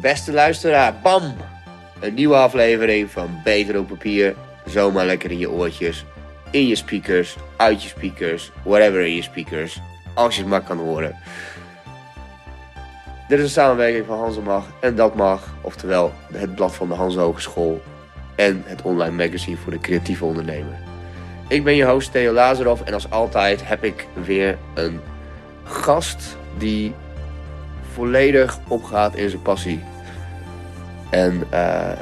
beste luisteraar, bam! Een nieuwe aflevering van Beter op papier. Zomaar lekker in je oortjes, in je speakers, uit je speakers, whatever in je speakers. Als je het maar kan horen. Dit is een samenwerking van Hans en Mag en Dat Mag. Oftewel het blad van de Hans Hogeschool en het online magazine voor de creatieve ondernemer. Ik ben je host Theo Lazarov en als altijd heb ik weer een gast die volledig opgaat in zijn passie. En eh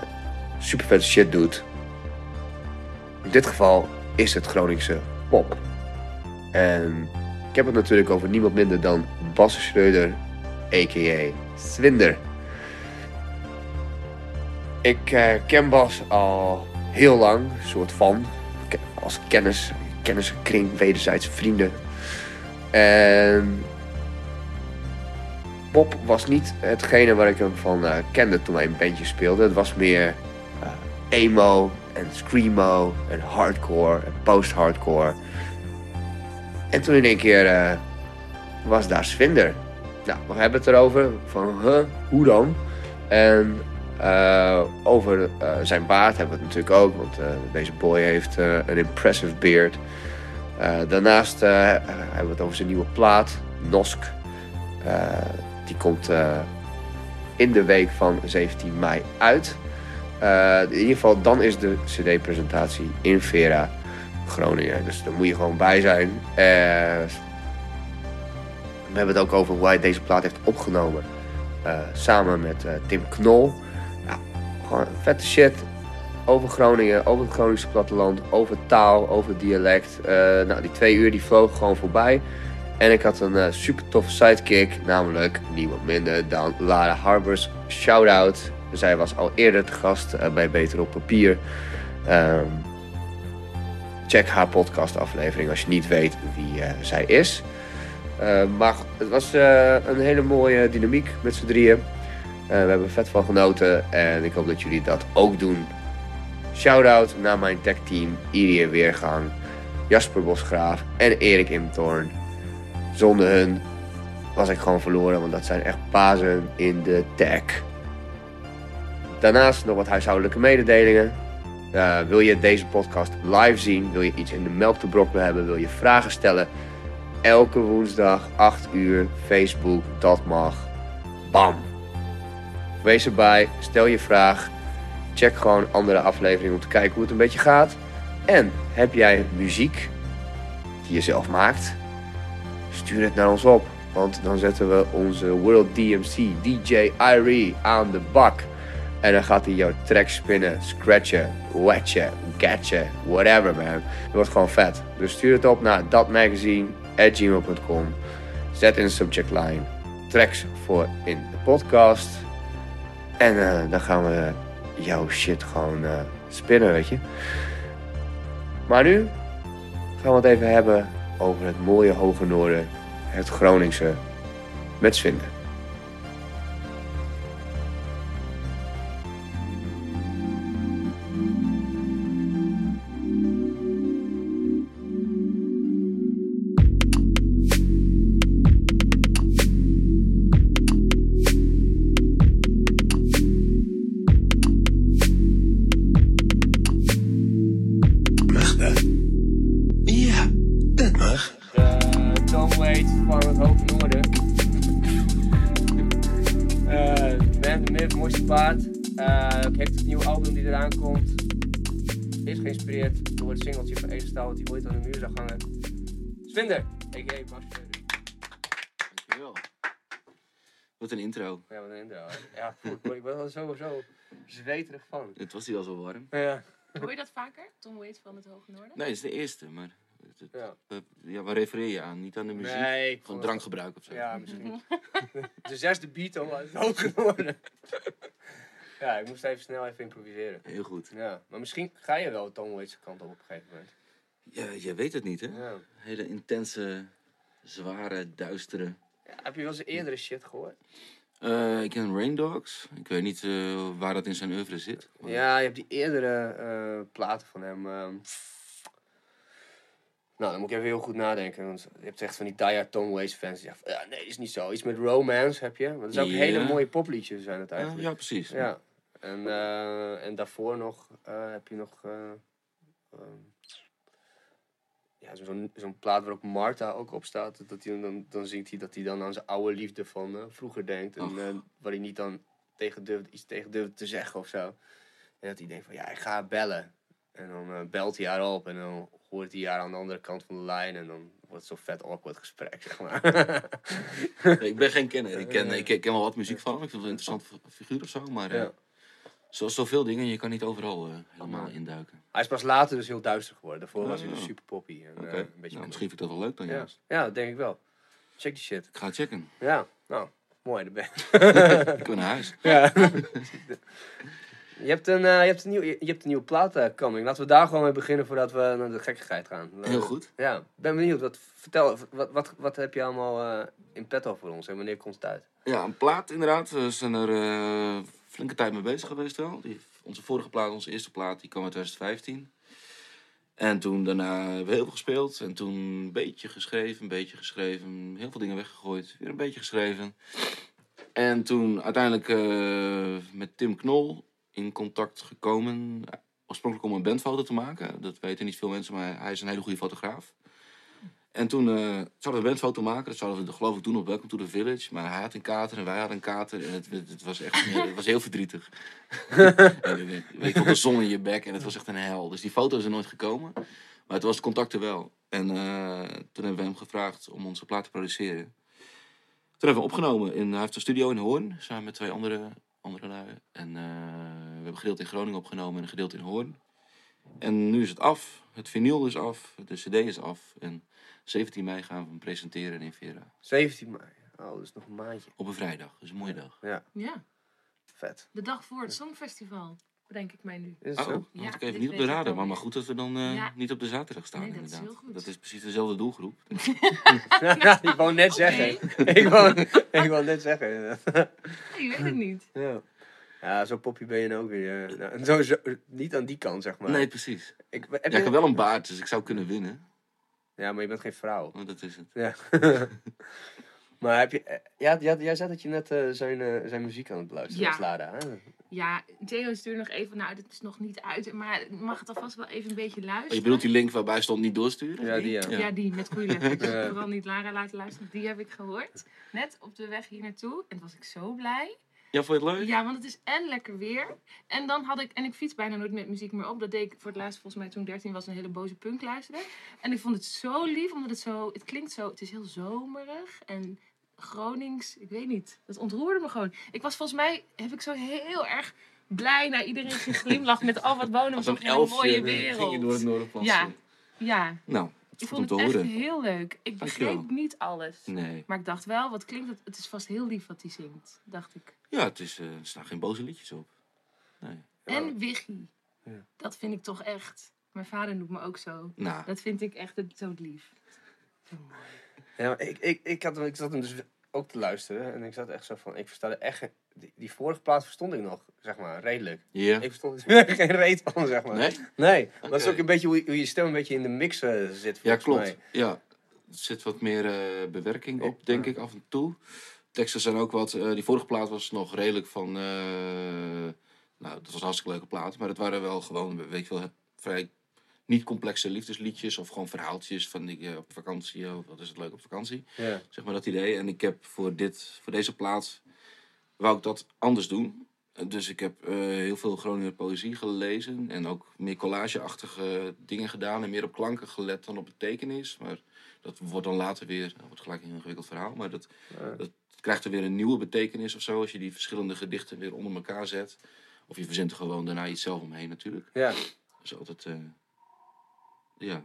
super vette shit doet. In dit geval is het Groningse pop. En ik heb het natuurlijk over niemand minder dan Bas Schreuder, a.k.a. Swinder. Ik eh, ken Bas al heel lang, soort van. Als kennis, kennissenkring, wederzijdse vrienden. En pop was niet hetgene waar ik hem van eh, kende toen hij een bandje speelde. Het was meer eh, emo en screamo en hardcore en post-hardcore. En toen in één keer eh, was daar Svinder. Nou, we hebben het erover van, huh, hoe dan? En over zijn baard hebben we het natuurlijk ook, want deze boy heeft een impressive beard. Daarnaast hebben we het over zijn nieuwe plaat, Nosk. Die komt eh, in de week van 17 mei uit. Eh, in ieder geval, dan is de CD-presentatie in Vera, Groningen. Dus daar moet je gewoon bij zijn. Eh, we hebben het ook over hoe hij deze plaat heeft opgenomen. samen met Tim Knol. Ja, gewoon vette shit. Over Groningen, over het Groningse platteland, over taal, over dialect. Nou, die twee uur die vlogen gewoon voorbij. En ik had een eh, super toffe sidekick, namelijk niemand minder dan Lara Harbers. Shout-out. Zij was al eerder te gast eh, bij Beter op Papier. Ehm, check haar podcast aflevering als je niet weet wie eh, zij is. Eh, maar het was een hele mooie dynamiek met z'n drieën. We hebben vet van genoten en ik hoop dat jullie dat ook doen. Shout-out naar mijn techteam Irie Weergang, Jasper Bosgraaf en Erik Imtorn. Zonder hun was ik gewoon verloren, want dat zijn echt bazen in de tech. Daarnaast nog wat huishoudelijke mededelingen. Eh, wil je deze podcast live zien? Wil je iets in de melk te brokkelen hebben? Wil je vragen stellen? Elke woensdag 8 uur Facebook, dat mag. Bam! Wees erbij, stel je vraag. Check gewoon andere afleveringen om te kijken hoe het een beetje gaat. En heb jij muziek die je zelf maakt? Stuur het naar ons op. Want dan zetten we onze World DMC DJ Irie aan de bak. En dan gaat hij jouw track spinnen, scratchen, wetchen, gatchen, whatever man. Het wordt gewoon vet. Dus stuur het op naar datmagazine.gmail.com. Zet in de subject line tracks voor in de podcast. En eh, dan gaan we jouw shit gewoon eh, spinnen, weet je. Maar nu gaan we het even hebben over het mooie Hoge Noorden, het Groningse, met. Komt. Is geïnspireerd door het singeltje van Edelstaal dat hij ooit aan de muur zag hangen. Svinder, a.k.a. Bas. Dankjewel. Wat een intro. Ja, wat een intro. Ja, goed. Ik ben er sowieso zweterig van. Het was hier al zo warm. Ja. Hoor je dat vaker? Tom Waits van het Hoge Noorden? Nee, het is de eerste, maar... het- het- Ja. eh, ja, waar refereer je aan? Niet aan de muziek? Nee, het- drankgebruik of zo? Ja, misschien. de zesde beat al uit het Hoge Noorden. Ja, ik moest even snel even improviseren. Heel goed. Ja, maar misschien ga je wel Tom Waits kant op op een gegeven moment. Ja, je weet het niet, hè? Ja. Hele intense, zware, duistere... Ja, heb je wel eens eerdere shit gehoord? Eh, ik ken Rain Dogs. Ik weet niet eh, waar dat in zijn oeuvre zit. Maar- Ja, je hebt die eerdere eh, platen van hem. Nou, dan moet ik even heel goed nadenken. Want je hebt echt van die diehard Tom Waits fans die zeggen ja, nee, is niet zo. Iets met romance heb je. Want het is ook Ja. hele mooie popliedjes zijn het Ja, eigenlijk. ja, precies. Ja. En, eh, en daarvoor nog eh, heb je nog... eh, ehm, ja, zo'n zo'n plaat waar ook Martha ook op staat. Dat hij, dan, dan zingt hij dat hij dan aan zijn oude liefde van vroeger denkt. En waar hij niet dan tegen durft, iets tegen durft te zeggen of zo. En dat hij denkt van, ja, ik ga bellen. En dan eh, belt hij haar op en dan hoort hij haar aan de andere kant van de lijn. En dan wordt het zo'n vet awkward gesprek, zeg maar. Nee, Ik ben geen kenner. Ik ken, ik ken wel wat muziek van hem. Ik vind het een interessante fi- figuur of zo. Maar eh, Ja. zoals zoveel dingen, je kan niet overal eh, helemaal induiken. hij is pas later dus heel duister geworden. Daarvoor was hij Oh. dus super poppy. En, eh, een beetje nou, misschien vind ik dat wel leuk dan ja. juist. ja, dat denk ik wel. Check die shit. Ik ga checken. Ja, nou, mooi. daar ben. Ik naar huis. Ja. je, hebt een, eh, je, hebt een nieuw, je, je hebt een nieuwe plaat eh, coming. Laten we daar gewoon mee beginnen voordat we naar de gekkigheid gaan. Heel goed. Ja, ben benieuwd. Wat, vertel, wat, wat, wat heb je allemaal eh, in petto voor ons en wanneer komt het uit? Ja, een plaat inderdaad. We zijn er eh, flinke tijd mee bezig geweest wel. Die, onze vorige plaat, onze eerste plaat, die kwam uit 2015. En toen daarna hebben we heel veel gespeeld. En toen een beetje geschreven, een beetje geschreven. Heel veel dingen weggegooid. Weer een beetje geschreven. En toen uiteindelijk eh, met Tim Knol in contact gekomen. Oorspronkelijk om een bandfoto te maken. Dat weten niet veel mensen, maar hij is een hele goede fotograaf. En toen eh, zouden we een bandfoto maken. Dat zouden we geloof ik doen op Welcome to the Village. Maar hij had een kater en wij hadden een kater. En het, het, was echt het was heel verdrietig. en, je weet je, de zon in je bek. En het was echt een hel. Dus die foto is er nooit gekomen. Maar het was het contact er wel. En eh, toen hebben we hem gevraagd om onze plaat te produceren. Toen hebben we opgenomen. In, hij heeft een studio in Hoorn. Samen met twee andere, andere lui. En eh, hebben een gedeelte in Groningen opgenomen en een gedeelte in Hoorn. En nu is het af. Het vinyl is af. De cd is af. En 17 mei gaan we hem presenteren in Vera. 17 mei. Oh, dat is nog een maandje. Op een vrijdag. Dat is een mooie dag. Ja, Ja, vet. de dag voor het Songfestival, bedenk ik mij nu. Is Oh, had Ja, ik even niet op de ik radar. Maar, maar goed dat we dan eh, Ja. niet op de zaterdag staan Nee, dat is inderdaad. heel goed. Dat is precies dezelfde doelgroep. ja, ik wou net zeggen. ik, wou, ik wou net zeggen. Nee, je weet het niet. ja. Ja, zo poppy ben je ook weer. eh, nou, zo, zo, niet aan die kant, zeg maar. Nee, precies. Ik, heb Ja, je- ik heb wel een baard, dus ik zou kunnen winnen. ja, maar je bent geen vrouw. Maar dat is het. Ja. maar heb je... eh, Ja, ja, jij zei dat je net eh, zijn, zijn muziek aan het beluisteren Ja. was, Lara. Hè? Ja, Theo stuurde nog even, nou, dit is nog niet uit, maar mag het alvast wel even een beetje luisteren. Oh, je bedoelt die link waarbij stond niet doorsturen? Ja, die ja. Ja, die met goede letters. Vooral niet Lara laten luisteren. Die heb ik gehoord. Net op de weg hier naartoe. En was ik zo blij. Ja, vond je het leuk? Ja, want het is en lekker weer. En dan had ik, en ik fiets bijna nooit met muziek meer op. Dat deed ik voor het laatst volgens mij toen ik 13 was, een hele boze punk luisterde. En ik vond het zo lief, omdat het zo, het klinkt zo, het is heel zomerig en Gronings. Ik weet niet. Dat ontroerde me gewoon. Ik was volgens mij, heb ik zo heel erg blij naar iedereen geglimlacht met al wat wonen toch een in een elfje mooie ging je door het wereld. Noorderplas. Ja. Ja, Nou, ik vond het echt horen. heel leuk. Ik begreep niet alles. Nee. Maar ik dacht wel, wat klinkt het? Het is vast heel lief wat hij zingt, dacht ik. Ja, het is, eh, er staan geen boze liedjes op. Nee. En Wiggy. Ja. Dat vind ik toch echt. Mijn vader noemt me ook zo. Nou, Dat vind ik echt het- zo lief. Zo mooi. Ja, ik, ik, ik, had, ik zat hem dus ook te luisteren. En ik zat echt zo van... Ik versta er echt... Die, die vorige plaat verstond ik nog, zeg maar, redelijk. ja. Ik verstond er geen reet van, zeg maar. Nee? Nee, dat is ook een beetje hoe, je- hoe je stem een beetje in de mix eh, zit, Ja, klopt. mij. Ja, er zit wat meer eh, bewerking op, denk ik, af en toe. Teksten zijn ook wat... eh, die vorige plaat was nog redelijk van... nou, dat was een hartstikke leuke plaat. Maar het waren wel gewoon, weet je wel, vrij niet complexe liefdesliedjes. Of gewoon verhaaltjes van die, op vakantie. Of wat is het leuk op vakantie. Ja. Zeg maar dat idee. En ik heb voor, dit, voor deze plaat... wou ik dat anders doen. Dus ik heb eh, heel veel Groninger poëzie gelezen. En ook meer collageachtige dingen gedaan. En meer op klanken gelet dan op betekenis. Maar dat wordt dan later weer... Dat wordt gelijk een ingewikkeld verhaal. Maar dat, Ja. dat krijgt er weer een nieuwe betekenis of zo. Als je die verschillende gedichten weer onder elkaar zet. Of je verzint er gewoon daarna iets zelf omheen natuurlijk. ja. Dat is altijd... eh, ja.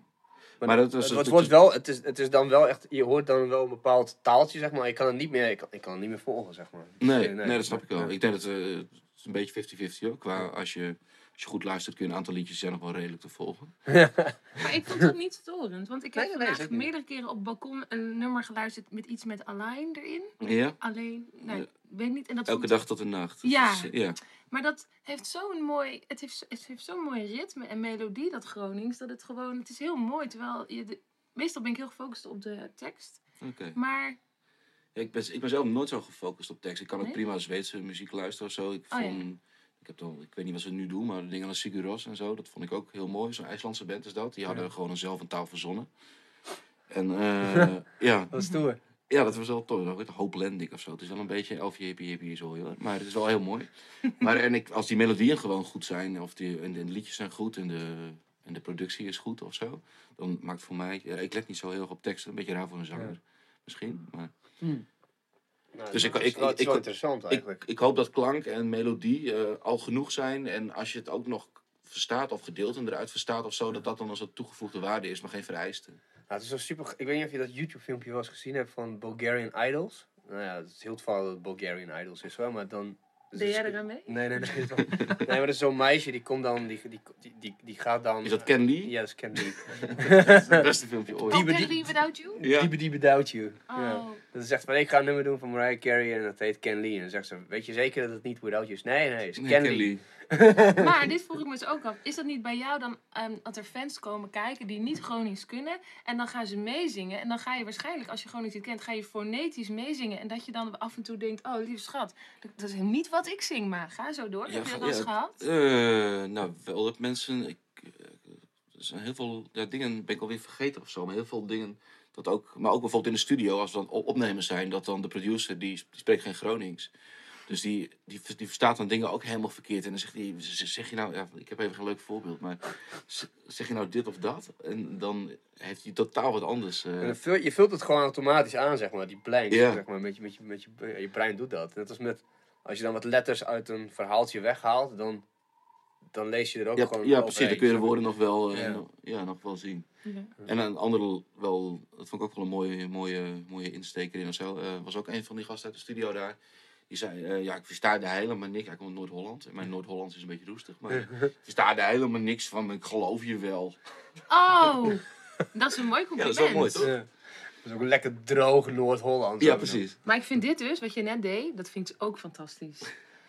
Maar, Maar dat het, was- het, het- wordt wel, het, is, het is dan wel echt, je hoort dan wel een bepaald taaltje, zeg maar. Ik kan het niet meer, ik kan, ik kan het niet meer volgen, zeg maar. Nee, Dus, eh, nee, dat snap ik wel. Ik denk dat eh, het is een beetje 50-50 ook. Qua als je, als je goed luistert kun je een aantal liedjes zijn nog wel redelijk te volgen. Maar ik vond het niet storend. Want ik heb Nee, nee, vandaag meerdere keren op het balkon een nummer geluisterd met iets met Align erin. Ja? Alleen, Ja. weet niet. En dat Elke vond- dag tot de nacht. Ja. eh, ja. Maar dat heeft zo'n mooi, het heeft, het heeft zo'n mooi ritme en melodie, dat Gronings, dat het gewoon, het is heel mooi. Terwijl je, de, Meestal ben ik heel gefocust op de tekst. Oké. Maar Ja, ik, ben, ik ben zelf nooit zo gefocust op tekst. Ik kan ook Nee? prima Zweedse muziek luisteren of zo. Ik, Oh, ja. vond, ik, heb dan, ik weet niet wat ze nu doen, maar dingen als Sigur Rós en zo, dat vond ik ook heel mooi. Zo'n IJslandse band is dat. Die hadden gewoon een zelf een taal verzonnen. En eh, ja, Dat is stoer. Ja, dat was wel tof. Dat heet Hopelandic of zo. Het is wel een beetje elfje hippie hippie zo, hoor. Maar het is wel heel mooi. maar en ik, als die melodieën gewoon goed zijn, of die, en de liedjes zijn goed en de, en de productie is goed of zo, dan maakt voor mij... Ja, ik let niet zo heel erg op teksten. Een beetje raar voor een zanger, misschien. Maar Nou, Dus ik- is ik- wel- het is ik- wel ik- interessant ik, eigenlijk. ik hoop dat klank en melodie eh, al genoeg zijn. En als je het ook nog verstaat of gedeelten eruit verstaat of zo, dat dat dan als een toegevoegde waarde is, maar geen vereiste. Nou, het is wel super. Ik weet niet of je dat YouTube-filmpje wel eens gezien hebt van Bulgarian Idols. Nou ja, het is heel toevallig dat het Bulgarian Idols is wel, maar dan. deed jij eraan mee? Nee, nee, nee. dat is wel- nee, maar dat is zo'n meisje die komt dan, die, die, die, die, gaat dan. Is dat Ken Lee? Ja, dat is Ken Lee. Dat is het beste filmpje ooit. Die- Can Leave Without You? Ja. Diebe Diebe Without You. Ja. Oh. Dat is zegt van ik ga een nummer doen van Mariah Carey en dat heet Ken Lee. En dan zegt ze, weet je zeker dat het niet Without You is? Nee, nee, het is Nee, Maar dit vroeg ik me dus ook af. Is dat niet bij jou dan ehm, dat er fans komen kijken die niet Gronings kunnen? En dan gaan ze meezingen. En dan ga je waarschijnlijk, als je Gronings niet kent, ga je fonetisch meezingen. En dat je dan af en toe denkt, oh lieve schat, dat, dat is niet wat ik zing, maar ga zo door. Heb je dat wel eens gehad? eh, nou, wel dat mensen. Ik, eh, er zijn heel veel ja, dingen ben ik alweer vergeten of zo. Maar heel veel dingen. Dat ook, maar ook bijvoorbeeld in de studio, als we dan op- opnemers zijn, dat dan de producer die, die spreekt geen Gronings. Dus die, die, die verstaat dan dingen ook helemaal verkeerd. En dan zegt hij, zeg je nou, ja, ik heb even geen leuk voorbeeld, maar zeg je nou dit of dat? En dan heeft hij totaal wat anders. eh. Je vult het gewoon automatisch aan, zeg maar, die blanks. Ja. Zeg maar, met je, met je, met je, je brein doet dat. Net als met, als je dan wat letters uit een verhaaltje weghaalt, dan, dan lees je er ook ja, gewoon ja, precies. Dan kun je de woorden nog wel, eh, Ja. nog- ja, nog wel zien. Ja. En een andere, wel, dat vond ik ook wel een mooie, mooie, mooie insteker in of zo. eh, was ook een van die gasten uit de studio daar. Die zei, eh, ja, ik versta er helemaal niks. Hij komt uit Noord-Holland. En mijn Noord-Hollands is een beetje roestig. Maar ik versta er helemaal niks van. Maar ik geloof je wel. Oh, dat is een mooi Ja, compliment. dat is wel mooi, toch? Ja. Dat is ook lekker droog Noord-Holland. Ja, precies. Maar ik vind dit dus, wat je net deed, dat vind ik ook fantastisch.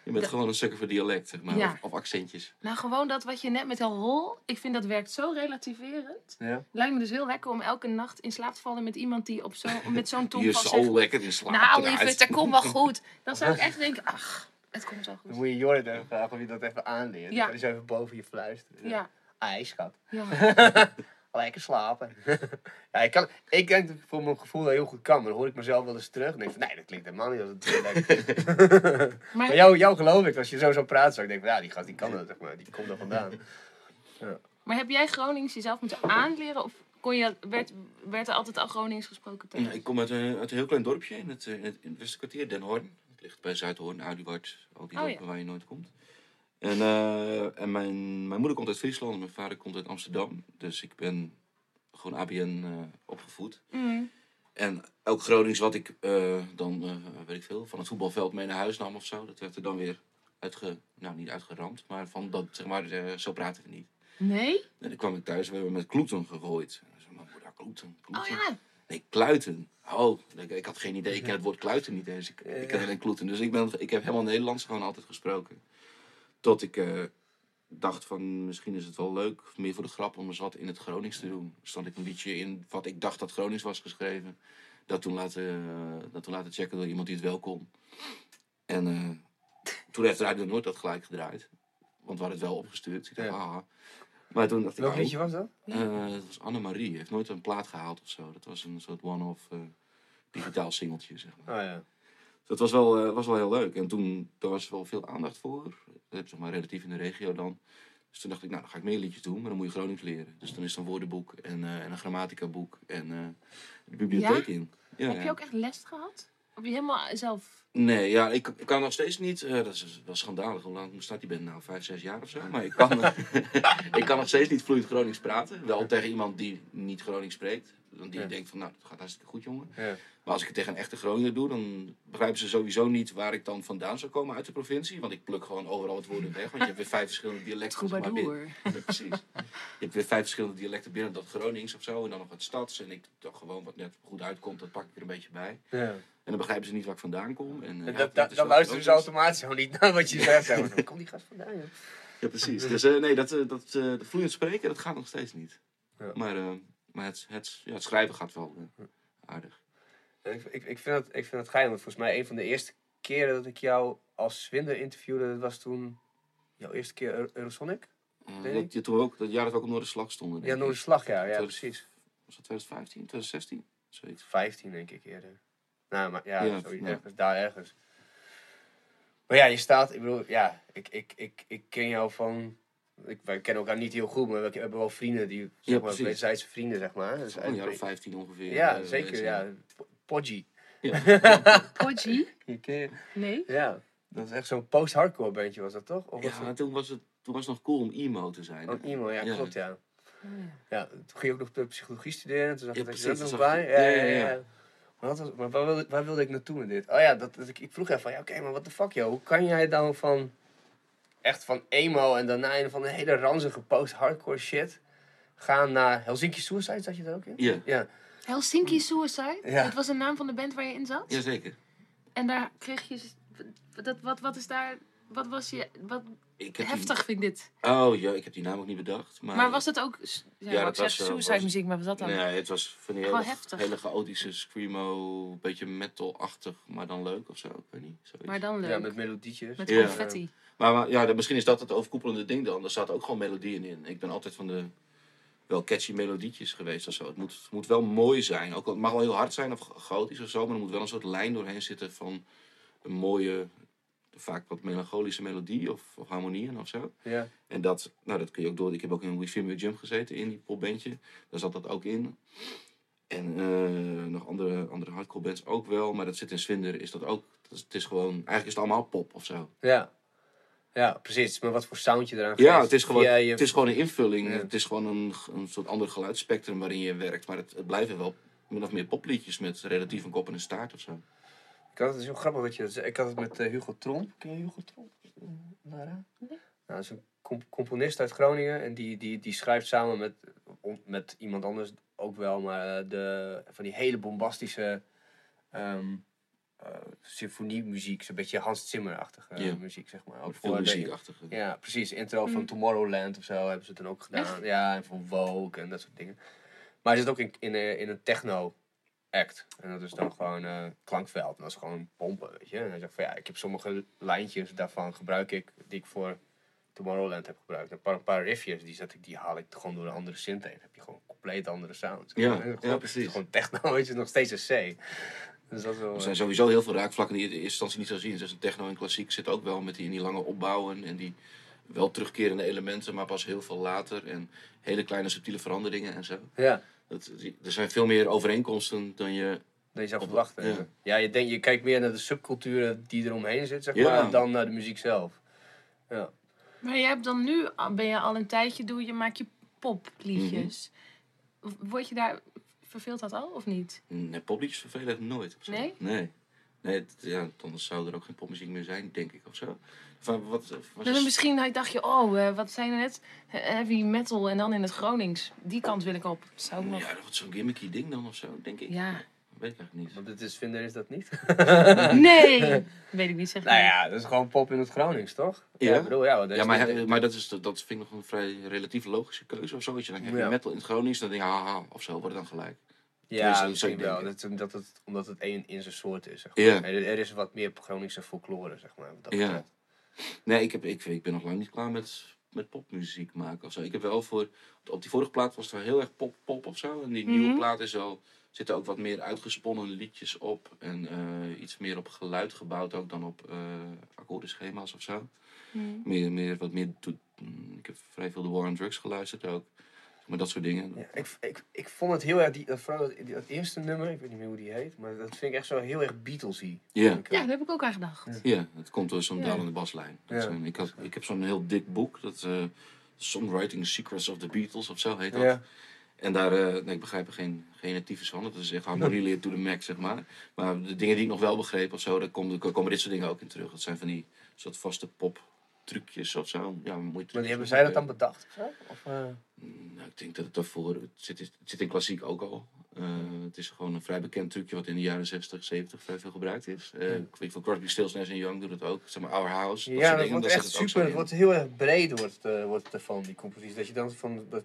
Je bent gewoon een sukker voor dialect, zeg maar. Ja. Of, of accentjes. Nou, gewoon dat wat je net met al hol, ik vind dat werkt zo relativerend. Ja. Lijkt me dus heel lekker om elke nacht in slaap te vallen met iemand die op zo, met zo'n Die tongval is zegt... zo lekker in slaap. Nou, draait. lieverd, dat komt wel goed. Dan zou ik echt denken, ach, het komt wel Dan goed. moet je Jorrit even vragen of je dat even aanleert. Ja. Dan is even boven je fluisteren. Ja, Ai, schat. ja. Lekker slapen. ja, ik, kan, ik denk dat ik voor mijn gevoel dat heel goed kan. Maar dan hoor ik mezelf wel eens terug. En denk van, nee, dat klinkt helemaal niet als het dialect. maar Maar, jou, jou geloof ik. Als je zo zo praat, zou ik denken van, ja, die gast die kan dat, zeg maar. Die komt er vandaan. maar heb jij Gronings jezelf moeten aanleren? Of kon je, werd, werd er altijd al Gronings gesproken thuis? Ja, ik kom uit een, uit een heel klein dorpje in het, eh, in het, in het Den Hoorn. Het ligt bij Zuidhoorn, Aduard, al die Oh, dorpen ja. waar je nooit komt. En, eh, en mijn, mijn moeder komt uit Friesland en mijn vader komt uit Amsterdam. Dus ik ben gewoon ABN eh, opgevoed. Mm. En ook Gronings wat ik eh, dan, weet ik veel, van het voetbalveld mee naar huis nam of zo. Dat werd er dan weer uitge, nou niet uitgeramd, maar van dat, zeg maar, zo praten we niet. Nee? En dan kwam ik thuis, we hebben met kloeten gegooid. En zei mijn moeder, kloeten, Oh ja. Nee, kluiten. Oh, ik, ik had geen idee. Ik ken het woord kluiten niet eens. Ik, ik ken alleen kloeten. Dus ik, ben, ik heb helemaal Nederlands gewoon altijd gesproken. Tot ik eh, dacht van misschien is het wel leuk, meer voor de grap, om eens wat in het Gronings te doen. Stond ik een liedje in wat ik dacht dat Gronings was geschreven. Dat toen laten, eh, dat toen laten checken door iemand die het wel kon. En eh, toen heeft Radio Noord dat gelijk gedraaid. Want we hadden het wel opgestuurd. Dus ik dacht, Ja. ah. Maar toen dacht ik, Welk oh, liedje was dat? dat was Annemarie. Heeft nooit een plaat gehaald of zo. Dat was een soort one-off digitaal singeltje, zeg maar. Oh ja. Dat was wel, eh, was wel heel leuk. En toen daar was wel veel aandacht voor. Heb je zeg maar relatief in de regio dan. Dus toen dacht ik, nou, dan ga ik meer liedjes doen, maar dan moet je Gronings leren. Dus dan is er een woordenboek en, eh, en een grammatica boek en eh, de bibliotheek in. Ja, Heb ja. je ook echt les gehad? Of je helemaal zelf... Nee, ja, ik, ik kan nog steeds niet. eh, dat is wel schandalig. Hoe lang staat die bent nou? Vijf, zes jaar of zo. Maar ik kan, ik kan nog steeds niet vloeiend Gronings praten. Wel tegen iemand die niet Gronings spreekt. Dan die Ja. denkt van, nou, dat gaat hartstikke goed, jongen. Ja. Maar als ik het tegen een echte Groninger doe, dan begrijpen ze sowieso niet waar ik dan vandaan zou komen uit de provincie. Want ik pluk gewoon overal het woorden weg. Want je hebt weer vijf verschillende dialecten. zeg maar, binnen-. Ja, precies. Je hebt weer vijf verschillende dialecten binnen dat Gronings of zo. En dan nog wat stads. En ik toch gewoon wat net goed uitkomt, dat pak ik er een beetje bij. ja. En dan begrijpen ze niet waar ik vandaan kom. En, eh, En ja, dat, dan luisteren ze automatisch gewoon niet naar wat je zegt. Waar komt die gast vandaan, joh? Ja, precies. Dus eh, nee, dat, eh, dat, eh, vloeiend spreken, dat gaat nog steeds niet. Ja. Maar Maar het, het, ja, het schrijven gaat wel eh, aardig. Ik, ik, ik, vind het, ik vind geil, want volgens mij een van de eerste keren dat ik jou als Zwinder interviewde, dat was toen jouw eerste keer Eu- Eurosonic? Weet dat, je toen ook, dat jaar dat we ook op Noorderslag stonden. Ja. Noorderslag, ja, ja, precies. Was dat 2015, 2016? Zoiets. 15 denk ik eerder. Nou, maar ja, Ja, ergens, daar ergens. Maar ja, je staat, ik bedoel, ja, ik, ik, ik, ik ken jou van, ik, wij kennen elkaar niet heel goed, maar we hebben wel vrienden die, zeg Ja, maar, precies. wederzijdse vrienden, zeg maar. Dus Een jaar of 15 ongeveer. ja, eh, zeker, ja. Po- Podgy. Podgy? Ken je- Nee. Ja, dat is echt zo'n post-hardcore bandje was dat toch? Of was Ja, het toen was, het, toen was het nog cool om emo te zijn. Oh, emo, ja, Ja. klopt, ja. Oh, ja. Ja, toen ging je ook nog de psychologie studeren. Toen zag Ja, ik dat je er ook precies, nog dat bij. Ja, ja, Ja, ja. ja, ja. Maar, wat was, maar waar, wilde, waar wilde ik naartoe met dit? Oh ja, dat, dat ik, ik vroeg even van, ja, oké, maar wat de fuck, joh. Hoe kan jij dan van, echt van emo en daarna in van een hele ranzige post-hardcore shit gaan naar Helsinki Suicide, zat je er ook in? Ja, Ja, Helsinki Suicide? Ja. Dat was de naam van de band waar je in zat? jazeker. En daar kreeg je... Dat, wat, wat is daar... Wat was je... Wat Ik heb heftig vind ik dit. Oh ja, ik heb die naam ook niet bedacht. Maar, Maar was dat ook... Ja, Ja, dat ik was, zeg eh, suicide was- muziek, maar was dat dan? Nee, het was van die Gewoon hele, heftig. hele chaotische screamo, beetje metal-achtig, maar dan leuk of zo. Ik weet niet. Zoiets. Maar dan leuk. ja met melodietjes. Met confetti. Maar ja, misschien is dat het overkoepelende ding dan. Er zaten ook gewoon melodieën in. Ik ben altijd van de wel catchy melodietjes geweest of zo. Het moet, het moet wel mooi zijn. Ook al, het mag wel heel hard zijn of chaotisch of zo, maar er moet wel een soort lijn doorheen zitten van een mooie, vaak wat melancholische melodie of, of harmonieën of zo. Ja. En dat, nou, dat kun je ook door. Ik heb ook in We Feel Jump gezeten in die popbandje. Daar zat dat ook in. En eh, nog andere, andere hardcore bands ook wel. Maar dat zit in Swinder is dat ook. Dat is, het is gewoon, eigenlijk is het allemaal pop of zo. Ja. Ja, precies. Maar wat voor sound je eraan Ja, geeft. het is gewoon, je- het is gewoon een invulling. Ja. Het is gewoon een, een soort ander geluidsspectrum waarin je werkt. Maar het, het blijven wel min of meer popliedjes met relatief een kop en een staart of zo. Ik had het is heel grappig dat je dat zei. Ik had het met eh, Hugo Tromp. Ken je Hugo Tromp? Lara? Nou, dat is een comp- componist uit Groningen. En die, die, die schrijft samen met, om- met iemand anders ook wel. Maar eh, de, van die hele bombastische ehm eh, symfoniemuziek. Zo'n beetje Hans Zimmer-achtige Ja. muziek, zeg maar. Ook Veel voor de- muziekachtig. ja, precies. Intro van Tomorrowland of zo hebben ze dan ook gedaan. Ja, en van Vogue en dat soort dingen. Maar hij zit ook in, in, eh, in een techno act. En dat is dan gewoon eh, klankveld. En dat is gewoon pompen, weet je. En hij zegt van ja, ik heb sommige lijntjes daarvan gebruik ik, die ik voor Tomorrowland heb gebruikt. Een paar, een paar riffjes, die, zet ik, die haal ik gewoon door een andere synth heen. Dan heb je gewoon een compleet andere sound. Ja, Gewoon- ja, precies. Gewoon techno, weet je, nog steeds een C. Dus dat is wel... Er eh, zijn sowieso heel veel raakvlakken die je in eerste instantie niet zou zien. Dus een techno en klassiek zit ook wel met die, in die lange opbouwen en die wel terugkerende elementen, maar pas heel veel later. En hele kleine subtiele veranderingen en zo. ja. Dat, er zijn veel meer overeenkomsten dan je. Dat je zou verwachten. ja. Je, denkt, je kijkt meer naar de subculturen die eromheen zit, zeg Ja. maar, dan naar de muziek zelf. Ja. Maar jij hebt dan nu, ben je al een tijdje, doe je, maak je popliedjes. Mhm. Word je daar, verveelt dat al of niet? Nee, popliedjes vervelen echt nooit. Nee? Nee. Nee, het- ja, anders zou er ook geen popmuziek meer zijn, denk ik, of zo. Van, wat, was Dus misschien dacht je, oh, eh, wat zijn er net? Heavy metal en dan in het Gronings. Die kant wil ik op. Zou ik nog... Ja, dat wordt zo'n gimmicky ding dan of zo, denk ik. Ja. Weet ik eigenlijk niet. Want dit is, vinden is dat niet? Nee! Weet ik niet, zeg nou ja, dat is gewoon pop in het Gronings, toch? Ja. ik bedoel, ja. Ja, maar, niet- he- maar dat, is, dat vind ik nog een vrij relatief logische keuze of zoiets. Dan heb je Ja. metal in het Gronings, dan denk je, haha, of zo, wordt het dan gelijk. ja, dat misschien wel. Dat, dat het, omdat het één in zijn soort is, zeg maar. Ja. Er, er is wat meer Groningse folklore, zeg maar. wat Dat Ja. betreft. Nee, ik, heb, ik, ik ben nog lang niet klaar met, met popmuziek maken of zo. Ik heb wel voor, op die vorige plaat was het wel heel erg pop-pop of zo. En die nieuwe Mhm. plaat is wel, zitten ook wat meer uitgesponnen liedjes op. En eh, iets meer op geluid gebouwd ook dan op eh akkoordenschema's of zo. Hmm. Meer, meer, wat meer, to- mm, ik heb vrij veel de War on Drugs geluisterd ook. Maar dat soort dingen. Ja, ik, ik, ik vond het heel erg, die, dat, vooral dat, dat eerste nummer, ik weet niet meer hoe die heet, maar dat vind ik echt zo heel erg Beatlesy. Ja. Ik, Ja, daar heb ik ook aan gedacht. Ja, het komt door zo'n Ja. dalende baslijn. Dat is Ja. een- ik, had, ik heb zo'n heel dik boek, dat eh, Songwriting Secrets of the Beatles of zo heet dat. Ja. En daar, eh, nee, ik begrijp er geen, geen van. Dat is echt harmonieleer to the max, zeg maar. Maar de dingen die ik nog wel begreep of zo, daar komen, daar komen dit soort dingen ook in terug. Dat zijn van die soort vaste pop trucjes of zo. Ja, je- Maar hebben zij dat dan bedacht of eh, Nou, ik denk dat het daarvoor, het zit, het zit in klassiek ook al. Eh, het is gewoon een vrij bekend trucje wat in de jaren 60, 70 vrij veel gebruikt is. Ik weet van Crosby, Stills, Nash Young doet het ook. Zeg maar Our House. Ja, dat dingen, wordt daar echt super. Het wordt heel erg breed wordt, wordt ervan, die compositie. Dat je dan van... Dat,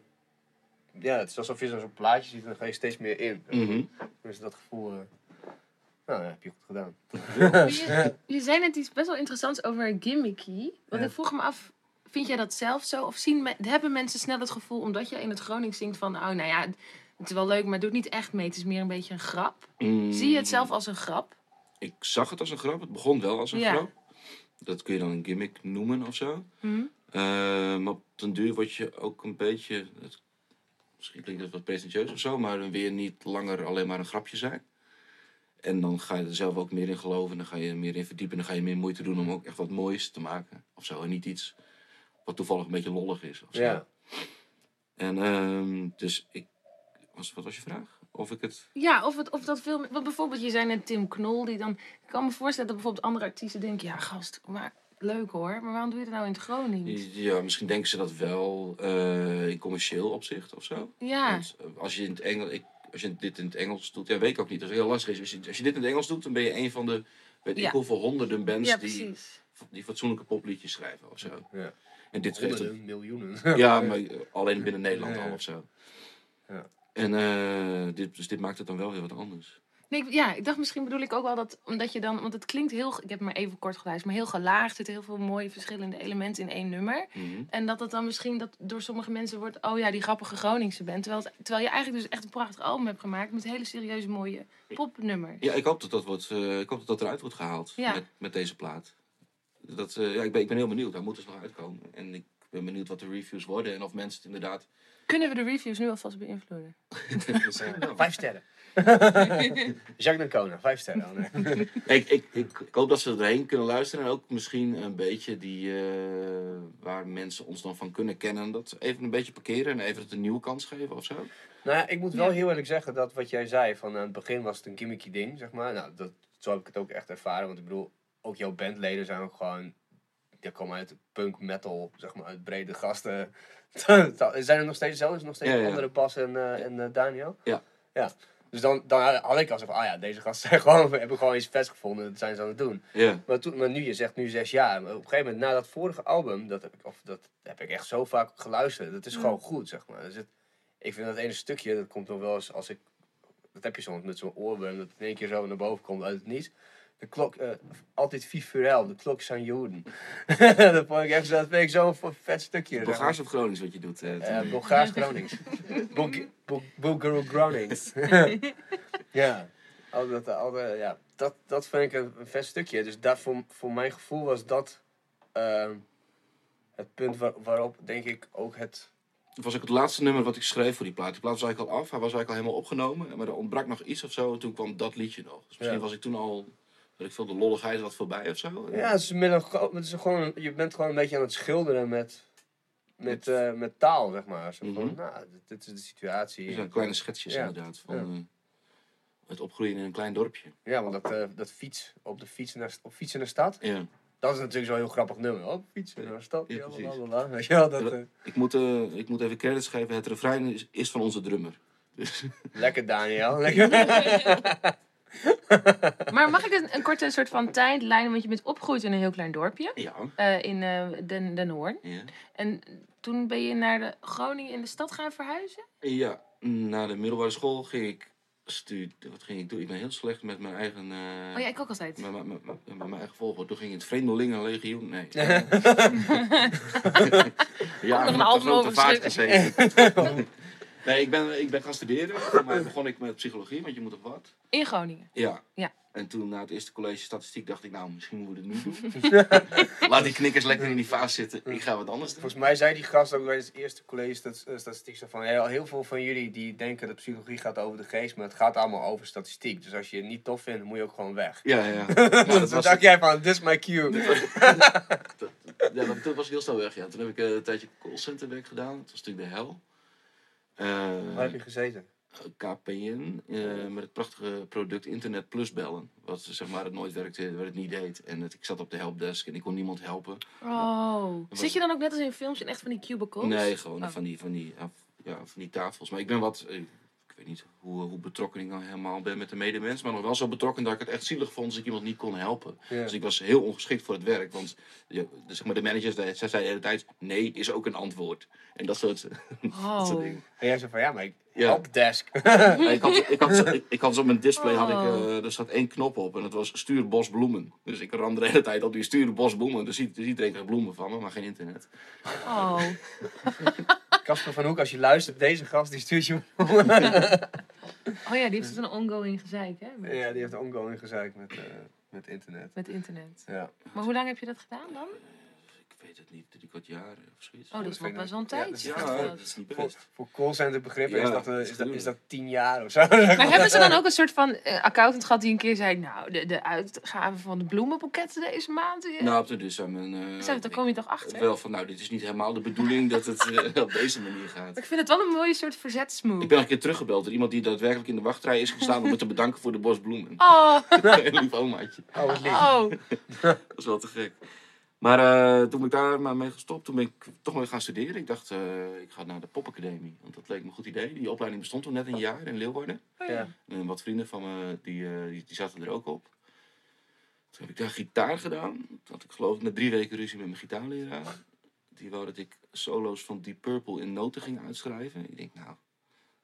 ja, het is alsof je zo'n plaatje ziet en dan ga je steeds meer in. Mhm. Dus dat gevoel, eh, nou, ja, heb je goed gedaan. Je, je zei net iets best wel interessants over gimmicky. Want Ja. ik vroeg me af, vind jij dat zelf zo? Of zien me- hebben mensen snel het gevoel, omdat je in het Gronings zingt van... Oh, nou ja, het is wel leuk, maar het niet echt mee. Het is meer een beetje een grap. Mm, Zie je het zelf als een grap? Ik zag het als een grap. Het begon wel als een Ja. grap. Dat kun je dan een gimmick noemen of zo. Hm? Eh, maar op den duur word je ook een beetje... misschien klinkt het wat pretentieus of zo, maar dan je niet langer alleen maar een grapje zijn. En dan ga je er zelf ook meer in geloven. Dan ga je er meer in verdiepen. Dan ga je meer moeite doen om ook echt wat moois te maken. Of zo. En niet iets wat toevallig een beetje lollig is. Of zo. Ja. En ehm, dus ik... Was, wat was je vraag? Of ik het... Ja, of, het, of dat veel... Want bijvoorbeeld, je zei net Tim Knol, die dan... Ik kan me voorstellen dat bijvoorbeeld andere artiesten denken... Ja, gast, maar leuk hoor, maar waarom doe je het nou in het Gronings? Ja, misschien denken ze dat wel eh, in commercieel opzicht of zo. Ja, Want eh, als je, in het Engels, ik, als je dit in het Engels doet, ja, weet ik ook niet. Dat is heel lastig. is. Als je, als je dit in het Engels doet, dan ben je een van de, weet Ja. ik hoeveel honderden bands ja die, die fatsoenlijke popliedjes schrijven of zo. Ja. En dit geeft miljoenen. ja, maar eh, alleen binnen Nederland al of zo. Ja. En eh, dit, dus dit maakt het dan wel weer wat anders. Nee, ik- ja, ik dacht misschien bedoel ik ook wel dat, omdat je dan, want het klinkt heel, ik heb het maar even kort geluisterd, maar heel gelaagd, er zitten heel veel mooie verschillende elementen in één nummer. Mhm. En dat het dan misschien dat door sommige mensen wordt, oh ja, die grappige Groningse bent. Terwijl, het- terwijl je eigenlijk dus echt een prachtig album hebt gemaakt met hele serieuze mooie popnummers. Ja, ik hoop dat dat, wordt, eh, ik hoop dat dat eruit wordt gehaald Ja. met, met deze plaat. Dat, eh, ja, ik, ben, ik ben heel benieuwd. Hij moet dus nog uitkomen. En ik ben benieuwd wat de reviews worden en of mensen het inderdaad... Kunnen we de reviews nu alvast beïnvloeden? Vijf sterren. Jacques Dancona, vijf sterren. Oh, nee. ik, ik, ik, ik hoop dat ze erheen kunnen luisteren. En ook misschien een beetje die, eh, waar mensen ons dan van kunnen kennen. Dat even een beetje parkeren en even het een nieuwe kans geven of zo. Nou ja, ik moet wel Ja. heel eerlijk zeggen dat wat jij zei, van aan het begin was het een gimmicky ding, zeg maar. Nou, dat, zo heb ik het ook echt ervaren. Want ik bedoel, ook jouw bandleden zijn ook gewoon, die komen uit punk, metal, zeg maar, uit brede gasten. zijn er nog steeds zelfs nog steeds Ja, ja. andere Bas en, eh, en eh, Daniel? Ja. Ja. Dus dan, dan had ik al zo van, ah ja, deze gasten zijn gewoon, hebben gewoon iets vets gevonden, dat zijn ze aan het doen. Ja. Maar, toen, maar nu, je zegt nu zes jaar. Maar op een gegeven moment, na dat vorige album, dat heb ik, of dat heb ik echt zo vaak geluisterd. Dat is gewoon goed, zeg maar. Dus het, ik vind dat ene stukje, dat komt dan wel eens als ik. Dat heb je soms met zo'n oorworm, dat het in één keer zo naar boven komt uit het niets. De klok, eh, altijd Fifurel, de klok zijn Joden. dat vond ik echt dat vind ik zo'n vet stukje. Bulgaars of Gronings wat je doet. Eh, Bulgaars Gronings. Bulg- Bul- Bulgaro Gronings. ja. Al dat, al dat- ja. Dat, dat vind ik een, een vet stukje. Dus dat voor, voor mijn gevoel was dat ehm, het punt waar- waarop, denk ik, ook het... Dat was ook het laatste nummer wat ik schreef voor die plaat. Die plaat was eigenlijk al af. Hij was eigenlijk al helemaal opgenomen. Maar er ontbrak nog iets of zo. En toen kwam dat liedje nog. Dus misschien Ja. was ik toen al... Ik veel, de lolligheid wat voorbij of zo. Ja, het is het is gewoon, je bent gewoon een beetje aan het schilderen met, met, eh, met taal, zeg maar. Zo van, Mhm. nou, dit, dit is de situatie. Dus ja, kleine schetsjes Ja. inderdaad. Van Ja. eh, het opgroeien in een klein dorpje. Ja, want dat, eh, dat fiets, op de fiets naar, op fiets in de stad, Ja. dat is natuurlijk zo'n heel grappig nummer. Op fietsen naar de stad, Ja, ja, precies. lalala. Weet je wel, dat, eh, Ik moet, eh, ik moet even credits geven. Het refrein is, is van onze drummer. Dus, Lekker Daniel. Lekker. Maar mag ik een, een korte soort van tijdlijn, want je bent opgegroeid in een heel klein dorpje. ja. eh, in eh, Den, Den Hoorn. ja. En toen ben je naar de Groningen in de stad gaan verhuizen? Ja, na de middelbare school ging ik stu- Wat ging ik doen? Ik ben heel slecht met mijn eigen... eh, Oh ja, ik ook altijd. met, met, met, met- met mijn eigen volgorde. Toen ging ik in het Vreemdelingenlegioen. Nee. ja, nog een grote over gezeten. nee, ik ben, ik ben gaan studeren. Voor mij begon ik met psychologie, want je moet toch wat? In Groningen. Ja. Ja. En toen na het eerste college statistiek dacht ik, nou, misschien moeten we het nu doen. Laat die knikkers lekker in die vaas zitten. Ik ga wat anders doen. Volgens mij zei die gast ook bij het eerste college stat- eh, statistiek zo van heel, heel veel van jullie die denken dat psychologie gaat over de geest, maar het gaat allemaal over statistiek. Dus als je het niet tof vindt, moet je ook gewoon weg. Ja, ja. Nou, dat Toen dacht jij van, this is my cue. Ja, dat, toen was ik heel snel weg. Ja. Toen heb ik eh, een tijdje callcenterwerk gedaan. Dat was natuurlijk de hel. Eh, Waar heb je gezeten? KPN eh, met het prachtige product Internet Plus bellen. Wat zeg maar het nooit werkte, waar het niet deed. En het, ik zat op de helpdesk en ik kon niemand helpen. Oh. was- Zit je dan ook net als in films in echt van die cubicles? Nee, gewoon Oh. van, die, van, die, ja, ja, van die tafels. Maar ik ben wat. Weet niet hoe, hoe betrokken ik nou helemaal ben met de medemens. Maar nog wel zo betrokken dat ik het echt zielig vond als ik iemand niet kon helpen. Ja. Dus ik was heel ongeschikt voor het werk. Want zeg maar, de managers, zij zeiden de hele tijd, nee is ook een antwoord. En dat soort, dat soort Oh. dingen. En jij zei van, ja, maar ik Ja. helpdesk. Ik, had, ik, had, zo- ik, ik had zo op mijn display, had ik, Oh. eh, er zat één knop op en dat was stuur bos bloemen. Dus ik ram de hele tijd op die stuur bos bloemen. Dus ziet, dus iedereen krijgt bloemen van me, maar geen internet. Oh. Casper van Hoek, als je luistert, deze gast die stuurt je... oh ja, die heeft dus een ongoing gezeik, hè? Met, ja, die heeft ongoing gezeik met, eh, met internet. met internet. Ja. Maar hoe lang heb je dat gedaan dan? Ik weet het niet, drie kwart jaar of zoiets. Oh, dat is nog ik best wel een ja, dat tijd. is- ja, Ja, dat is niet Voor, best. voor callcenter begrippen Ja, is, dat, eh, is, dat, is dat tien jaar of zo. Maar hebben ze dan ook een soort van eh, accountant gehad die een keer zei... Nou, de, de uitgave van de bloemenboeketten deze maand... eh, Nou, toen dus aan mijn... eh, daar kom je toch achter? Wel van, nou, dit is niet helemaal de bedoeling dat het op deze manier gaat. Ik vind het wel een mooie soort verzetsmove. Ik ben een keer teruggebeld door iemand die daadwerkelijk in de wachtrij is gestaan om me te bedanken voor de bos bloemen. Oh, Een lief omaatje. Oh, wat lief. oh. Dat is wel te gek. Maar eh, toen ben ik daar maar mee gestopt, toen ben ik toch weer gaan studeren. Ik dacht, eh, ik ga naar de popacademie. Want dat leek me een goed idee. Die opleiding bestond toen net een jaar in Leeuwarden. Ja. En wat vrienden van me, die, eh, die, die zaten er ook op. Toen heb ik daar gitaar gedaan. Toen had ik geloof ik na drie weken ruzie met mijn gitaarleraar. Die wou dat ik solo's van Deep Purple in noten ging uitschrijven. Ik denk, nou,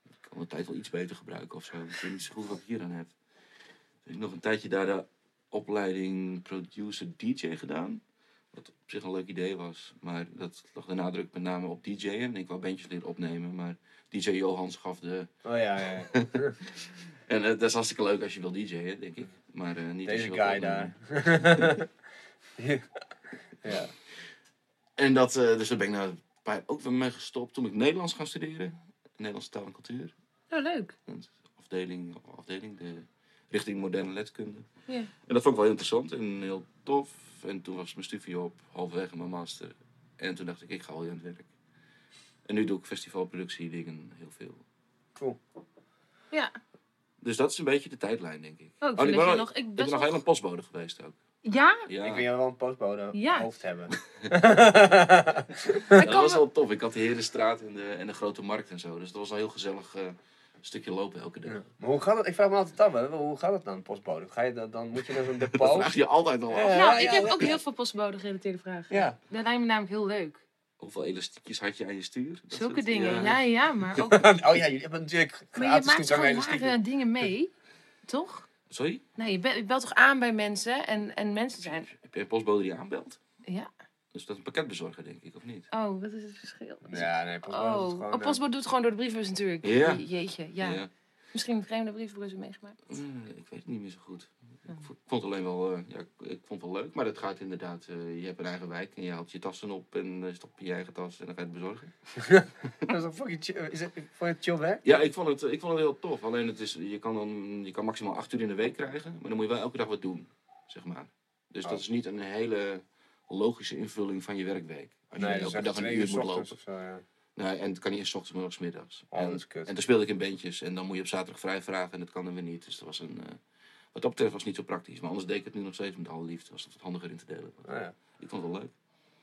ik kan de tijd wel iets beter gebruiken of zo. Ik weet niet zo goed wat ik hier aan heb. Toen heb ik nog een tijdje daar de opleiding producer DJ gedaan. Wat op zich een leuk idee was. Maar dat lag de nadruk met name op DJ'en. Ik wou bandjes leren opnemen, maar DJ Johans gaf de... Oh ja, ja. ja. En eh, dat is hartstikke leuk als je wil DJ'en, denk ik. Maar eh, niet als Deze je guy daar. ja. En dat, eh, dus daar ben ik nou paar ook weer mee gestopt. Toen ik Nederlands gaan studeren. Nederlandse taal en cultuur. Oh, leuk. En afdeling, afdeling de richting moderne letkunde. Ja. En dat vond ik wel heel interessant en heel tof. En toen was mijn studie op, halverwege mijn master. En toen dacht ik, ik ga al aan het werk. En nu doe ik festivalproductie dingen heel veel. Cool. Ja. Dus dat is een beetje de tijdlijn, denk ik. Oh, ik Oh, ik ben je wel- nog... Ik Ik ben nog wel... heel een postbode geweest ook. Ja? Ja, Ik wil jou wel een postbode Ja. hoofd hebben. Dat was wel tof. Ik had de Herenstraat en de, en de Grote Markt en zo. Dus dat was een heel gezellig eh, stukje lopen elke dag. Ja. Maar hoe gaat het? Ik vraag me altijd af, hè, hoe gaat het dan, postbode? Ga je dan, dan moet je naar zo'n Dat depot? vraag je altijd al af. Ja. Nou, ik heb ja, ook heel veel postbode gerelateerde vragen. Ja. Dat lijkt me namelijk heel leuk. Hoeveel elastiekjes had je aan je stuur? Dat Zulke dingen. Ja, ja, maar ook... Oh ja, jullie hebben natuurlijk Maar je gratis maakt gewoon rare dingen mee. Toch? Sorry? Nee, je belt, je belt toch aan bij mensen en, en mensen zijn... Heb je een postbode die aanbelt? Ja. Dus dat is een pakketbezorger, denk ik, of niet? Oh, wat is het verschil? Ja, nee, postbode Oh, doet gewoon... oh, postbode doet het gewoon door de brievenbus natuurlijk. Ja. Je- Jeetje, ja. Misschien een vreemde brievenbus meegemaakt. Eh, ik weet het niet meer zo goed. Ik vo- ik vond het alleen wel, eh, ja, ik, vond het wel leuk. Maar het gaat inderdaad, eh, je hebt een eigen wijk en je haalt je tassen op en uh, stop je je eigen tas en dan ga je het bezorgen. Dat is een fucking chill, is het, vond je het chill werk? Ja, ik vond het, ik vond het heel tof. Alleen het is, je kan dan, je kan maximaal acht uur in de week krijgen, maar dan moet je wel elke dag wat doen, zeg maar. Dus Oh. dat is niet een hele logische invulling van je werkweek. Als je Nee, dat elke dag een uur moet lopen. of zo, ja. Nee, en het kan niet eens ochtends, maar middags. Oh, en, en toen speelde ik in bandjes en dan moet je op zaterdag vrij vragen en dat kan dan weer niet. Dus dat was een, eh, wat dat betreft was het niet zo praktisch. Maar anders deed ik het nu nog steeds met alle liefde. Was het wat handiger in te delen. Oh, ja. Ik vond het wel leuk.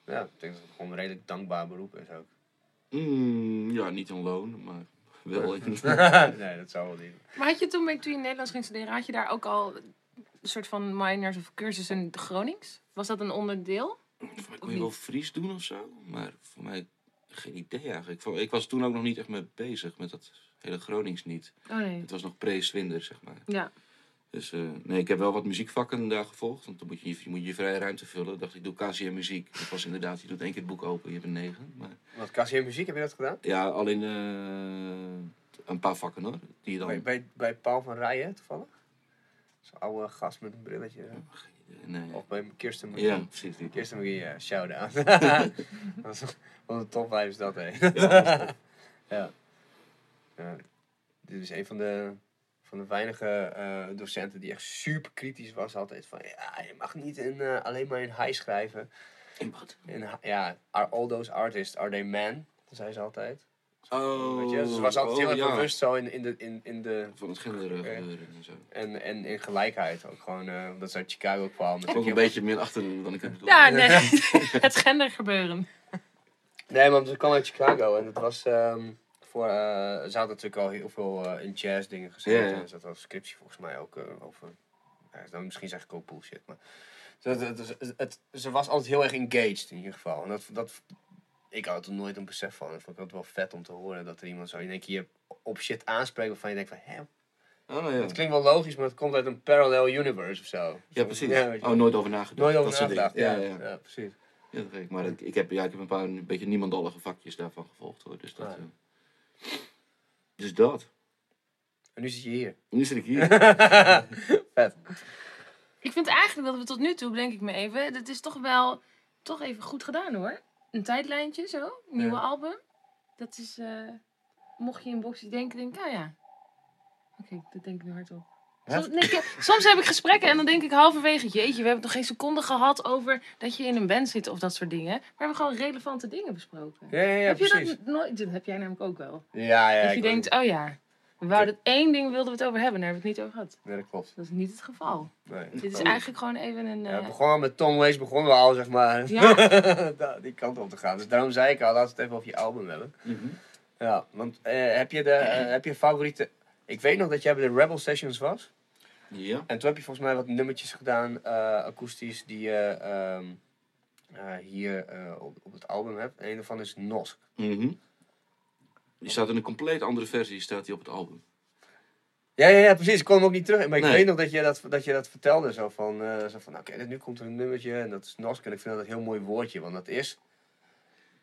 ja, ik denk dat het gewoon een redelijk dankbaar beroep is ook. Mm, ja, niet in loon, maar wel nee, dat zou wel niet. Maar had je toen, toen je in Nederlands ging studeren, had je daar ook al een soort van minors of cursussen in Gronings? Was dat een onderdeel? Voor mij kon je wel Fries doen of zo, maar voor mij geen idee eigenlijk. Ik was toen ook nog niet echt mee bezig met dat hele Gronings niet. Oh nee. Het was nog pre-Swinder, zeg maar. Ja. Dus eh, nee, ik heb wel wat muziekvakken daar gevolgd. Want dan moet je je, moet je vrije ruimte vullen. Ik dacht, ik doe KCM muziek. Dat was inderdaad, je doet één keer het boek open, je hebt een negen. Maar Wat KCM muziek, heb je dat gedaan? ja, alleen eh, een paar vakken hoor. Die je dan... Bij, bij, bij Paul van Rijen toevallig? Zo'n oude gast met een brilletje. Nee. Of bij Kirsten McGee. Ja, precies. Die. Kirsten McGee, ja, shout-out. Wat een top 5 is dat, hé. ja. ja. Dit is een van de, van de weinige eh, docenten die echt super kritisch was altijd. Van, ja, je mag niet in, eh, alleen maar in high schrijven. In wat? In, ja, are all those artists, are they men? Dat zei ze altijd. Oh, Weet je? Dus ze was altijd oh, heel erg ja. bewust zo in, in, de, in, in de... Van het gender Oké. gebeuren en zo. En, en in gelijkheid ook gewoon, eh, omdat ze uit Chicago kwam. Ook een beetje meer achter dan ik heb bedoeld. Ja, nee. het gendergebeuren. Nee, maar ze kwam uit Chicago en het was ehm, voor, eh, ze had natuurlijk al heel veel eh, in jazz dingen ja. Ze had al een scriptie volgens mij ook eh, over, ja, dan misschien zeg ik ook bullshit, maar ze, het, het, het- ze was altijd heel erg engaged in ieder geval. En dat, dat, ik had er nooit een besef van. Dat vond ik altijd wel vet om te horen dat er iemand zo in één keer op shit aanspreekt waarvan je denkt van, hè, Oh, nou ja. dat klinkt wel logisch, maar het komt uit een parallel universe of zo. Ja, precies. Ja, je. oh, nooit over nagedacht. Nooit over Dat nagedacht, ja, Ja, ja, ja. precies. Ja, dat ik. Maar ik, ik heb, ja, ik heb een paar een beetje niemandallige vakjes daarvan gevolgd hoor. Dus dat. Ah. eh, dus dat. En nu zit je hier. Nu zit ik hier. Vet. Ik vind eigenlijk dat we tot nu toe, bedenk ik me even, dat is toch wel toch even goed gedaan hoor. Een tijdlijntje zo, een nieuwe Ja. album. Dat is, eh, mocht je in boxjes denken, denk ik, oh ja. Oké, dat denk ik nu hardop. Soms, nee, ik- soms heb ik gesprekken en dan denk ik halverwege, jeetje, we hebben nog geen seconde gehad over dat je in een band zit of dat soort dingen. Maar we hebben gewoon relevante dingen besproken. Ja, ja, ja, heb je dat nooit? Dat heb jij namelijk ook wel. Ja, ja. dat je denkt, oh ja, we wouden het één ding wilden we het over hebben, daar hebben we het niet over gehad. Nee, dat klopt. Dat is niet het geval. Nee. Dit is Oh. eigenlijk gewoon even een. Ja, eh, begonnen met Tom Waits begonnen we al, zeg maar, Ja. die kant op te gaan. Dus daarom zei ik al, laten we het even over je album hebben. Mhm. Ja, want eh, heb, je de, eh, heb je favoriete... Ik weet nog dat jij bij de Rebel Sessions was. Ja. En toen heb je volgens mij wat nummertjes gedaan, eh, akoestisch, die je ehm, eh, hier eh, op, op het album hebt. En een daarvan is Nosk. Mhm. Die staat in een compleet andere versie staat die op het album. Ja, ja, ja, precies. Ik kon hem ook niet terug. Maar ik Nee. weet nog dat je dat, dat, je dat vertelde. Zo van, eh, zo van oké, nu komt er een nummertje en dat is Nosk. En ik vind dat een heel mooi woordje, want dat is...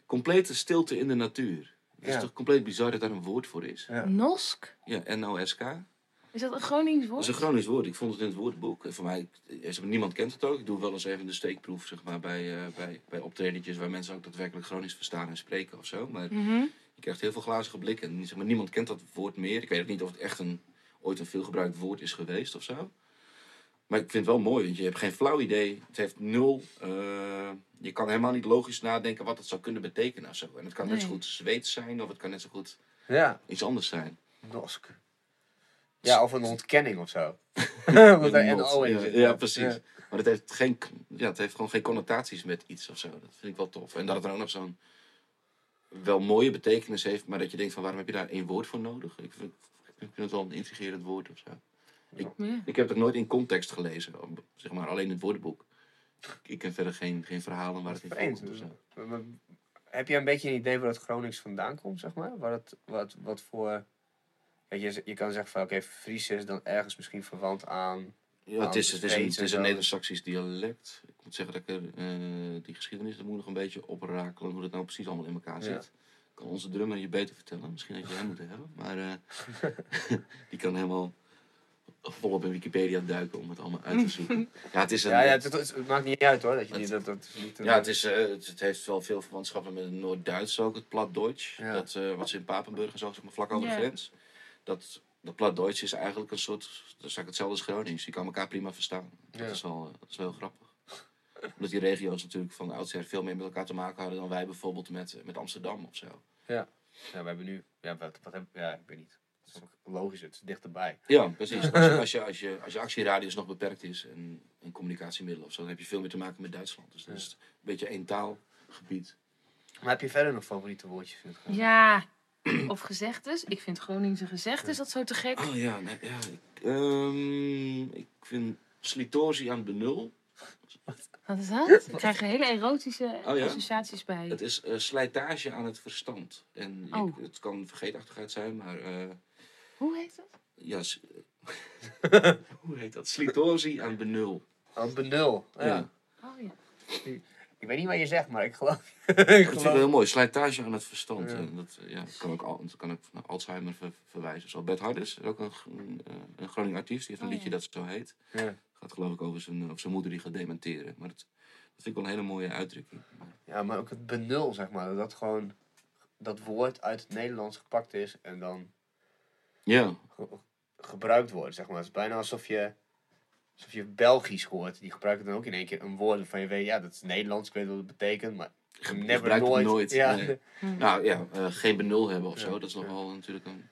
Complete stilte in de natuur. Het Ja. is toch compleet bizar dat daar een woord voor is. Ja. Nosk? Ja, N-O-S-K. Is dat een Gronings Dat woord? is een Gronings woord. Ik vond het in het woordenboek. En voor mij, eh, niemand kent het ook. Ik doe wel eens even de steekproef zeg maar, bij, eh bij, bij optredentjes waar mensen ook daadwerkelijk Gronings verstaan en spreken of zo. Maar Mhm. Je krijgt heel veel glazige blikken. En zeg maar, niemand kent dat woord meer. Ik weet ook niet of het echt een, ooit een veelgebruikt woord is geweest of zo. Maar ik vind het wel mooi, want je hebt geen flauw idee. Het heeft nul. eh, je kan helemaal niet logisch nadenken wat het zou kunnen betekenen of zo. En het kan net zo goed Zweeds zijn of het kan net zo goed Ja, iets anders zijn. Nosk. Ja, of een ontkenning of zo. Er. NO in ja, precies. Ja. Maar het heeft, geen, ja, het heeft gewoon geen connotaties met iets of zo. Dat vind ik wel tof. En dat het dan ook nog zo'n wel mooie betekenis heeft, maar dat je denkt van waarom heb je daar één woord voor nodig? Ik vind, ik vind het wel een intrigerend woord of zo. Ja. Ik heb het nooit in context gelezen, zeg maar alleen het woordenboek. Ik ken verder geen, geen verhalen waar het in Vreemd. voorkomt of zo. Heb je een beetje een idee waar het Gronings vandaan komt, zeg maar? Waar het, wat, wat voor... Je, je kan zeggen van, oké, Fries is dan ergens misschien verwant aan... Ja, het is, het is een, het is en een zo. Neder-Saxisch dialect. Ik moet zeggen dat ik er, eh, die geschiedenis, dat moet nog een beetje oprakelen, hoe dat nou precies allemaal in elkaar Ja. zit. Kan onze drummer je beter vertellen. Misschien had je hem moeten hebben. Maar eh, die kan helemaal volop in Wikipedia duiken om het allemaal uit te zoeken. Ja, het is een, Ja, ja het, het- het maakt niet uit hoor. Dat je Het- niet, dat, dat is niet een- ja, het, is, eh, het, het heeft wel veel verwantschappen met het Noord-Duits ook, het Plat-Duits. Ja. Dat, eh, wat ze in Papenburg en zo, zeg maar, vlak over Ja. de grens. Dat, dat Plat-Duits is eigenlijk een soort, dat is eigenlijk hetzelfde als Gronings. Je kan elkaar prima verstaan. Dat, Ja. is, wel, eh, dat is wel heel grappig. Omdat die regio's natuurlijk van oudsher veel meer met elkaar te maken hadden dan wij bijvoorbeeld met, eh, met Amsterdam of zo. Ja, we hebben nu... Ja, wat, wat heb, ja, ik weet niet. Dat is ook logisch, het is dichterbij. Ja, precies. Als je, als je, als je, als je actieradius nog beperkt is en, en communicatiemiddelen of zo, dan heb je veel meer te maken met Duitsland. Dus dat is een beetje één taalgebied. Maar heb je verder nog favoriete woordjes? in het Gronings? Ja, of gezegdes. Ik vind Groningse gezegdes dat zo te gek. Oh ja, nee, ja ik, ehm, ik vind Slitorzi aan benul. Wat is dat? Ik krijg er hele erotische Oh ja? associaties bij. Het is eh, slijtage aan het verstand. En Oh. het kan vergeetachtigheid zijn, maar eh, Hoe heet dat? ja, hoe heet dat? Slitorzi aan benul. Oh, benul. Ja. Ja. Oh ja. Ik weet niet wat je zegt, maar ik geloof... ik Dat vind ik geloof... heel mooi. Slijtage aan het verstand. Ja. En dat, ja, dat kan ook, al, dat kan ook naar Alzheimer ver- verwijzen. Zo Bert Harders, ook een, een, eh, een Groning artiest. Die heeft een Oh, liedje dat zo heet. Ja. gaat geloof ik over zijn, over zijn moeder die gaat dementeren. Maar dat, dat vind ik wel een hele mooie uitdrukking. ja, maar ook het benul, zeg maar. Dat gewoon dat woord uit het Nederlands gepakt is en dan Ja, ge- gebruikt wordt, zeg maar. Het is bijna alsof je, alsof je Belgisch hoort. Die gebruiken dan ook in één keer een woord van je weet, ja, dat is Nederlands, ik weet wat het betekent, maar je never gebruikt het nooit. nooit. Ja, nee. Nou ja, eh, geen benul hebben of Ja, zo. Dat is nog ja. wel natuurlijk een,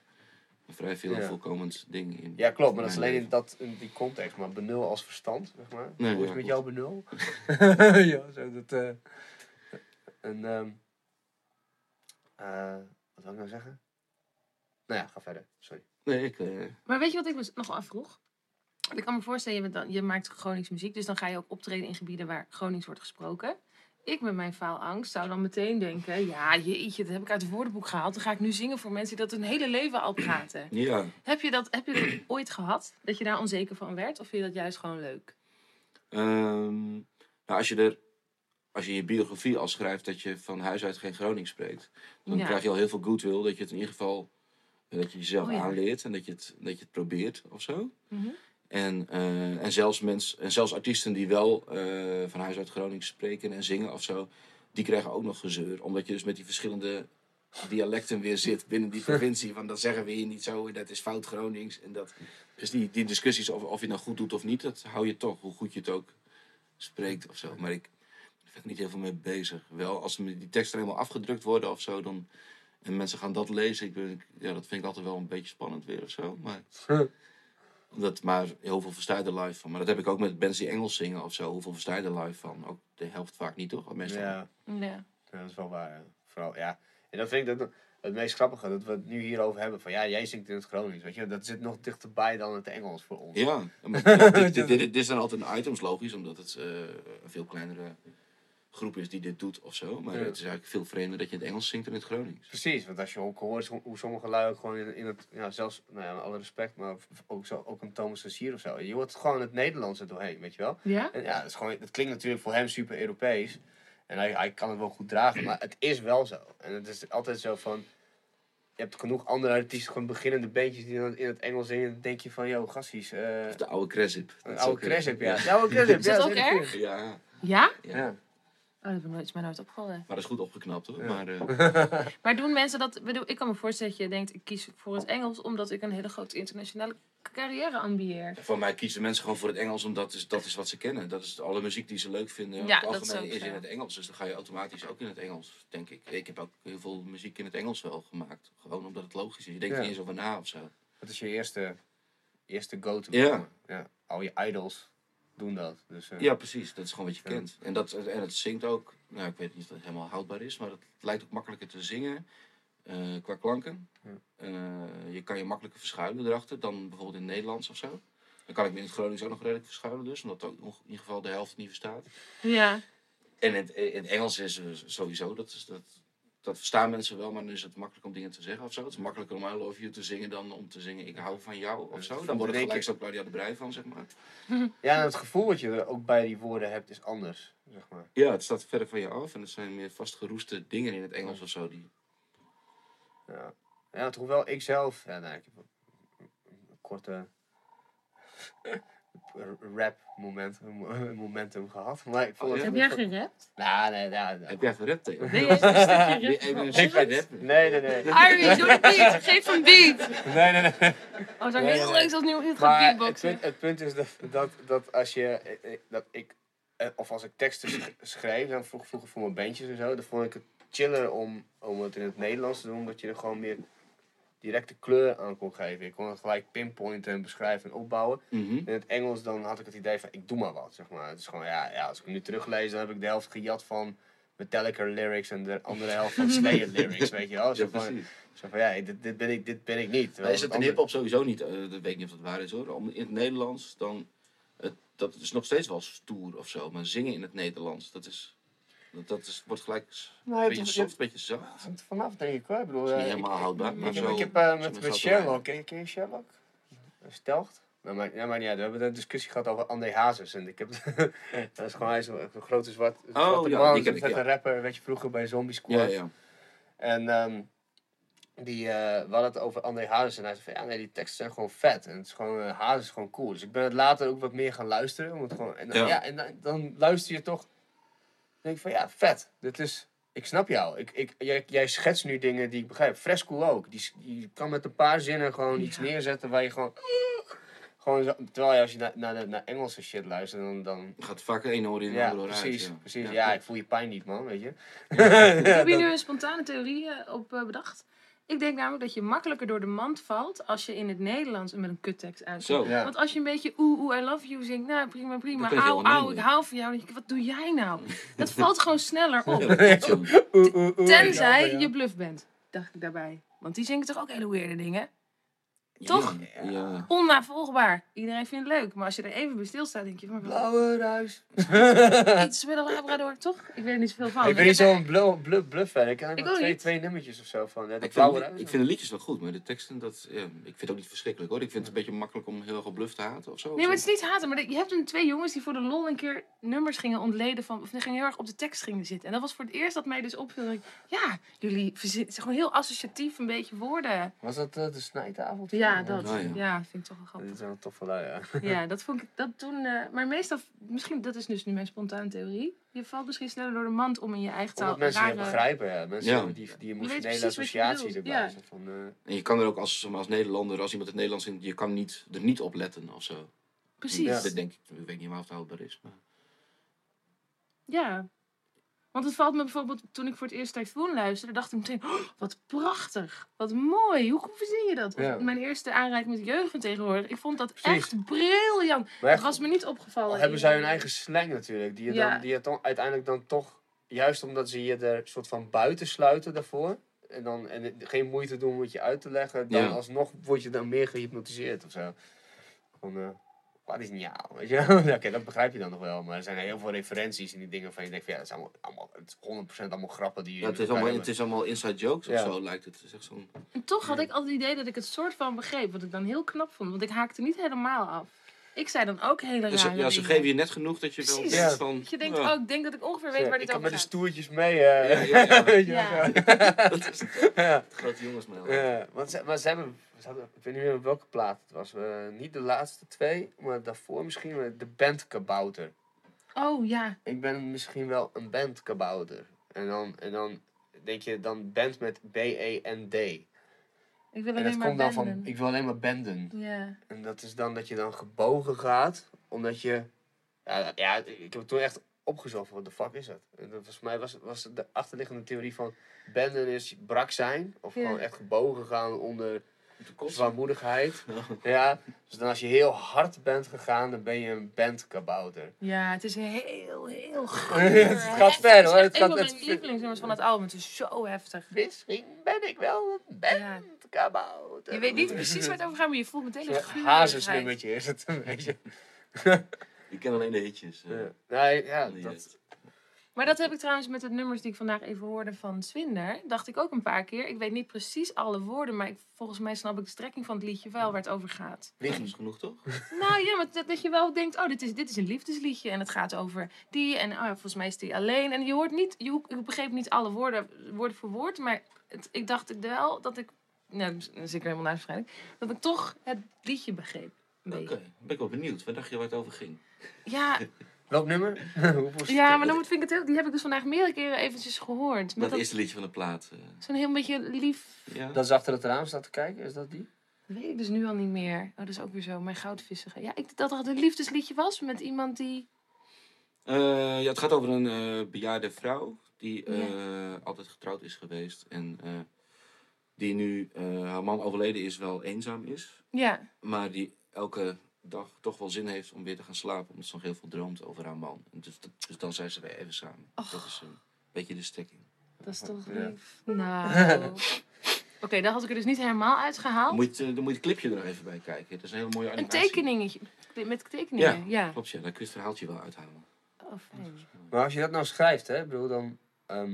een vrij veel Ja. voorkomend ding. In, ja, klopt, maar dat is alleen in, dat, in die context. Maar benul als verstand, zeg maar. Nee, Hoe is ja, het met jouw benul? ja, zo dat... eh en, ehm eh, wat wil ik nou zeggen? Nou ja, ga verder. Sorry. Nee, ik... eh, Maar weet je wat ik me nog afvroeg? Ik kan me voorstellen, je, dan, je maakt Gronings muziek, dus dan ga je ook optreden in gebieden waar Gronings wordt gesproken. Ik met mijn faalangst zou dan meteen denken, ja jeetje, dat heb ik uit het woordenboek gehaald. Dan ga ik nu zingen voor mensen die dat hun hele leven al praten. ja, heb, je dat, heb je dat ooit gehad? Dat je daar onzeker van werd? Of vind je dat juist gewoon leuk? Ehm, nou, als je er, als je je biografie al schrijft dat je van huis uit geen Gronings spreekt, dan Ja. krijg je al heel veel goodwill dat je het in ieder geval dat je jezelf Oh ja. aanleert en dat je het, dat je het probeert of zo. Mhm. En, eh, en, zelfs mens, en zelfs artiesten die wel eh, van huis uit Gronings spreken en zingen of zo, die krijgen ook nog gezeur. Omdat je dus met die verschillende dialecten weer zit binnen die provincie. Van dat zeggen we hier niet zo, dat is fout Gronings. En dat, dus die, die discussies over of je nou goed doet of niet, dat hou je toch, hoe goed je het ook spreekt of zo. Maar ik ben er niet heel veel mee bezig. Wel, als die teksten helemaal afgedrukt worden of zo, dan, en mensen gaan dat lezen, ik ben, ja, dat vind ik altijd wel een beetje spannend weer of zo. Maar, omdat, maar heel veel versta je er live van. Maar dat heb ik ook met bands die Engels zingen of zo. Hoeveel versta je er live van? Ook de helft vaak niet, toch? Meestal. Ja, Ja. ja, dat is wel waar. ja. Vooral, ja. En dat vind ik dat, het meest grappige, dat we het nu hierover hebben. Van ja, jij zingt in het Gronings, weet je. Dat zit nog dichterbij dan het Engels voor ons. Ja, maar ja, dit, dit, dit, dit is dan altijd een items, logisch, omdat het eh, een veel kleinere groep is die dit doet of zo. Maar Ja. het is eigenlijk veel vreemder dat je in het Engels zingt dan in het Gronings. Precies, want als je ook hoort hoe- hoe sommige lui ook gewoon in, in het, ja, zelfs, nou ja, met alle respect, maar ook, zo, ook een Thomas Sassier of zo. Je hoort gewoon het Nederlands er doorheen, weet je wel. Ja? En ja, het, is gewoon, het klinkt natuurlijk voor hem super Europees. En hij, hij kan het wel goed dragen, maar het is wel zo. En het is altijd zo van, je hebt genoeg andere artiesten, gewoon beginnende bandjes die dan in het Engels zingen. Dan denk je van, yo, gasties, eh Of de oude Cresip. Dat is oude ook, eh, Cresip, ja. De oude Cresip, Is dat ja, ook zeker. erg? Ja, Ja? ja. Oh, dat heb ik nooit- is mij nooit opgevallen. Maar dat is goed opgeknapt hoor. Ja. Maar, eh, Maar doen mensen dat... Bedoel, ik kan me voorstellen dat je denkt, ik kies voor het Engels omdat ik een hele grote internationale carrière ambieer. van mij kiezen mensen gewoon voor het Engels, omdat is, dat is wat ze kennen. Dat is alle muziek die ze leuk vinden. Ja, Ja, dat is algemeen ook is zo. in het Engels. Dus dan ga je automatisch ook in het Engels, denk ik. Ik heb ook heel veel muziek in het Engels wel gemaakt. Gewoon omdat het logisch is. Je denkt Ja. niet eens over na of zo. Dat is je eerste, eerste go-to. Ja. ja. Al je idols doen dat. Dus, eh, Ja, precies. Dat is gewoon wat je Ja. kent. En, dat, en het zingt ook. Nou, ik weet niet of dat helemaal houdbaar is, maar het lijkt ook makkelijker te zingen eh, qua klanken. Ja. Eh, je kan je makkelijker verschuilen erachter dan bijvoorbeeld in het Nederlands of zo. Dan kan ik me in het Gronings ook nog redelijk verschuilen, dus, omdat ook nog in ieder geval de helft niet verstaat. Ja. En in het, in het Engels is sowieso, dat, is, dat, dat verstaan mensen wel, maar dan is het makkelijk om dingen te zeggen of zo. Het is makkelijker om I love you te zingen dan om te zingen ik hou van jou of zo. Dan wordt het denk gelijk zo Claudia de Brij van, zeg maar. Ja, en het gevoel wat je er ook bij die woorden hebt is anders, zeg maar. Ja, het staat verder van je af en het zijn meer vastgeroeste dingen in het Engels of zo. Die... Ja, ja hoewel ik zelf, ja, nou, ik heb een korte rap moment, momentum gehad. Maar ik vond Oh, het... Heb jij gerapt? Nou, nee, ja, Heb jij gerapt? Ben je een stukje? Nee, nee, nee. Doe de beat. Geef een beat. Nee, nee, nee. Oh, zou Nee, heel nee. leuk als nu gaat Maar het beatboxen. punt, het punt is dat, dat, dat als je, eh, eh, dat ik, eh, of als ik teksten sch- schreef, dan vroeg, vroeger voor mijn bandjes en zo, dan vond ik het chiller om, om het in het Nederlands te doen, omdat je er gewoon meer directe kleur aan kon geven. Ik kon het gelijk pinpointen en beschrijven en opbouwen. Mhm. In het Engels dan had ik het idee van, ik doe maar wat, zeg maar. Het is gewoon, ja, ja als ik hem nu teruglees, dan heb ik de helft gejat van Metallica lyrics en de andere helft van Slayer lyrics, weet je wel. Zo Ja, van, zo van ja, dit, dit, ben ik, dit ben ik niet. Maar is het in andere- hip-hop sowieso niet? eh, dat weet ik niet of dat waar is hoor. Om, in het Nederlands dan. Het, dat is nog steeds wel stoer of zo. Maar zingen in het Nederlands, dat is. Dat, dat is, wordt gelijk Nee, een het beetje is- soft, een beetje zacht. hangt er vanaf, denk ik hoor. Ik bedoel, is niet eh, helemaal houdbaar. Maar ik, heb- zo, ik heb eh, met. Sherlock, ken je, ken je Sherlock? Stelgt? Nou, maar, ja, maar uit. We hebben een discussie gehad over André Hazes. En ik heb, dat is gewoon, hij is een, een grote zwart, zwarte ja, man, die ken een ja. rapper, weet je, vroeger bij Zombie Squad. Ja, ja. En ehm, die, eh, we hadden het over André Hazes en hij zei van, ja nee, die teksten zijn gewoon vet. En het is gewoon, Hazes is gewoon cool. Dus ik ben het later ook wat meer gaan luisteren. Om het gewoon, en dan, ja. Ja. en dan, dan luister je toch, denk ik van, ja, vet. Dit is, ik snap jou. Ik, ik, jij, jij schetst nu dingen die ik begrijp. Fresco ook. Die, die kan met een paar zinnen gewoon iets neerzetten waar je gewoon... Gewoon zo, terwijl je als je naar, naar, de- naar Engelse shit luistert, dan... dan Gaat vaak één oor in en ja, ander oor uit. precies. ja. precies. Ja, Ja, ik voel je pijn niet, man, weet je. Heb je nu een spontane theorie eh, op eh, bedacht? Ik denk namelijk dat je makkelijker door de mand valt als je in het Nederlands met een kuttekst uitkomt. Zo. Ja. Want als je een beetje oeh, oeh, I love you zingt, nou prima, prima. Auw, auw, ik hou van jou. Dan denk ik, wat doe jij nou? Dat valt gewoon sneller op. Tenzij je bluff bent, dacht ik daarbij. Want die zingen toch ook hele weirde dingen? Toch? Ja. Onnavolgbaar. Iedereen vindt het leuk. Maar als je er even bij stilstaat, denk je van... Blauwe ruis. Iets met een labrador, toch? Ik weet er niet zoveel van. ik ben niet heb zo'n bluff, bluff, bluff fan. Ik ken er ook twee, niet. twee nummertjes of zo van. Ja, de Ik blauwe vind, ruis. ik vind de liedjes wel goed, maar de teksten, dat, ja, ik vind het ook niet verschrikkelijk hoor. Ik vind het een beetje makkelijk om heel erg op bluff te haten of zo. Nee, maar het is niet haten. Maar je hebt een twee jongens die voor de lol een keer nummers gingen ontleden van... Of die gingen heel erg op de tekst gingen zitten. En dat was voor het eerst dat mij dus opviel. Ja, jullie verzinnen gewoon heel associatief een beetje woorden. Was dat eh, de snijtafel? Ja, dat. Oh, ja. ja. vind ik toch wel Dat grappig. is wel tof van ja. Ja, dat vond ik dat toen. eh, maar meestal, misschien, dat is dus nu mijn spontane theorie. Je valt misschien sneller door de mand om in je eigen taal. Omdat mensen begrijpen, ja. Mensen Ja. die, die emotionele associatie erbij. ja. Zo Van, eh, En je kan er ook als, als Nederlander, als iemand het Nederlands in, je kan niet, er niet op letten of zo. Precies. Ja. Ja. Dat denk ik, ik weet niet waar het houdbaar is. Maar... Want het valt me bijvoorbeeld, toen ik voor het eerst Typhoon luisterde, dacht ik meteen, oh, wat prachtig, wat mooi, hoe verzin je dat? Ja. Mijn eerste aanraking met jeugd tegenwoordig, ik vond dat Precies. echt briljant. Maar Het was me niet opgevallen. al hebben zij hun eigen slang natuurlijk. Die je, Ja. dan, die je dan uiteindelijk dan toch, juist omdat ze je er soort van buiten sluiten daarvoor. En dan en geen moeite doen om het je uit te leggen. Dan Ja. alsnog word je dan meer gehypnotiseerd of zo. Van, eh, wat is ja, weet je Oké, dat begrijp je dan nog wel. Maar er zijn heel veel referenties in die dingen van je denkt van ja, dat zijn allemaal, allemaal het is 100% allemaal grappen die je Ja, het, is allemaal, het is allemaal inside jokes Ja. of zo, lijkt het. Het echt zo'n... En toch had ik altijd het idee dat ik het soort van begreep, wat ik dan heel knap vond, want ik haakte niet helemaal af. Ik zei dan ook hele Ja, ze, rare ja, ze geven je net genoeg dat je wel Precies. denkt Ja. van... Dat je denkt, oh, ik denk dat ik ongeveer weet Ja, waar ik dit kan over met de gaat. stoertjes mee. eh. Ja, dat is ja. grote jongens Ja, want ze, maar ze hebben, ze ik weet niet meer welke plaat het was. eh, niet de laatste twee, maar daarvoor misschien de band Kabouter. Oh ja, Ik ben misschien wel een band Kabouter. En dan, en dan denk je dan band met B-E-N-D. ik wil En alleen dat maar komt dan van, benden. ik wil alleen maar benden. Ja. En dat is dan dat je dan gebogen gaat, omdat je... Ja, ja ik heb het toen echt opgezocht, wat de fuck is dat? En dat was, voor mij was, was de achterliggende theorie van... Benden is brak zijn, of gewoon echt gebogen gaan onder. Zwaarmoedigheid. Ja, dus dan als je heel hard bent gegaan, dan ben je een bandkabouter. Ja, het is heel, heel Het gaat ver, hoor. Het gaat een van mijn lievelingsnummers van het album. Het is zo heftig. Misschien ben ik wel een Ja. bandkabouter. Je weet niet precies waar het over gaat, maar je voelt meteen een gurigheid. hazesnummertje is het een beetje. Ik ken alleen de hitjes. eh. Ja. Nee, ja, dat, Maar dat heb ik trouwens met de nummers die ik vandaag even hoorde van Swinder. Dacht ik ook een paar keer. Ik weet niet precies alle woorden, maar ik, volgens mij snap ik de strekking van het liedje wel waar het over gaat. Dat is genoeg toch? Nou ja, maar dat, dat je wel denkt, oh, dit is, dit is een liefdesliedje. En het gaat over die. En oh, ja, volgens mij is die alleen. En je hoort niet, je, je begreep niet alle woorden, woord voor woord. Maar het, ik dacht wel dat ik, nou, dan zit ik er helemaal naast waarschijnlijk. Dat ik toch het liedje begreep. Oké, beetje. ben ik wel benieuwd. Waar dacht je waar het over ging? Ja, welk nummer? Hoeveel ja, maar dan moet- vind ik het heel, die heb ik dus vandaag meerdere keren eventjes gehoord. Met Dat eerste liedje van de plaat. eh. zo'n heel beetje lief ja. Dat is achter het raam staat te kijken, is dat die? Dat weet ik dus nu al niet meer. Oh, dat is ook weer zo. Mijn goudvissige. Ja, ik, dat het een liefdesliedje was met iemand die... Eh, ja, het gaat over een eh, bejaarde vrouw die eh, altijd getrouwd is geweest. En eh, die nu, eh, haar man overleden is, wel eenzaam is. Ja, Maar die elke dag toch wel zin heeft om weer te gaan slapen. Omdat ze nog heel veel droomt over haar man. En dus, dat- dus dan zijn ze weer even samen. Och. Dat is een beetje de stekking. dat is toch Ja. lief. Nou... Oké, daar had ik er dus niet helemaal Dan uitgehaald. moet, eh, dan moet je het clipje er nog even bij kijken. Het is een hele mooie Een animatie. tekeningetje. Met tekeningen, ja. Klopt, ja. Daar kun je het verhaaltje wel uithalen. Oh, fijn. Maar als je dat nou schrijft, hè, ik bedoel dan. ehm,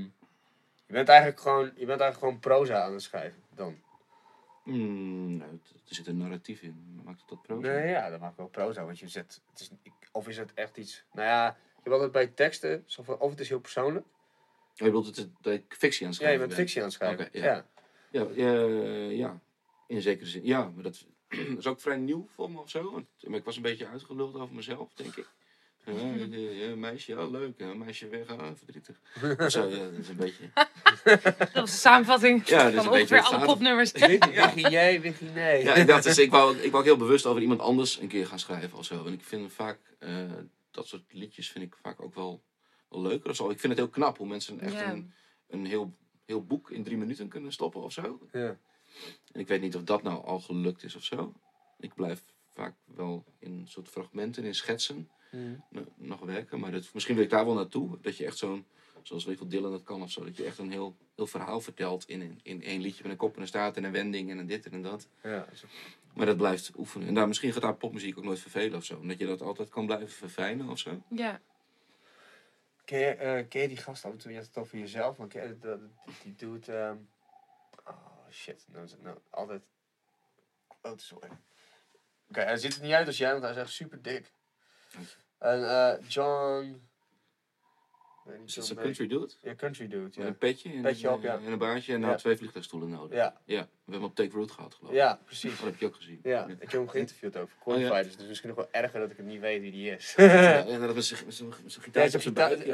je bent eigenlijk gewoon, je bent eigenlijk gewoon proza aan het schrijven. Dan. Hmm, nou, het- er zit een narratief in. Maakt het dat proza? Nee, ja, dat maakt wel proza. Want je zet, het is, of is het echt iets. Nou ja, je hebt altijd bij teksten, zo van, of het is heel persoonlijk. Oh, je bedoelt het, het- dat ik fictie aan het Ja, je bent ben? fictie aan het schrijven. Oké, ja. ja. Ja, ja, ja, in zekere zin. Ja, maar dat is ook vrij nieuw voor me of zo. Want maar ik was een beetje uitgeluld over mezelf, denk ik. Ja, ja, ja, meisje, ja, leuk. Ja, meisje weg, ah, verdrietig. Of Zo, ja, dat is een beetje... Dat was de samenvatting Ja, dat is van een beetje ongeveer alle popnummers. Wiggy jij, Wiggy nee. Ja, ik dacht dus, ik wou, ik wou heel bewust over iemand anders een keer gaan schrijven of zo. En ik vind vaak, eh, dat soort liedjes vind ik vaak ook wel, wel leuker of zo. Ik vind het heel knap hoe mensen echt Ja. een, een heel, heel boek in drie minuten kunnen stoppen of zo. Ja. En ik weet niet of dat nou al gelukt is of zo. Ik blijf vaak wel in soort fragmenten, in schetsen N- nog werken. Maar dat, misschien wil ik daar wel naartoe. Dat je echt zo'n zoals weet ik Dylan dat kan of zo. Dat je echt een heel, heel verhaal vertelt in, in één liedje met een kop en een staart en een wending en een dit en een dat. Ja, zo- Maar dat blijft oefenen. En daar, misschien gaat daar popmuziek ook nooit vervelen of zo. Omdat je dat altijd kan blijven verfijnen of zo. Ja. Ken je, eh, ken je die gast af en toe? Je had het over jezelf, maar ken je dat, die doet... ehm, oh shit, nou, is het nou altijd... Oh, sorry. Oké, hij ziet er niet uit als jij, want hij is echt super dik. En eh, John... Is dat zo'n country dude? Ja, country dude, Met ja. een petje, en, Petje op, ja. en een baardje en Ja. nou twee vliegtuigstoelen nodig. Ja, Ja, we hebben hem op Take Root gehad geloof ik. ja, precies. Dat heb je ook gezien. Ja, ik heb hem geïnterviewd over Oh, ja. Qualified, dus misschien nog wel erger dat ik het niet weet wie die is. Ja, en dat met zijn hij op zijn heeft, buik.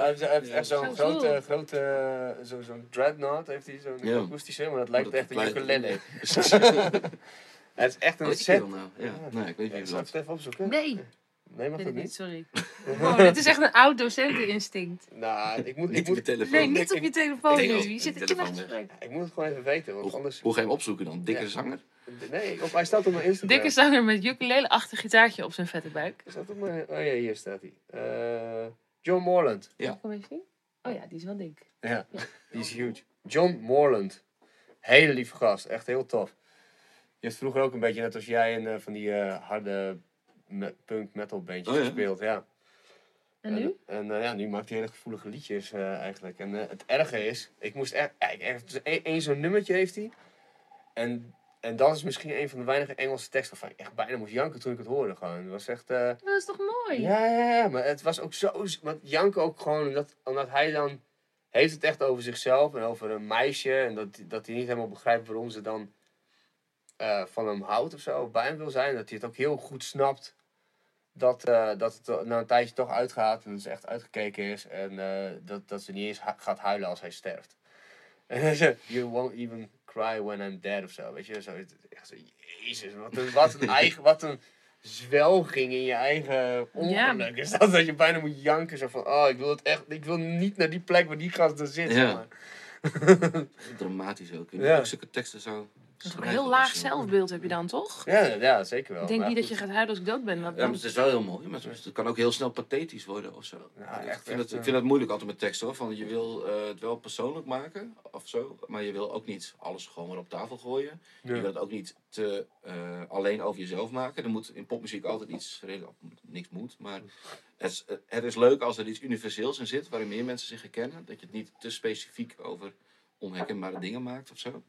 hij echt zo'n Zo grote, grote eh, zo, zo'n dreadnought heeft hij, zo'n Ja. akoestische, maar dat lijkt dat echt een ukulele. Het is echt een je set. nou? Ja, nee, ik weet niet ik het even opzoeken? Nee, Nee, mag dat niet, sorry. Wow, dit is echt een oud docenteninstinct. Nou, ik moet, ik Niet op je moet, telefoon. Nee, ik- niet op je telefoon ik- Je zit in telefoon kindergesprek. ik moet het gewoon even weten, want Hoe, anders... hoe ga je hem opzoeken dan? Dikke Ja. zanger? Nee, op, hij staat op mijn Instagram. Dikke zanger met ukulele-achtig gitaartje op zijn vette buik. Staat op mijn... Oh ja, hier staat hij. Eh, John Morland. Ja. Kom eens zien. Oh ja, die is wel dik. Ja, die is huge. John Morland. Hele lieve gast, echt heel tof. Je hebt vroeger ook een beetje net als jij in eh, van die eh, harde me- punk metal bandjes Oh ja? gespeeld, ja. En nu? En eh, ja, nu maakt hij hele gevoelige liedjes eh, eigenlijk. En eh, het erge is, ik moest echt, echt dus één één zo'n nummertje heeft hij. En, en dat is misschien een van de weinige Engelse teksten waarvan ik echt bijna moest janken toen ik het hoorde gewoon. Het was echt... eh, Dat is toch mooi? ja, ja, ja, maar het was ook zo. Want Janke ook gewoon, omdat, omdat hij dan. heeft het echt over zichzelf en over een meisje. En dat, dat hij niet helemaal begrijpt waarom ze dan. eh, van hem houdt of zo, of bij hem wil zijn. Dat hij het ook heel goed snapt. Dat, eh, dat het er na een tijdje toch uitgaat en dat ze echt uitgekeken is. En eh, dat, dat ze niet eens gaat huilen als hij sterft. En hij zegt, you won't even cry when I'm dead of zo. Weet je, zo, echt zo, jezus, wat een, wat een eigen, wat een zwelging in je eigen ongeluk. Is dat dat je bijna moet janken, zo van, oh, ik wil het echt, ik wil niet naar die plek waar die gast er zit. Ja. zeg maar. Dramatisch ook. Ik Ja. zulke teksten zo. Dat is een heel laag zelfbeeld heb je dan, toch? Ja, ja, zeker wel. Ik denk Maar niet dat je gaat huilen als ik dood ben. Dat Ja, maar het is wel heel mooi. Maar het kan ook heel snel pathetisch worden of zo. Ja, ik, echt, vind echt, het, ik eh. vind het moeilijk altijd met teksten hoor. Van, je wil eh, het wel persoonlijk maken of zo. Maar je wil ook niet alles gewoon maar op tafel gooien. Ja. Je wil het ook niet te eh, alleen over jezelf maken. Er moet in popmuziek altijd iets, redelijk- niks moet, maar het is, het is leuk als er iets universeels in zit, waarin meer mensen zich herkennen. Dat je het niet te specifiek over onherkenbare dingen maakt of zo.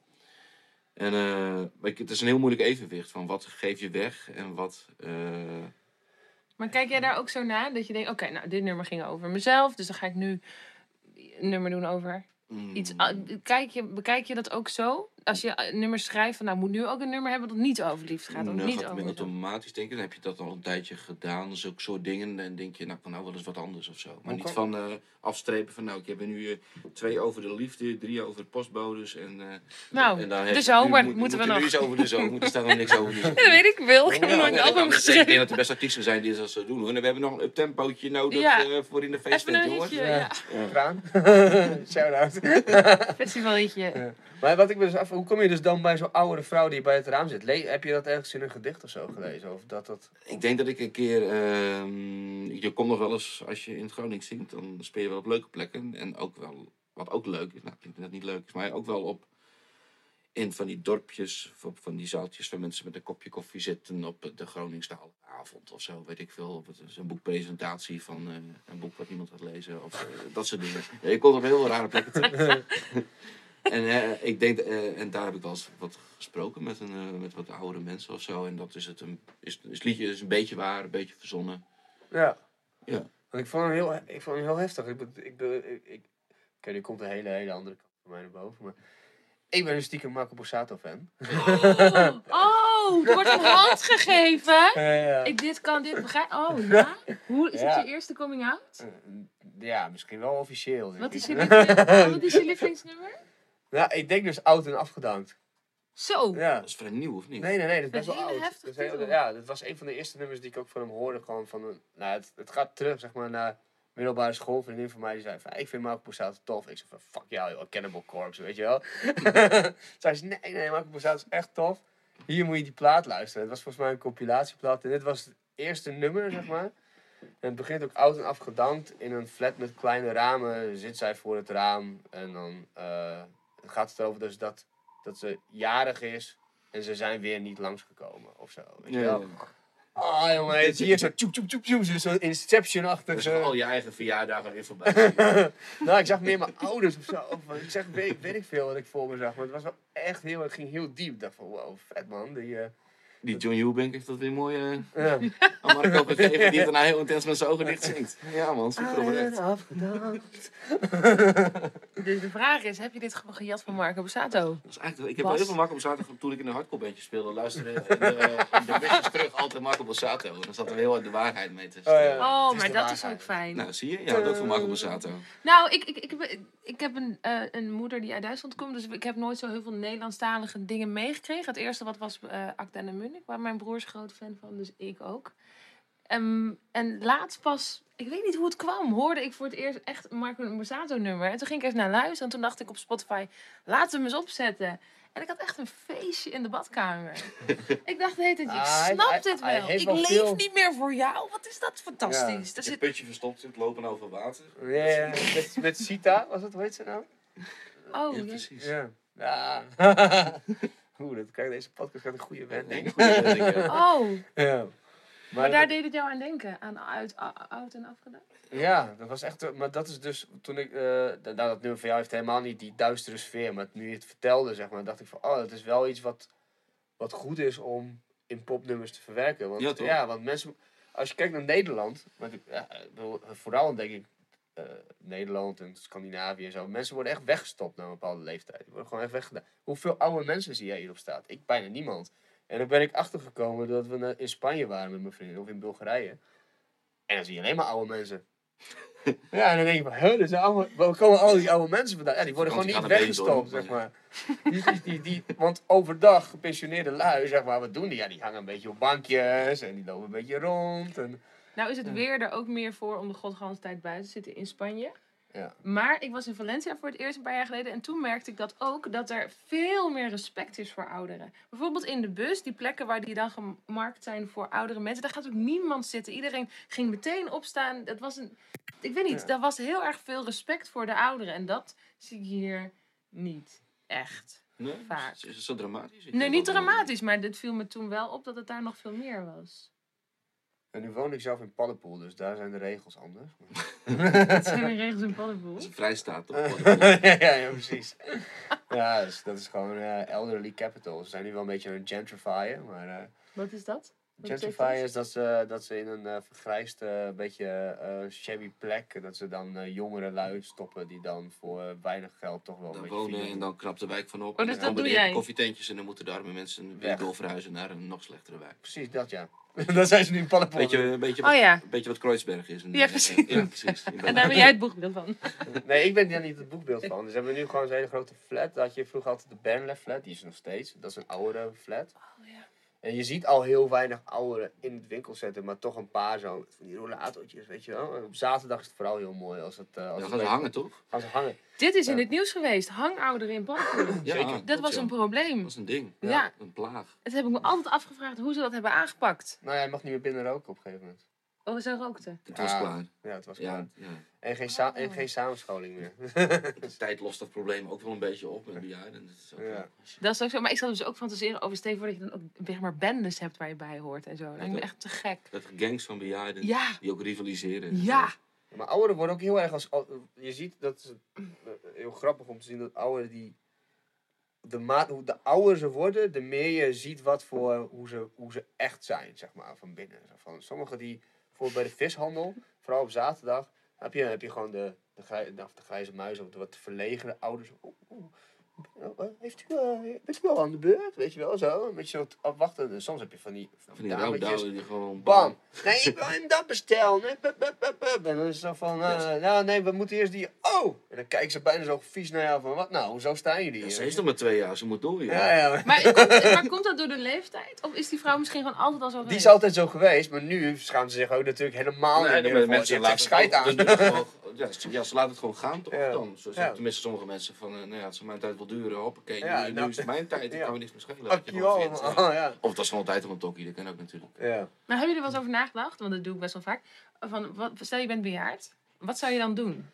En ik- het is een heel moeilijk evenwicht van wat geef je weg en wat... eh, Maar kijk jij daar ook zo naar? Dat je denkt, oké, nou, dit nummer ging over mezelf. Dus dan ga ik nu een nummer doen over mm, iets. Kijk je, bekijk je dat ook zo? Als je een nummer schrijft van, nou, moet nu ook een nummer hebben dat niet over liefde gaat. Of Nou, niet gaat het over automatisch denken. Dan heb je dat al een tijdje gedaan. Zulke soort dingen. En denk je, nou, van nou wel eens wat anders of zo. Maar Hoe niet kan- van eh, afstrepen van, nou, ik heb er nu eh, twee over de liefde, drie over postbodes. En, eh, Nou, en dan de zomer nu moet- moeten we moet nog. Nu iets over de zomer. Er staat nog niks over de zomer. Dat weet ik wel. Ik heb Ja, nog een ja, album ja, Ik geschreven. denk dat er best artiesten zijn die dat zo doen hoor. En we hebben nog een uptempootje nodig Ja. eh, voor in de Even feesttent, een jongens. ja. Kraan. Shout-out. Festivalliedje. Maar wat ik me dus af, hoe kom je dus dan bij zo'n oudere vrouw die bij het raam zit? Le- heb je dat ergens in een gedicht of zo gelezen? Of dat dat... Ik denk dat ik een keer. ehm, je komt nog wel eens als je in het Gronings zingt, dan speel je wel op leuke plekken. En ook wel, wat ook leuk is, nou ik denk dat niet leuk is, maar ook wel op. In van die dorpjes, of op van die zaaltjes waar mensen met een kopje koffie zitten op de Groningstaalavond of zo, weet ik veel. Of het is een boekpresentatie van eh, een boek wat niemand gaat lezen of eh, dat soort dingen. Ja, je komt op heel rare plekken. En, eh, ik denk, eh, en daar heb ik wel eens wat gesproken met, een, eh, met wat oudere mensen of zo. En dat is het, een, is, is het liedje is een beetje waar, een beetje verzonnen. Ja. Ja. Want ik vond hem heel, ik vond hem heel heftig. Ik, ben- ik, ben- ik, ik, oké, nu komt een hele, hele andere kant van mij naar boven. Maar ik ben een stiekem Marco Borsato fan. Oh, oh, er wordt een hand gegeven. ja. Ik dit kan, dit begrijp. Oh, ja? Hoe, is Ja. het je eerste coming out? ja, misschien wel officieel. wat is je lievelingsnummer? Ja, ik denk dus oud en afgedankt. Zo. Ja. Dat is vrij nieuw, of niet? Nee, nee, nee, dat is Een best wel oud. Dat is heel- ja, dat was een van de eerste nummers die ik ook van hem hoorde. Gewoon van een, nou, het, het gaat terug, zeg maar, naar middelbare school. Een vriendin van mij die zei van, ik vind Marco Borsato tof. Ik zei van, fuck jou, joh, Cannibal Corpse, weet je wel. Zij zei, nee, nee, Marco Borsato is echt tof. Hier moet je die plaat luisteren. Het was volgens mij een compilatieplaat. En dit was het eerste nummer, zeg maar. En het begint ook oud en afgedankt. In een flat met kleine ramen zit zij voor het raam. En dan eh, gaat het erover dus dat, dat ze jarig is. En ze zijn weer niet langsgekomen of zo. Weet je Ja, wel? Ah jongen, het is hier zo tjoep tjoep tjoep tjoep. zo- Zo Inception-achtig. Dus al je eigen verjaardagen weer voorbij. nou, ik zag meer mijn ouders of zo. Of, ik zeg, weet, weet ik veel wat ik voor me zag. Maar het was wel echt heel, het ging heel diep. Ik dacht van, wow, vet man. Die, eh, Die John Eubank heeft dat weer mooi eh, ja. aan Marco gegeven. Die daarna heel intens met zijn ogen dicht zingt. Ja man, super oprecht. Dus de vraag is, heb je dit gewoon gejat van Marco Bassato? Dat is eigenlijk, ik heb Bas? heel veel Marco Borsato toen ik in een hardcore bandje speelde. Luisterde in de, in de terug altijd Marco Borsato. En dan zat er heel hard de waarheid mee tussen. Oh, ja. Oh, maar de dat is ook fijn. Nou, zie je? Ja, dat ook van Marco Borsato. Nou, ik, ik, ik, heb, ik heb een, eh, een moeder die uit Duitsland komt, dus ik heb nooit zo heel veel Nederlandstalige dingen meegekregen. Het eerste wat was eh Acta en Munich, waar mijn broer is groot fan van, dus ik ook. Ehm, en laatst pas, ik weet niet hoe het kwam, hoorde ik voor het eerst echt een Marco Borsato nummer. En toen ging ik even naar luisteren en toen dacht ik op Spotify, laten we hem eens opzetten. En ik had echt een feestje in de badkamer. ik dacht de hele tijd, ik Ah, snap hij- dit hij wel. Ik wel leef veel- niet meer voor jou. Wat is dat fantastisch. Ja. Er Een zit... putje verstopt zit, lopen over water. Ja, met, met Sita, was het, hoe heet ze nou? Oh, Ja, ja. precies. Ja. ja. Oeh, dat kijk, deze podcast gaat een goede wending. Een goede wending, ja. Oh, Ja. Maar daar deed het jou aan denken, aan uit, oud en afgedaan. Ja, dat was echt. Maar dat is dus toen ik. eh nou, dat nummer van jou heeft helemaal niet die duistere sfeer. Maar nu je het vertelde, zeg maar, dacht ik van. Oh, dat is wel iets wat, wat goed is om in popnummers te verwerken. Want, Ja, toch? ja, want mensen. Als je kijkt naar Nederland. Want ik, ja, vooral denk ik. Eh, Nederland en Scandinavië en zo. Mensen worden echt weggestopt na een bepaalde leeftijd. Die worden gewoon echt weggedaan. Hoeveel oude mensen zie jij hierop staat? Ik bijna niemand. En dan ben ik achtergekomen dat we in Spanje waren met mijn vrienden. Of in Bulgarije. En dan zie je alleen maar oude mensen. Ja, en dan denk je van, huh, zijn allemaal, waar komen al die oude mensen vandaan? Ja, die worden gewoon niet weggestopt, zeg maar. Die, die, die, die, want overdag, gepensioneerde lui, zeg maar, wat doen die? Ja, die hangen een beetje op bankjes en die lopen een beetje rond. En, Nou is het weer er ook meer voor om de godganse tijd buiten te zitten in Spanje. ja. Maar ik was in Valencia voor het eerst een paar jaar geleden. En toen merkte ik dat ook, dat er veel meer respect is voor ouderen. Bijvoorbeeld in de bus, die plekken waar die dan gemarkt zijn voor oudere mensen. Daar gaat ook niemand zitten. Iedereen ging meteen opstaan. Dat was een, ik weet niet, Ja. daar was heel erg veel respect voor de ouderen. En dat zie ik hier niet echt. Nee, Vaak. is, het zo dramatisch? Ik Nee, niet dramatisch, maar dit viel me toen wel op dat het daar nog veel meer was. En nu woon ik zelf in Paddenpoel, dus daar zijn de regels anders. Dat zijn de regels in Paddenpoel. Dat is een vrijstaat, toch? ja, ja, ja, precies. Ja, dus dat is gewoon eh, elderly capital. Ze zijn nu wel een beetje aan het gentrifyen, maar... eh, Wat is dat? Gentrify dat? is dat ze, dat ze in een eh vergrijsd, eh, beetje eh shabby plek, dat ze dan eh, jongere lui stoppen die dan voor weinig geld toch wel een Dan beetje wonen en dan knapt de wijk van op. Oh, dus en dan dat komen doe de jij? koffietentjes en dan moeten de arme mensen weer doorverhuizen naar een nog slechtere wijk. Precies dat, ja. dan zijn ze nu in Paddenpoel. Beetje, een beetje, wat, Oh ja. een beetje wat Kreuzberg is. Een, Ja, precies. Ja, precies. En daar ben jij het boekbeeld van. Nee, ik ben daar niet het boekbeeld van. Dus hebben we nu gewoon zo'n hele grote flat. Dat had je vroeger altijd de Bernlef flat, die is er nog steeds. Dat is een oudere flat. Oh, ja. En je ziet al heel weinig ouderen in het winkelcentrum, maar toch een paar zo van die rollatortjes, weet je wel. En op zaterdag is het vooral heel mooi als het, eh, als Dan het gaan ze hangen, toch? gaan ze hangen. Dit is in Ja. het nieuws geweest. Hangouderen in. Ja, Zeker. Dat was ja. een probleem. Dat was een ding. Ja. Een plaag. Het heb ik me altijd afgevraagd hoe ze dat hebben aangepakt. Nou ja, je mag niet meer binnen roken op een gegeven moment. Oh, we zijn rookten. Het was klaar. Ja, het was klaar. Ja. En geen, sa- en geen samenscholing meer. De tijd lost dat probleem ook wel een beetje op met bejaarden. Dat is ook, Ja. Dat is ook zo. Maar ik zat dus ook fantaseren over Steven voor dat je dan ook zeg maar bendes hebt waar je bij hoort en zo. Dat lijkt me echt te gek. Dat gangs van bejaarden Ja. die ook rivaliseren. Ja. Maar ouderen worden ook heel erg als. Je ziet dat. is, eh, Heel grappig om te zien dat ouderen die. De, maat, hoe de ouder ze worden, de meer je ziet wat voor, hoe, ze, hoe ze echt zijn, zeg maar, van binnen. Van, sommigen die, bijvoorbeeld bij de vishandel, vooral op zaterdag, heb je, heb je gewoon de, de, grij, de grijze muis of de wat verlegene ouders. Heeft u, eh, bent u al aan de beurt? Weet je wel, zo. Een beetje zo te afwachten. En soms heb je van die, Van die die gewoon... Bam! Nee, ik wil hem dat bestellen. Nee, bup, bup, bup, bup. En dan is het zo van, nou nee, we moeten eerst die, oh! En dan kijken ze bijna zo vies naar jou van, wat nou, hoezo staan jullie Ja, hier? ze is nog maar twee jaar, ze moet door. Ja. Ja, ja. Maar komt, maar komt dat door de leeftijd? Of is die vrouw misschien gewoon altijd al zo Die geweest? is altijd zo geweest, maar nu schamen ze zich ook natuurlijk helemaal Nee, niet de meer mensen Ze heeft echt laten scheid aan. Dus ja, ze, laten het gewoon gaan toch Ja. dan. Zo, Ja. Tenminste, sommige mensen van, eh, nou ja, het mijn tijd wel duren. Hoppakee, Ja, nu, nou, nu is het mijn tijd, dan ja. kan we niks meer schelen. Oh, ja. Of het was gewoon tijd om een tokkie, dat kan ook natuurlijk. Ja. Maar hebben jullie er wel eens over nagedacht? Want dat doe ik best wel vaak. Van, wat, stel je bent bejaard. Wat zou je dan doen?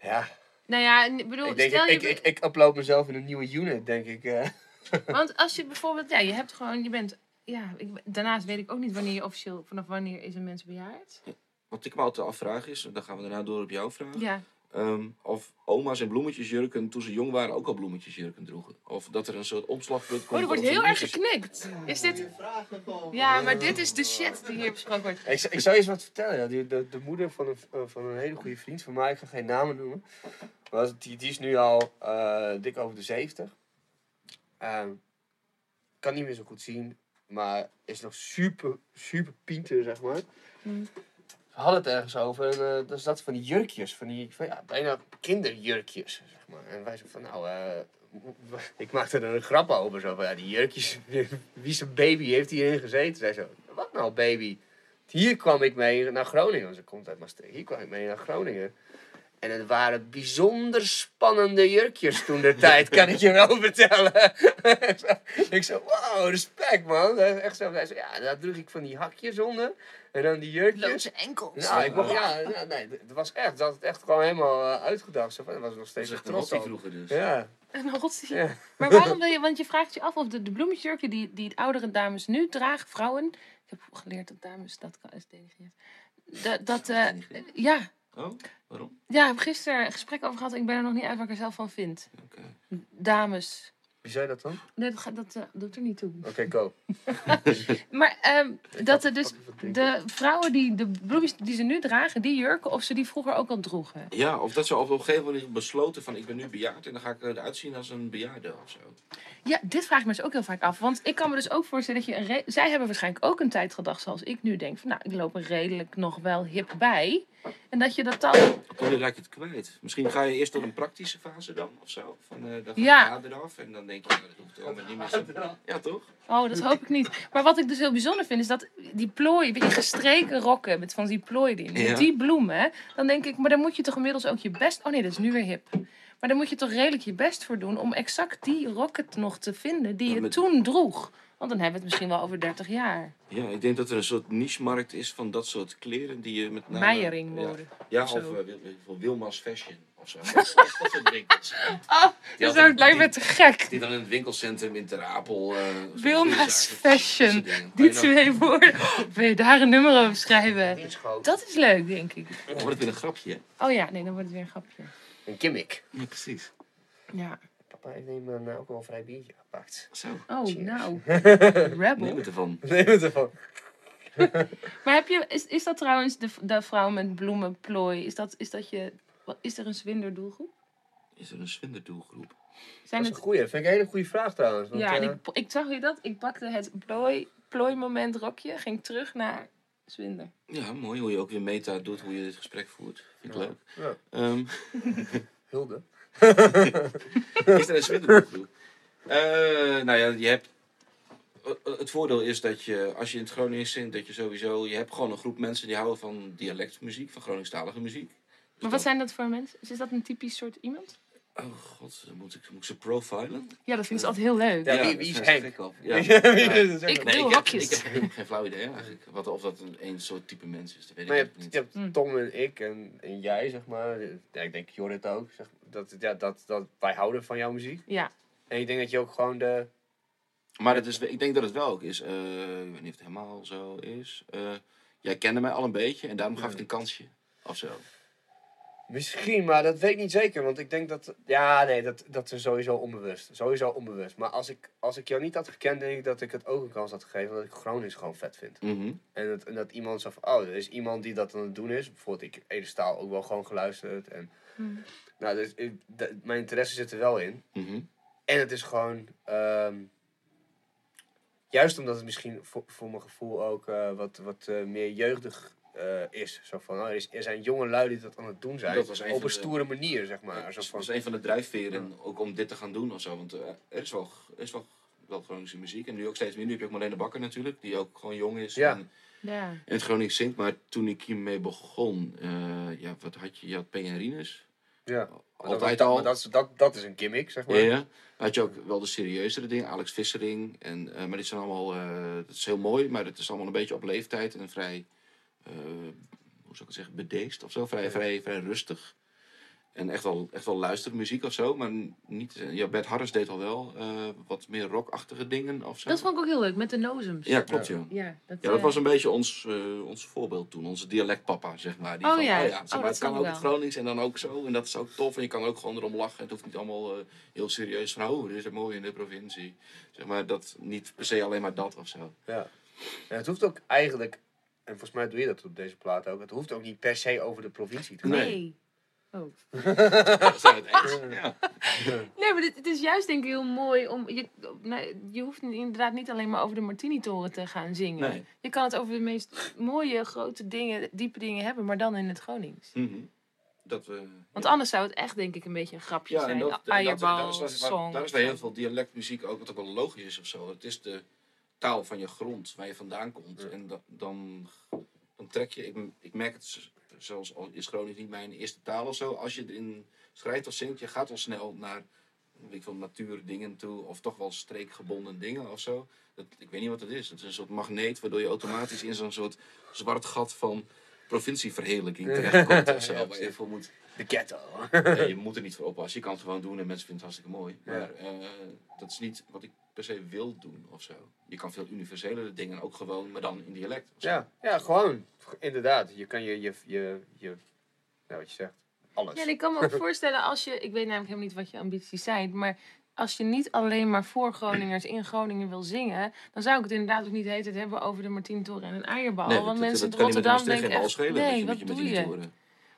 ja. Nou ja, ik bedoel, Ik denk, stel ik, je... ik, ik, ik upload mezelf in een nieuwe unit, denk ik. eh. Want als je bijvoorbeeld, ja, je hebt gewoon, je bent, ja, ik, daarnaast weet ik ook niet wanneer je officieel, vanaf wanneer is een mens bejaard. Wat ik me altijd afvraag is, en dan gaan we daarna door op jouw vraag. Ja. Ehm, of oma's en bloemetjesjurken toen ze jong waren ook al bloemetjesjurken droegen. Of dat er een soort omslagpunt komt. Oh, er wordt heel erg geknikt. Is dit... Ja, maar dit is de shit die hier besproken wordt. Ik, zou- ik zou je eens wat vertellen. Ja. De, de moeder van een, eh, van een hele goede vriend van mij, ik ga geen namen noemen. Maar die, die is nu al eh, dik over de 70. Ehm, kan niet meer zo goed zien, maar is nog super, super pinter, zeg maar. Hmm. We hadden het ergens over en uh, is dat van die jurkjes, van die van, ja, bijna kinderjurkjes, zeg maar. En wij zeiden van, nou, eh, ik maakte er een grap over, zo van, ja, die jurkjes, wie zijn baby heeft hierin gezeten? Zij zo, wat nou baby? Hier kwam ik mee naar Groningen, ze komt uit Maastricht. Hier kwam ik mee naar Groningen. En het waren bijzonder spannende jurkjes toen de tijd, kan ik je wel vertellen. ik zo, wow, respect man. Echt zo, ja, daar droeg ik van die hakjes onder. En dan die jurkjes. Loze enkels. Nou, ik mocht, ja, ja, nee, het was echt, dat had het echt gewoon helemaal eh, uitgedacht. Zo, dat was nog steeds echt een vroeger dus. Ja, Een rotsie. ja. Maar waarom wil je, want je vraagt je af of de, de bloemetjesjurken die, die oudere dames nu dragen, vrouwen. Ik heb geleerd dat dames dat kan is. Dat, dat eh, ja, Oh, waarom? Ja, ik heb gisteren een gesprek over gehad ik ben er nog niet uit wat ik er zelf van vind. Oké. Dames. Wie zei dat dan? Nee, dat, dat eh, doet er niet toe. Oké, go. Maar ehm, dat er dus de vrouwen die de bloemetjes die ze nu dragen, die jurken, of ze die vroeger ook al droegen. Ja, of dat ze op een gegeven moment besloten van ik ben nu bejaard en dan ga ik eruit zien als een bejaarde of zo. Ja, dit vraag ik me dus ook heel vaak af. Want ik kan me dus ook voorstellen dat je... Een Zij hebben waarschijnlijk ook een tijd gedacht zoals ik nu denk. Van, nou, ik loop er redelijk nog wel hip bij. En dat je dat dan... Dan raak je het kwijt. Misschien ga je eerst door een praktische fase dan of zo. Van, eh dan gaat Ja. eraf en dan denk je, nou, dat hoeft allemaal niet meer zo. Ja, toch? Oh, dat hoop ik niet. Maar wat ik dus heel bijzonder vind, is dat die plooi, weet je, gestreken rokken met van die plooi erin. Ja. Met die bloemen, dan denk ik, maar dan moet je toch inmiddels ook je best... Oh nee, dat is nu weer hip. Maar dan moet je toch redelijk je best voor doen om exact die rokken nog te vinden die je met- toen droeg. Want dan hebben we het misschien wel over 30 jaar. Ja, ik denk dat er een soort niche-markt is van dat soort kleren die je met name... Meiering worden. Ja, of of zo. eh, Wil- Wil- Wilma's Fashion of zo. dat, dat soort winkels. Oh, dat lijkt me te gek. Die dan in het winkelcentrum in Ter Apel... eh, Wilma's Fashion. Die twee woorden. Wil je daar een nummer over schrijven? Dat is leuk, denk ik. dan- Dan wordt het weer een grapje. Oh ja, nee, dan wordt het weer een grapje. Een gimmick. Ja, precies. Ja. Papa heeft neem een wel een vrij biertje gepakt. Zo, Oh, Cheers. nou. neem Rebel. het ervan. Neem het ervan. Maar heb je, is, is dat trouwens de, de vrouw met bloemen, plooi? Is dat, is dat je, wat- is er een zwinderdoelgroep? Is er een swinderdoelgroep? Zijn Dat is het, een goeie. Dat vind ik een hele goede vraag trouwens. Want, ja, en eh, ik, ik zag je dat. Ik pakte het plooi, plooimoment rokje, ging terug naar zwinder. Ja, mooi hoe je ook weer meta doet hoe je dit gesprek voert. Vind ik Ja. leuk. Ja. Ehm, Hulde. is er een swinderdoelgroep? Eh nou ja, je hebt... eh, Het voordeel is dat je, als je in het Gronings zingt, dat je sowieso... Je hebt gewoon een groep mensen die houden van dialectmuziek, van Groningstalige muziek. Dus Maar wat zijn dat voor mensen? Is dat een typisch soort iemand? Oh god, moet ik, moet ik ze profilen? Ja, dat vind ik altijd heel leuk. Ja, wie- wie is Henk? Ja. Ik Nee, doe ik, heb, hokjes. ik heb geen flauw idee eigenlijk. Wat, of dat een, een soort type mens is, dat weet Maar je ik hebt, niet. je hebt Hm. Tom en ik en, en jij, zeg maar. Ja, ik denk Jorrit ook. Zeg, dat, ja, dat, dat wij houden van jouw muziek. Ja. En ik denk dat je ook gewoon de... Maar het is, ik denk dat het wel ook is. eh, ik weet niet of het helemaal zo is. Eh, jij kende mij al een beetje en daarom gaf ik een kansje. Of zo. Misschien, maar dat weet ik niet zeker. Want ik denk dat... Ja, nee, dat, dat is sowieso onbewust. Sowieso onbewust. Maar als ik, als ik jou niet had gekend, denk ik dat ik het ook een kans had gegeven. Omdat ik Gronings gewoon vet vind. Mhm. En dat, en dat iemand zo van... Oh, er is iemand die dat aan het doen is. Bijvoorbeeld, ik Ede Staal ook wel gewoon geluisterd. En, Hmm. nou, dus, ik- mijn interesse zit er wel in. Mhm. En het is gewoon. ehm, juist omdat het misschien voor, voor mijn gevoel ook eh, wat, wat eh, meer jeugdig eh, is. Zo van, oh, er, is, er zijn jonge lui die dat aan het doen zijn. Dat was een op een de- stoere manier, zeg maar. Zo Dat van, was een van de drijfveren ook om dit te gaan doen of zo. Want eh, er is wel, er is wel wel Groningse muziek. En nu ook steeds meer. Nu heb je ook Marlene Bakker natuurlijk, die ook gewoon jong is. Ja. En Ja. in het Gronings zingt. Maar toen ik hiermee begon, eh, ja, wat had je? Je had P. en Rinus. Ja. Altijd dat, al. maar Dat, is- dat, dat is een gimmick, zeg maar. Ja, had je ook wel de serieuzere dingen, Alex Vissering. En, eh, maar dit zijn allemaal, eh dat is heel mooi, maar het is allemaal een beetje op leeftijd en vrij, eh, hoe zou ik het zeggen, bedeesd of zo. Vrij, vrij, vrij rustig. En echt wel, echt wel luistermuziek of zo, maar niet... Ja, Bert Harris deed al wel eh, wat meer rockachtige dingen of zo. Dat vond ik ook heel leuk, met de nozems. Ja, klopt, ja. Ja, dat, Ja, dat eh, was een beetje ons, eh, ons voorbeeld toen. Onze dialectpapa, zeg maar. Die Oh van, ja. oh ja, zeg Oh, maar, dat het kan ook het wel. Gronings en dan ook zo. En dat is ook tof. En je kan ook gewoon erom lachen. Het hoeft niet allemaal eh, heel serieus van... Oh, dit is mooi in de provincie. Zeg maar, dat, niet per se alleen maar dat of zo. Ja. En het hoeft ook eigenlijk, en volgens mij doe je dat op deze plaat ook, het hoeft ook niet per se over de provincie te gaan. Nee. Nee. Oh. Dat zijn het eens. Ja. Nee, maar het is juist denk ik heel mooi om... Je, nee, je hoeft inderdaad niet alleen maar over de Martini-toren te gaan zingen. Nee. Je kan het over de meest mooie, grote dingen, diepe dingen hebben, maar dan in het Gronings. Mhm. Dat we... Want ja. anders zou het echt denk ik een beetje een grapje Ja, en zijn. dat, en dat, daar is, waar- daar is bij heel veel dialectmuziek ook, wat ook wel logisch is of zo. Het is de taal van je grond, waar je vandaan komt. En da- dan, dan trek je, ik, ik merk het zelfs al is Gronings niet mijn eerste taal of zo. Als je erin schrijft of zingt, je gaat al snel naar weet ik veel, natuurdingen toe. Of toch wel streekgebonden dingen of zo. Dat, ik weet niet wat het is. Het is een soort magneet waardoor je automatisch in zo'n soort zwart gat van provincieverheerlijking terechtkomt of zo. Ja, waar je voor moet De ghetto. Je moet er niet voor oppassen. Je kan het gewoon doen en mensen vinden het hartstikke mooi. Ja. Maar eh, dat is niet wat ik per se wil doen of zo. Je kan veel universelere dingen ook gewoon, maar dan in dialect. Ja, ja, gewoon. Inderdaad. Je kan je, je, je, je nou, wat je zegt, alles. Ja, en ik kan me ook voorstellen als je... Ik weet namelijk helemaal niet wat je ambities zijn, maar... Als je niet alleen maar voor Groningers in Groningen wil zingen, dan zou ik het inderdaad ook niet de hele tijd hebben over de Martientoren en een eierbal. Nee, want dat- mensen dat in Rotterdam denken echt, schelen nee, wat je, doe je.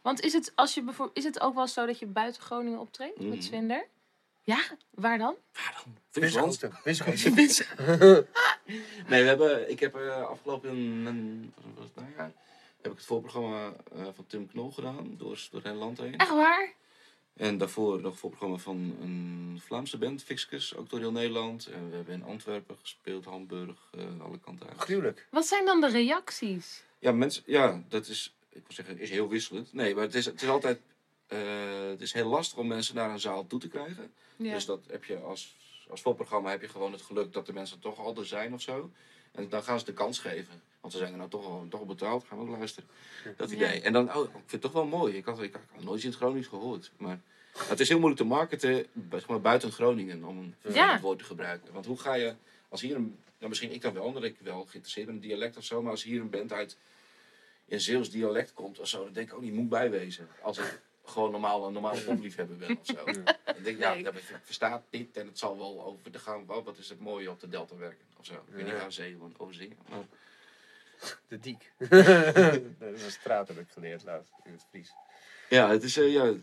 Want is het, als je bijvoorbeeld, is het ook wel zo dat je buiten Groningen optreedt Mhm. met Zwinder? Ja, waar dan? Waar dan? Winschoten. Winschoten. Nee, we hebben, ik heb eh, afgelopen een, wat was het najaar, heb ik het voorprogramma eh, van Tim Knol gedaan, door, door het hele land heen. Echt waar? En daarvoor nog een voorprogramma van een Vlaamse band, Fixkes, ook door heel Nederland. En we hebben in Antwerpen gespeeld, Hamburg, eh, alle kanten uit. Gruwelijk. Wat zijn dan de reacties? Ja, mensen, ja, dat is, ik wil zeggen, is heel wisselend. Nee, maar het is, het is altijd, eh, het is heel lastig om mensen naar een zaal toe te krijgen. Ja. Dus dat heb je als, als voorprogramma heb je gewoon het geluk dat de mensen toch al er zijn of zo. En dan gaan ze de kans geven. Want ze zijn er nou toch al, toch al betaald, gaan we ook luisteren. Dat Ja. idee. En dan, oh, ik vind het toch wel mooi. Ik had, ik had nooit iets in het Gronings gehoord. Maar het is heel moeilijk te marketen zeg maar, buiten Groningen om een Ja. woord te gebruiken. Want hoe ga je, als hier een, nou misschien ik dan wel, omdat ik wel geïnteresseerd ben in dialect of zo, maar als hier een band uit in Zeeuws dialect komt of zo, dan denk ik ook niet, moet bijwezen. Als ik gewoon normaal een normale popliefhebber ben of zo. Denk ik, ja, Nee. dat ik verstaat dit en het zal wel over de gang, wat is het mooie op de delta werken of zo. Ik weet niet Ja. waar zee over zingen. Maar, De diek. dat is een straat heb ik geleerd laatst in het Fries. Ja, het is, eh, ja,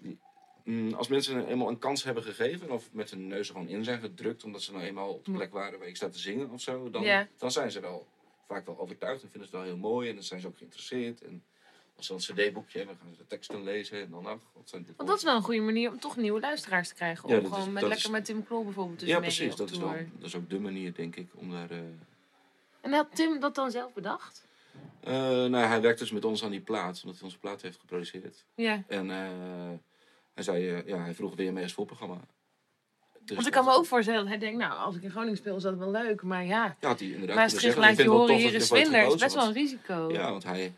mm, als mensen eenmaal een kans hebben gegeven, of met hun neus er gewoon in zijn gedrukt, omdat ze nou eenmaal op de plek waren waar ik sta te zingen of zo, dan, Ja. dan zijn ze wel vaak wel overtuigd en vinden ze het wel heel mooi en dan zijn ze ook geïnteresseerd. En als een cd-boekje hebben, gaan ze de teksten lezen en dan, ach, wat zijn dit Want dat is wel een goede manier om toch nieuwe luisteraars te krijgen. Ja, om gewoon is- met, lekker is- met Tim Knol bijvoorbeeld dus Ja, mee precies. Dat is, tour. dat is ook de manier, denk ik, om daar... eh, En had Tim dat dan zelf bedacht? eh, nou, hij werkt dus met ons aan die plaat, omdat hij onze plaat heeft geproduceerd. Ja. En eh, hij zei, ja, hij vroeg weer mee als voorprogramma. Dus Want ik kan me ook voorstellen dat hij denkt, nou, als ik in Groningen speel is dat wel leuk. Maar ja, Ja, hij inderdaad kunnen laat je horen, hier is Swindler. is best wel een risico. Ja, want hij,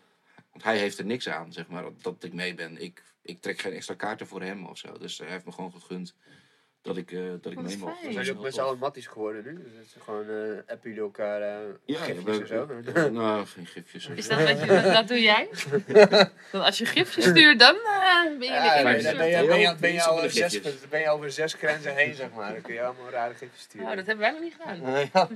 want hij heeft er niks aan, zeg maar, dat, ik mee ben. Ik, ik trek geen extra kaarten voor hem of zo. Dus hij heeft me gewoon gegund dat ik, eh, dat ik mee mag. Dat Zijn ook met z'n allen matties geworden nu? Dus het is gewoon eh appen jullie elkaar eh Ja, gifjes we- en zo? Nou, geen gifjes. Is dat wat je, dat, dat doe jij? Dat als je gifjes stuurt, dan eh, ben je Ja, de ben, je- ben, je, ben, je, ben, je Heel over zes, gifjes. ben je over zes grenzen heen, zeg maar. Dan kun je allemaal rare gifjes sturen. Nou, dat hebben wij nog niet gedaan. Ja.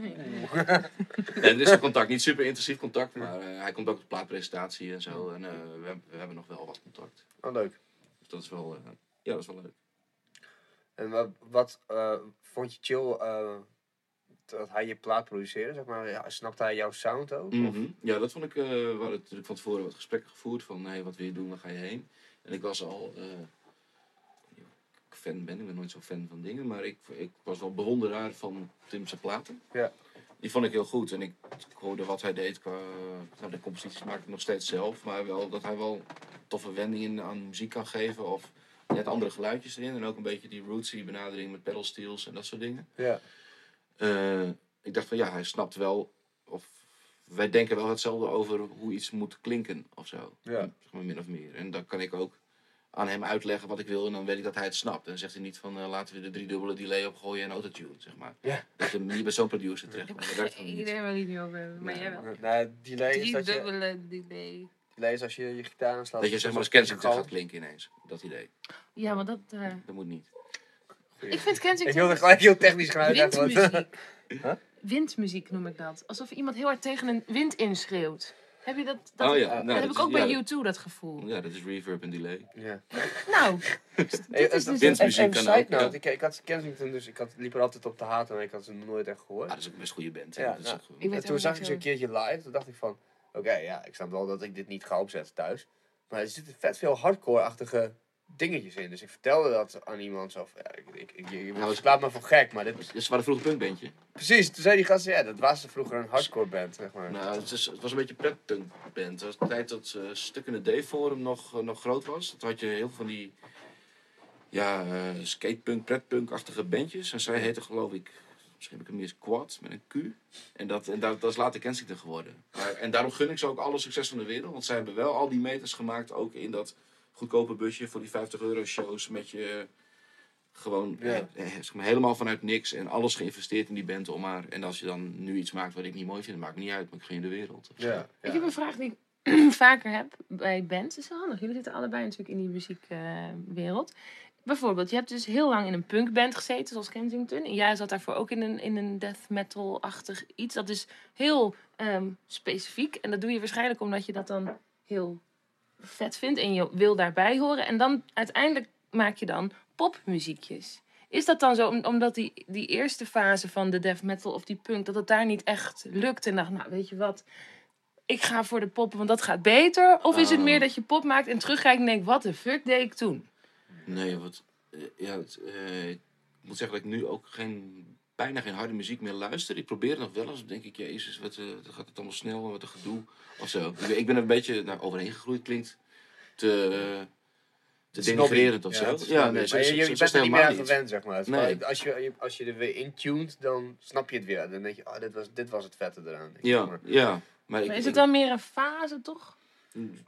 Nee, er is een contact, niet super intensief contact, maar eh, hij komt ook op de plaatpresentatie en zo. En eh, we, hebben- we hebben nog wel wat contact. Oh, leuk. Dus dat is wel, eh, ja, dat is wel leuk. En wat, wat eh, vond je chill eh, dat hij je plaat produceerde? Zeg maar, ja, snapte hij jouw sound ook? Mhm. Ja, dat vond ik. eh we hadden natuurlijk van tevoren wat gesprekken gevoerd van hey, wat wil je doen, waar ga je heen? En ik was al eh, fan ben. Ik ben nooit zo fan van dingen. Maar ik, ik was wel bewonderaar van Tim zijn platen. Ja. Die vond ik heel goed. En ik, ik hoorde wat hij deed qua... Nou, de composities maakte ik nog steeds zelf. Maar wel dat hij wel toffe wendingen aan muziek kan geven. Of net andere geluidjes erin. En ook een beetje die rootsy benadering met pedal steels en dat soort dingen. Ja. Eh, ik dacht van ja, hij snapt wel, of wij denken wel hetzelfde over hoe iets moet klinken of zo. Ja. Zeg maar min of meer. En dan kan ik ook aan hem uitleggen wat ik wil en dan weet ik dat hij het snapt. En dan zegt hij niet van eh, laten we de driedubbele delay opgooien en autotune, zeg maar. Ja. Dat je niet bij zo'n producer terecht komt. Dat werkt gewoon Ik niet. weet waar niet meer over hebben, maar Nee. jij wel. Nou, delay is Drie dat je, dubbele delay. Is als je je gitaar aanslaat. Dat je zeg maar als Kensington gaat klinken ineens. Dat idee. Ja, maar dat... eh, Dat moet niet. ik vind Ik Kensington... wilde gelijk heel technisch gaan uitleggen. want- Windmuziek. Huh? Windmuziek noem ik dat. Alsof iemand heel hard tegen een wind inschreeuwt. Heb je dat? dat oh ja, dat nou, heb dat ik ook bij ja, U2 dat gevoel. Ja, dat is reverb en delay. Ja. Nou, dit is en- dus... Windmuziek en, en kan side ook, ja. note, ik, ik had Kensington, dus ik had, liep er altijd op te haten, maar ik had ze nooit echt gehoord. Ah, dat is ook een best goede band. hè. Ja, dat is nou, ook gewoon- Ik weet en toen zag ik ze een keertje live, toen dacht ik van, oké, ja, ik snap wel dat ik dit niet ga opzetten thuis. Maar er zitten vet veel hardcore-achtige dingetjes in. Dus ik vertelde dat aan iemand zo van, ja, ik, ik, je, je Nou, slaat me voor gek, maar dit... Dus waren vroeger punkbandje. Precies, toen zei die gast, ja, dat was vroeger een hardcore band, zeg maar. Nou, het, is, het was een beetje een pretpunkband. Het was de tijd dat uh, Stuk in de D-forum nog, eh, nog groot was. Toen had je heel veel van die ja, eh, skatepunk, pretpunk-achtige bandjes. En zij heette geloof ik, misschien heb ik hem niet eens Quad met een Q. En dat, en dat, dat is later Kensington geworden. Maar, en daarom gun ik ze ook alle succes van de wereld. Want zij hebben wel al die meters gemaakt, ook in dat goedkope busje voor die 50 euro shows met je... Gewoon Ja. eh, zeg maar, helemaal vanuit niks en alles geïnvesteerd in die band om maar. En als je dan nu iets maakt wat ik niet mooi vind, maakt me niet uit, maar ik gun je de wereld. Ja, Ik heb een vraag die ik vaker heb bij bands. Dat is wel handig. Jullie zitten allebei natuurlijk in die muziekwereld. Bijvoorbeeld, je hebt dus heel lang in een punkband gezeten, zoals Kensington. En jij zat daarvoor ook in een, in een death metal-achtig iets. Dat is heel ehm, specifiek. En dat doe je waarschijnlijk omdat je dat dan heel vet vindt. En je wil daarbij horen. En dan uiteindelijk maak je dan popmuziekjes. Is dat dan zo, om- omdat die, die eerste fase van de death metal of die punk, dat het daar niet echt lukt? En dacht, nou weet je wat, ik ga voor de pop, want dat gaat beter? Of is het Oh. meer dat je pop maakt en terugkijkt en denkt, wat de fuck deed ik toen? Nee, wat, eh, ja, het, eh, ik moet zeggen dat ik nu ook geen, bijna geen harde muziek meer luister. Ik probeer het nog wel eens, dan denk ik, jezus, wat eh, dan gaat het allemaal snel en wat een gedoe of zo. Ik, ben- ik ben er een beetje nou, overheen gegroeid, klinkt te, te denigrerend of Ja, zo. Ja, nee, zo, Maar je, je zo, bent er niet meer aan gewend, zeg maar. Nee. Als, je, als je er weer intuned, dan snap je het weer. Dan denk je, oh, dit was, dit was het vette eraan. denk. Ja, Maar- ja. Maar, ik, is het dan meer een fase, toch?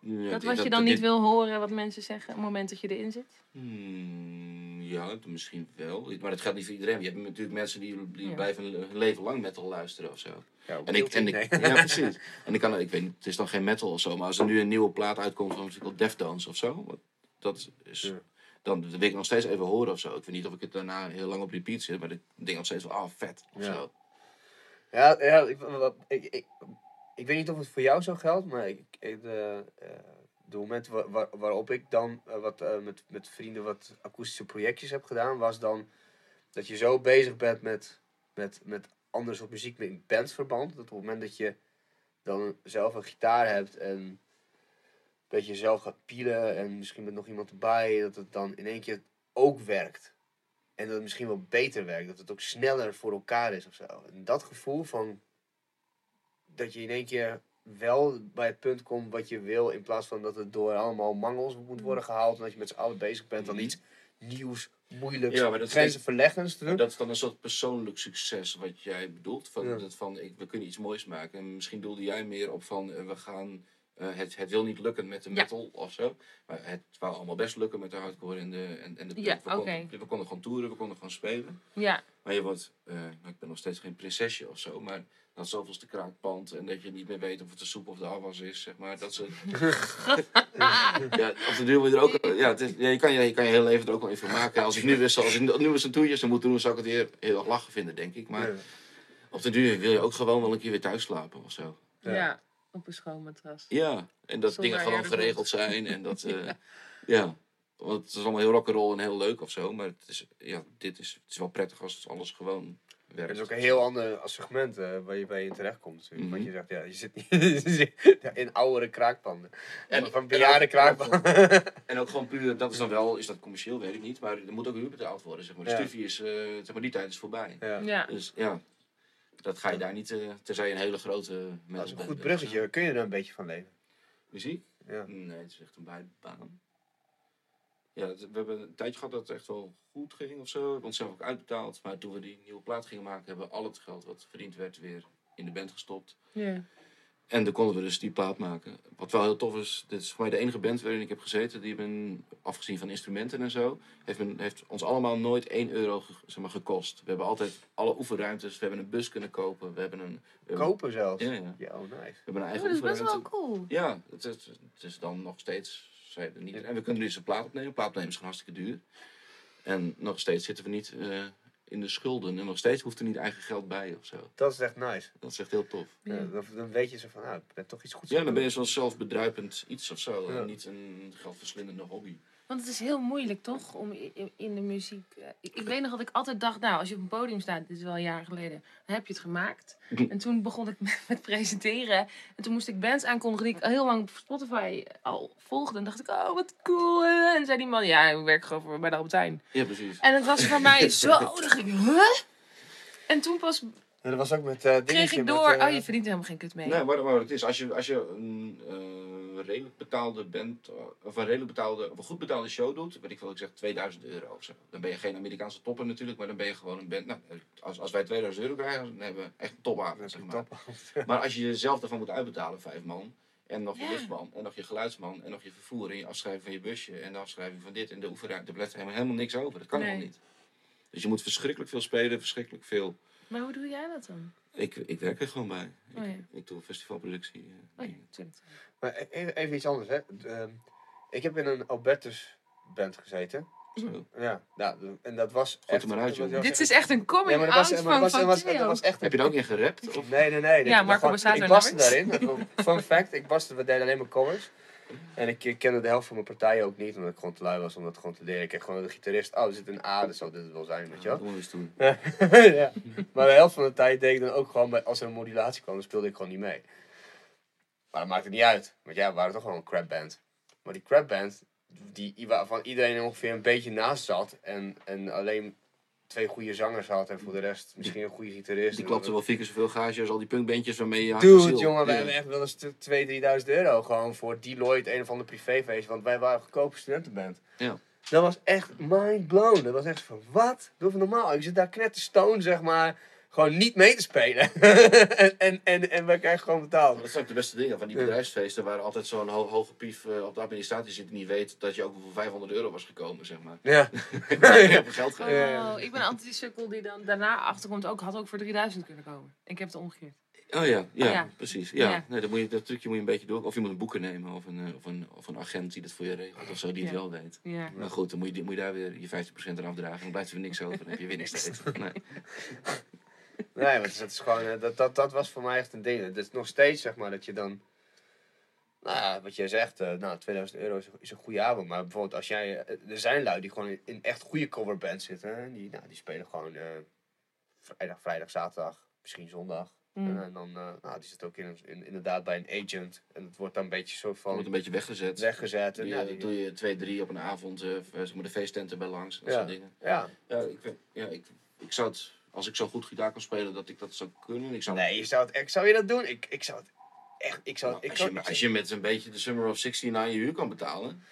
Ja, dat wat je dan dit- niet wil horen, wat mensen zeggen, op het moment dat je erin zit? Hmm, ja, dat misschien wel. Maar dat geldt niet voor iedereen. Je hebt natuurlijk mensen die, die Ja. blijven hun leven lang metal luisteren of zo. Ja, En ik, en ik, nee. ja, precies. En ik kan, ik weet niet, het is dan geen metal of zo, maar als er nu een nieuwe plaat uitkomt van wel Deftones of zo, wat, dat is, Ja. dan wil ik nog steeds even horen of zo. Ik weet niet of ik het daarna heel lang op repeat zit, maar ik denk nog steeds van, ah, vet of Ja. zo. Ja, ja ik, wat, ik, ik, ik weet niet of het voor jou zo geldt, maar ik, de, eh, de momenten wa- wa- waarop ik dan eh, wat, eh, met, met vrienden wat akoestische projectjes heb gedaan, was dan dat je zo bezig bent met, met, met andere soort muziek in bandverband. Dat op het moment dat je dan zelf een gitaar hebt en dat je zelf gaat pielen en misschien met nog iemand erbij, dat het dan in één keer ook werkt. En dat het misschien wel beter werkt, dat het ook sneller voor elkaar is of zo. En dat gevoel van dat je in één keer wel bij het punt komt wat je wil, in plaats van dat het door allemaal mangels moet worden gehaald en dat je met z'n allen bezig bent aan Mhm. iets nieuws, moeilijks, Ja, maar dat grenzen. Dat is dan een soort persoonlijk succes wat jij bedoelt. Van, Ja. dat van ik, we kunnen iets moois maken. En misschien doelde jij meer op van eh, we gaan. Eh, het, het wil niet lukken met de Ja. metal of zo. Maar het wou allemaal best lukken met de hardcore en de, en, en de Ja, punk. we, konden, oké. we konden gewoon toeren, we konden gewoon spelen. Ja, Maar je wordt, eh, nou, ik ben nog steeds geen prinsesje of zo, maar dat zoveelste kraakpand en dat je niet meer weet of het de soep of de afwas is, zeg maar. Dat ze, ja, op de duur moet je er ook, ja, het is, ja, je, kan je, je kan je hele leven er ook wel even maken. Als ik nu wist, als ik nu eens een toertje zou moeten doen, zou ik het weer heel erg lachen vinden, denk ik. Maar Ja. op de duur wil je ook gewoon wel een keer weer thuis slapen of zo. Ja. Ja. op een schoon matras. Ja, en dat Zonder dingen gewoon geregeld zijn en dat, eh, ja. Want het is allemaal heel rock'n'roll en heel leuk of zo, maar het is, ja, dit is, het is wel prettig als alles gewoon werkt. Het is ook een heel ander segment eh, waar je bij in terechtkomt. natuurlijk. Mhm. Want je zegt, ja, je zit niet in oudere kraakpanden. En- van en bejaarde ook- kraakpanden. En ook gewoon puur, dat is dan wel, is dat commercieel, weet ik niet, maar er moet ook huur betaald worden. Zeg maar. De Ja. studie is, eh, zeg maar, die tijd is voorbij. Ja. Ja. Dus ja, dat ga je daar niet, eh tenzij je een hele grote Dat is een goed bent. bruggetje. Kun je er een beetje van leven? Muziek? Ja. Nee, het is echt een bijbaan. Ja, we hebben een tijdje gehad dat het echt wel goed ging of zo. We hebben onszelf ook uitbetaald. Maar toen we die nieuwe plaat gingen maken, hebben we al het geld wat verdiend werd weer in de band gestopt. Ja. En dan konden we dus die plaat maken. Wat wel heel tof is, dit is voor mij de enige band waarin ik heb gezeten. Die hebben, afgezien van instrumenten en zo, heeft, men, heeft ons allemaal nooit 1 euro zeg maar, gekost. We hebben altijd alle oefenruimtes. We hebben een bus kunnen kopen. We hebben een... we hebben- Kopen zelfs. Ja, ja. Ja, oh nice. We hebben een Oh, eigen dat is best oefenruimte. wel cool. Ja, het is, het is dan nog steeds. zij niet, en we kunnen dus een plaat opnemen. Plaat opnemen is gewoon hartstikke duur. En nog steeds zitten we niet eh, in de schulden. En nog steeds hoeft er niet eigen geld bij of zo. Dat is echt nice. Dat is echt heel tof. Ja, dan, dan weet je zo van, ah, ik ben toch iets goeds Ja, dan ben je zo'n zelfbedruipend iets of zo. Ja. En niet een geldverslindende hobby. Want het is heel moeilijk toch om in de muziek. eh, Ik, ik weet nog dat ik altijd dacht, nou, als je op een podium staat, dit is wel een jaar geleden, dan heb je het gemaakt. En toen begon ik met, met presenteren. En toen moest ik bands aankondigen die ik al heel lang op Spotify al volgde. En dacht ik, oh wat cool. En zei die man, ja, ik werk gewoon voor- bij de Albert Heijn. Ja, precies. En het was voor mij zo. Dan dacht ik, huh? En toen pas. Ja, dat was ook met eh kreeg ik met, door, eh, oh je verdient helemaal geen kut mee. Nee, maar, maar het is, als je, als je een eh, redelijk betaalde band, of een redelijk betaalde, of een goed betaalde show doet, weet ik veel, ik zeg 2000 euro of zo. Dan ben je geen Amerikaanse topper natuurlijk, maar dan ben je gewoon een band. Nou, als, als wij 2000 euro krijgen, dan hebben we echt een topavond, zeg een maar. top. Maar als je jezelf ervan moet uitbetalen, vijf man, en nog je Ja. lichtman, en nog je geluidsman, en nog je vervoer, en je afschrijving van je busje, en de afschrijving van dit, en de oefenruimte, er blijft helemaal, helemaal niks over. Dat kan Nee. helemaal niet. Dus je moet verschrikkelijk veel spelen, verschrikkelijk veel. Maar hoe doe jij dat dan? Ik, ik werk er gewoon bij. Oh ik, ja. ik doe festivalproductie. eh, Oh ja. Maar e- even, even iets anders, hè. Ehm, ik heb in een Albertus band gezeten. Zo. Ja, nou, en dat was maar uit, was- joh. Dit is echt een coming Ja, maar dat out was, van, maar dat was, was, was echt Heb je er ook in gerapt? Of? Nee, nee, nee. Ja, Ik- Marco Ik nummers. daarin. Fun fact, ik baste, we deden alleen maar covers. En ik kende de helft van mijn partijen ook niet, omdat ik gewoon te lui was om dat gewoon te leren. Ik kreeg gewoon de gitarist, oh, er zit een A, dus zal dit het wel zijn, weet je Dat wel. eens toen. ja. Maar de helft van de tijd deed ik dan ook gewoon, bij, als er een modulatie kwam, dan speelde ik gewoon niet mee. Maar dat maakte niet uit, want ja, we waren toch gewoon een crap band. Maar die crap band, die, waarvan iedereen ongeveer een beetje naast zat en, en alleen twee goede zangers had en voor de rest misschien een goede gitarist. Die klapte wel vier keer zoveel gage als al die punkbandjes waarmee je Dude, jongen, wij hebben echt wel eens 2.000, 3.000 euro gewoon voor Deloitte, een of ander privéfeest. Want wij waren een goedkope studentenband. Ja. Dat was echt mind blown. Dat was echt van, wat? Doe even normaal. Ik zit daar knetterstone, zeg maar, gewoon niet mee te spelen. en, en, en, en wij krijgen gewoon betaald. Dat zijn ook de beste dingen van die bedrijfsfeesten waar altijd zo'n ho hoge pief eh, op de administratie zit die niet weet dat je ook voor 500 euro was gekomen, zeg maar. Ja. Geld Oh, ik ben altijd die sukkel die dan daarna achterkomt ook, had ook voor 3000 kunnen komen. Ik heb het omgekeerd. Oh ja, ja, Oh ja. precies. Ja. Ja. Nee, dat, moet je, dat trucje moet je een beetje door. Of je moet een boeken nemen of een, eh, of een, of een agent die dat voor je regelt of zo, die het Ja. wel weet. Ja. Maar goed, dan moet je, moet je daar weer je 50% eraf dragen. Dan blijft er weer niks over. Dan heb je weer niks steeds. Nee. Nee, want dat is gewoon, eh, dat, dat, dat was voor mij echt een ding. Het is nog steeds, zeg maar, dat je dan... Nou ja, wat jij zegt, eh, nou, 2000 euro is, is een goede avond. Maar bijvoorbeeld als jij... eh, Er zijn lui die gewoon in, in echt goede coverbands zitten. Hè? Die, nou, die spelen gewoon eh, vrijdag, vrijdag, zaterdag, misschien zondag. Mm. En dan, eh, nou, die zit ook in, in, inderdaad bij een agent. En het wordt dan een beetje soort Dan wordt van een beetje weggezet. weggezet. En, ja, die- doe je twee, drie op een avond, eh, zeg maar de feesttenten bij langs. Dat Ja. soort dingen. ja. Ja, ik, vind- ja ik, ik zou het, als ik zo goed gitaar kan spelen, dat ik dat zou kunnen. Ik zou, Nee, je zou, het, echt- zou je dat doen? Ik, ik zou het echt... Ik zou, Nou, ik als, zou, je, als je met een beetje de Summer of 16 aan je huur kan betalen,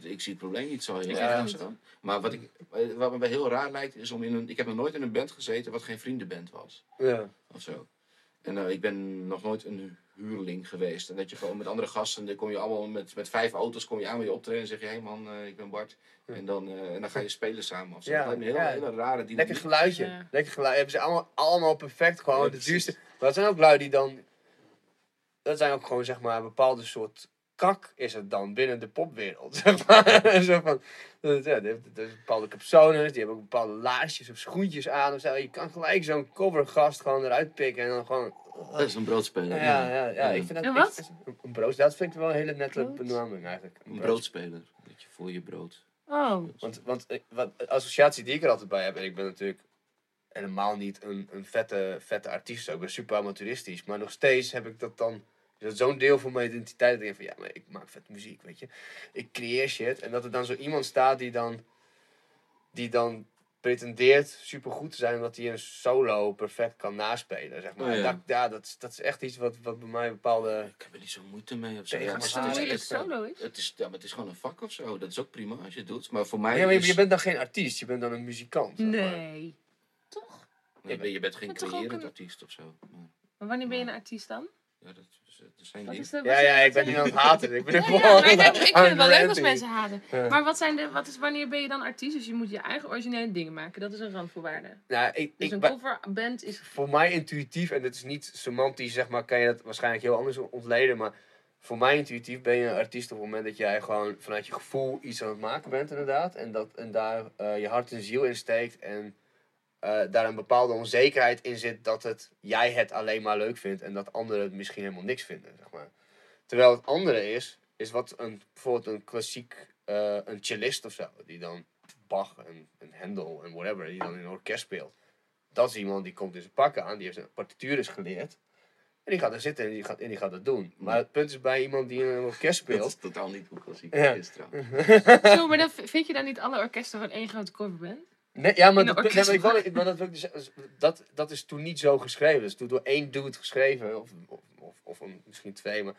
ik zie het probleem niet zo heel Ik erg. Maar wat, ik, wat me heel raar lijkt, is om in een. Ik heb nog nooit in een band gezeten wat geen vriendenband was. ja. Of zo. En eh, ik ben nog nooit een huurling geweest. En dat je gewoon met andere gasten, dan kom je allemaal met, met vijf auto's kom je aan bij je optreden en zeg je, hé hey man, eh, ik ben Bart. En dan, eh, en dan ga je spelen samen of zo. Ja, dat lijkt me een hele, ja. hele rare dynamiek. Lekker geluidje. Ja. Lekker geluid. Hebben ze allemaal, allemaal perfect gewoon. Ja, de duurste. Maar dat zijn ook lui die dan. Dat zijn ook gewoon zeg maar een bepaalde soort kak is het dan binnen de popwereld. Zeg maar. Zo van, dat- ja, er zijn bepaalde capsones, die hebben ook bepaalde laarsjes of schoentjes aan of zo. Je kan gelijk zo'n covergast gewoon eruit pikken en dan gewoon. Dat is een broodspeler. Ja, ja, ja. Ik vind dat Een wat? ik- een brood, dat vind ik wel een hele nette Brood? benaming eigenlijk. Een broodspeler. Dat je voor je brood. Oh. Want, want eh, wat, de associatie die ik er altijd bij heb, en ik ben natuurlijk helemaal niet een, een vette, vette artiest. Ik ben super amateuristisch. Maar nog steeds heb ik dat dan... is dat Zo'n deel van mijn identiteit. Denk van, ja, maar ik maak vet muziek, weet je. Ik creëer shit. En dat er dan zo iemand staat die dan... Die dan pretendeert super goed te zijn. Omdat hij een solo perfect kan naspelen, zeg maar. Oh, ja. Dat, ja, dat, is, dat is echt iets wat, wat bij mij een bepaalde... Ik heb er niet zo moeite mee of zo. Ja, maar het is, moeilijk het- solo is. het, is, ja, maar het is gewoon een vak of zo. Dat is ook prima als je het doet. Maar voor mij Ja, maar je, is... je bent dan geen artiest. Je bent dan een muzikant. zeg maar. Nee. Toch? je, bent, je bent geen creërend een- artiest of zo. Maar, Maar wanneer ben je een artiest dan? Ja, dat, is, dat zijn Wat dingen. is de, wat Ja, zijn- ja, wat ik ben niet aan het haten. Ik ben Ja, ja, maar ik, vind het wel leuk als mensen haten. Ja. Maar wat zijn de, wat is, wanneer ben je dan artiest? Dus je moet je eigen originele dingen maken. Dat is een randvoorwaarde. Nou, ik, Dus ik, een coverband is... voor mij intuïtief, en dit is niet semantisch, zeg maar, kan je dat waarschijnlijk heel anders ontleden. Maar voor mij intuïtief ben je een artiest op het moment dat jij gewoon vanuit je gevoel iets aan het maken bent, inderdaad. En, dat, en daar eh, je hart en ziel in steekt. En eh, daar een bepaalde onzekerheid in zit dat het, jij het alleen maar leuk vindt en dat anderen het misschien helemaal niks vinden. Zeg maar. Terwijl het andere is, is wat een, bijvoorbeeld een klassiek, eh, een cellist of zo, die dan Bach en, en Handel en whatever, die dan in een orkest speelt. Dat is iemand die komt in zijn pakken aan, die heeft zijn partitures geleerd. En die gaat er zitten en die gaat, en die gaat het doen. Maar het punt is bij iemand die in een orkest Dat is speelt. totaal niet hoe klassiek Ja. is trouwens. Zo, maar dan vind je dan niet alle orkesten van één grote coverband? Nee, ja, maar, dat, nee, maar, ik maar dat, dus dat, dat is toen niet zo geschreven. Dat is toen door één dude geschreven, of, of, of, een, misschien twee, maar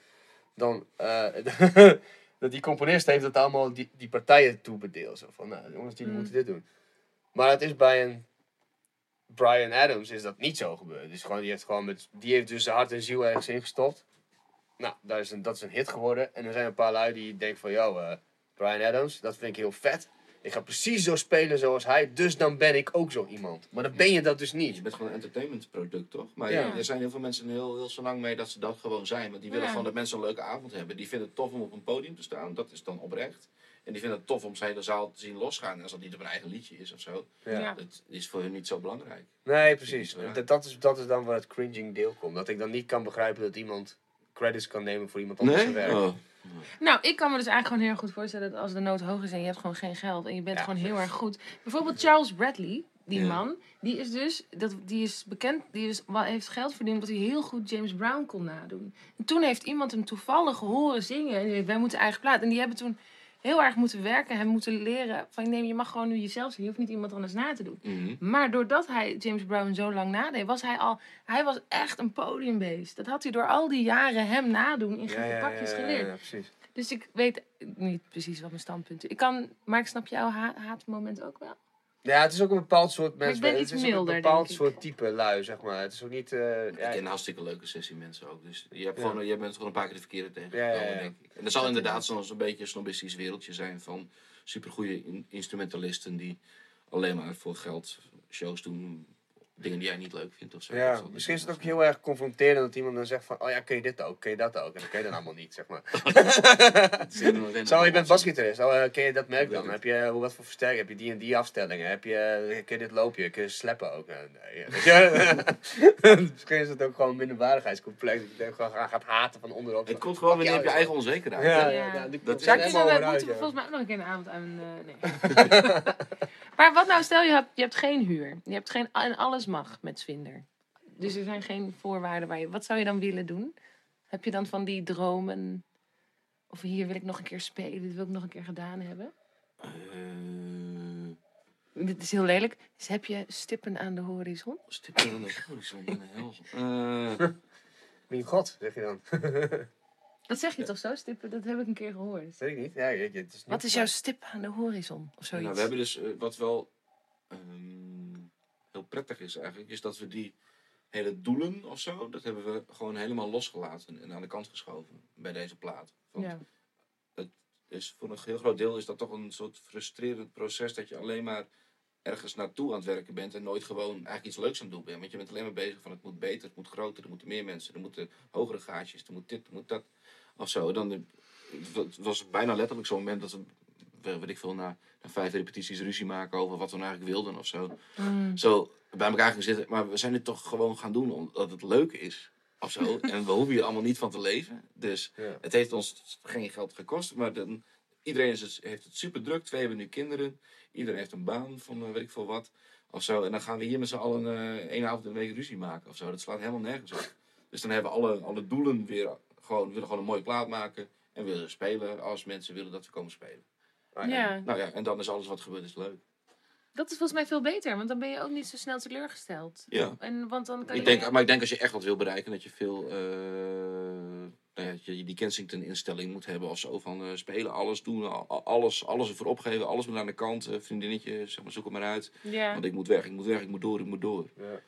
dan. eh, dat die componist heeft het allemaal die, die partijen toebedeeld. Zo van, nou, jongens, die Mm. moeten dit doen. Maar het is bij een Brian Adams is dat niet zo gebeurd. Dus gewoon, die, heeft gewoon met, die heeft dus zijn hart en ziel ergens ingestopt. Nou, dat is, een, dat is een hit geworden. En er zijn een paar lui die denken van, yo, eh, Brian Adams, dat vind ik heel vet. Ik ga precies zo spelen zoals hij, dus dan ben ik ook zo iemand. Maar dan ben je dat dus Je niet. bent gewoon een entertainmentproduct, toch? Maar Ja. er zijn heel veel mensen heel, heel zo lang mee dat ze dat gewoon zijn. Want die willen Ja. gewoon dat mensen een leuke avond hebben. Die vinden het tof om op een podium te staan. Dat is dan oprecht. En die vinden het tof om zijn hele zaal te zien losgaan. En als dat niet op een eigen liedje is of zo. Ja. Dat is voor hun niet zo belangrijk. Nee, precies. Dat, dat, is, dat is dan waar het cringing deel komt. Dat ik dan niet kan begrijpen dat iemand credits kan nemen voor iemand anders zijn werk. Oh. Nou, ik kan me dus eigenlijk gewoon heel goed voorstellen dat als de nood hoog is en je hebt gewoon geen geld en je bent gewoon heel erg goed. Bijvoorbeeld Charles Bradley, die Ja. man, die is dus, dat, die is bekend, die is, heeft geld verdiend omdat hij heel goed James Brown kon nadoen. En toen heeft iemand hem toevallig horen zingen en die wij moeten eigen plaat. En die hebben toen heel erg moeten werken en moeten leren van nee, je mag gewoon nu jezelf zijn, je hoeft niet iemand anders na te doen. Mhm. Maar doordat hij James Brown zo lang nadeed, was hij al, hij was echt een podiumbeest. Dat had hij door al die jaren hem nadoen in gekke pakjes geleerd. ja, precies. Dus ik weet niet precies wat mijn standpunt is. Ik kan, maar ik snap jouw ha haatmoment ook wel. Ja, het is ook een bepaald soort mensen. ben het is milder, een bepaald ik. soort type lui, zeg maar. Het is ook niet... eh, Ik ja, ken een hartstikke leuke sessie mensen ook. Dus je, hebt Ja. gewoon, je bent gewoon een paar keer de verkeerde tegengekomen, Ja, ja, ja. denk ik. En er zal inderdaad soms een beetje een snobistisch wereldje zijn van supergoeie in- instrumentalisten die alleen maar voor geld shows doen. Dingen die jij niet leuk vindt of zo. Ja, misschien is het ook heel erg confronterend dat iemand dan zegt van... Oh ja, kun je dit ook? Kun je dat ook? En dan kun je dat allemaal niet, zeg maar. Zo, je bent basgitarist. Oh, eh, ken je dat merk dan? Heb je, hoe wat voor versterking? Heb je die en die afstellingen? Heb je, eh, kun je dit loopje? Kun je slappen ook? Eh, nee, ja. Weet je? Misschien is het ook gewoon minderwaardigheidscomplex. Dat je gewoon gaat haten van onderop. Het komt gewoon Fuck wanneer je eigen onzekerheid. Ja, Ja. ja, die Dat is- er helemaal moeten we volgens mij ook nog een keer een avond aan. eh, nee. maar wat nou, stel je hebt, je hebt geen huur. Je hebt geen, en alles mag met Zwinder. Dus er zijn geen voorwaarden waar je. Wat zou je dan willen doen? Heb je dan van die dromen? Of hier wil ik nog een keer spelen, dit wil ik nog een keer gedaan hebben? Eh, Dit is heel lelijk. Dus heb je stippen aan de horizon? stippen aan de horizon in de hel. Eh, Mijn god, zeg je dan. Dat zeg je toch zo, stippen? Dat heb ik een keer gehoord. Weet ik niet. Ja, het is niet Wat is jouw stip aan de horizon? Of zoiets? Nou, we hebben dus eh, wat wel ehm, prettig is eigenlijk, is dat we die hele doelen of zo, dat hebben we gewoon helemaal losgelaten en aan de kant geschoven bij deze plaat. Want Ja. dus voor een heel groot deel is dat toch een soort frustrerend proces dat je alleen maar ergens naartoe aan het werken bent en nooit gewoon eigenlijk iets leuks aan het doen bent. Want je bent alleen maar bezig van het moet beter, het moet groter, er moeten meer mensen, er moeten hogere gaatjes, er moet dit, er moet dat of zo. Dan, het was bijna letterlijk zo'n moment dat we- weet ik veel, na, na vijf repetities ruzie maken over wat we nou eigenlijk wilden of zo. Mm. Zo bij elkaar gaan zitten, maar we zijn dit toch gewoon gaan doen omdat het leuk is. Of zo. en we hoeven hier allemaal niet van te leven. Dus Ja. het heeft ons geen geld gekost, maar dan, iedereen is het, heeft het super druk. Twee hebben nu kinderen. Iedereen heeft een baan van eh, weet ik veel wat. Of zo. En dan gaan we hier met z'n allen eh één avond in de week ruzie maken of zo. Dat slaat helemaal nergens op. Dus dan hebben alle, alle doelen weer gewoon, willen gewoon een mooie plaat maken. En willen spelen als mensen willen dat we komen spelen. Ah, Ja, Nou ja, en dan is alles wat gebeurt is leuk. dat is volgens mij veel beter, want dan ben je ook niet zo snel teleurgesteld. Ja. En, want dan kan Ik je... denk, maar ik denk als je echt wat wil bereiken, dat je veel. eh, nou ja, dat je die Kensington-instelling moet hebben of zo. Van eh, spelen, alles doen, alles, alles ervoor opgeven, alles moet aan de kant. eh, vriendinnetje, zeg maar, zoek het maar uit. Ja. Want ik moet weg, ik moet weg, ik moet door, ik moet door. Ja.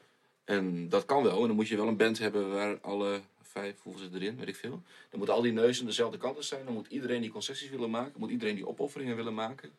En dat kan wel. En dan moet je wel een band hebben waar alle vijf, hoeveel zit erin, weet ik veel. Dan moeten al die neuzen dezelfde kant zijn. Dan moet iedereen die concessies willen maken. Moet iedereen die opofferingen willen maken.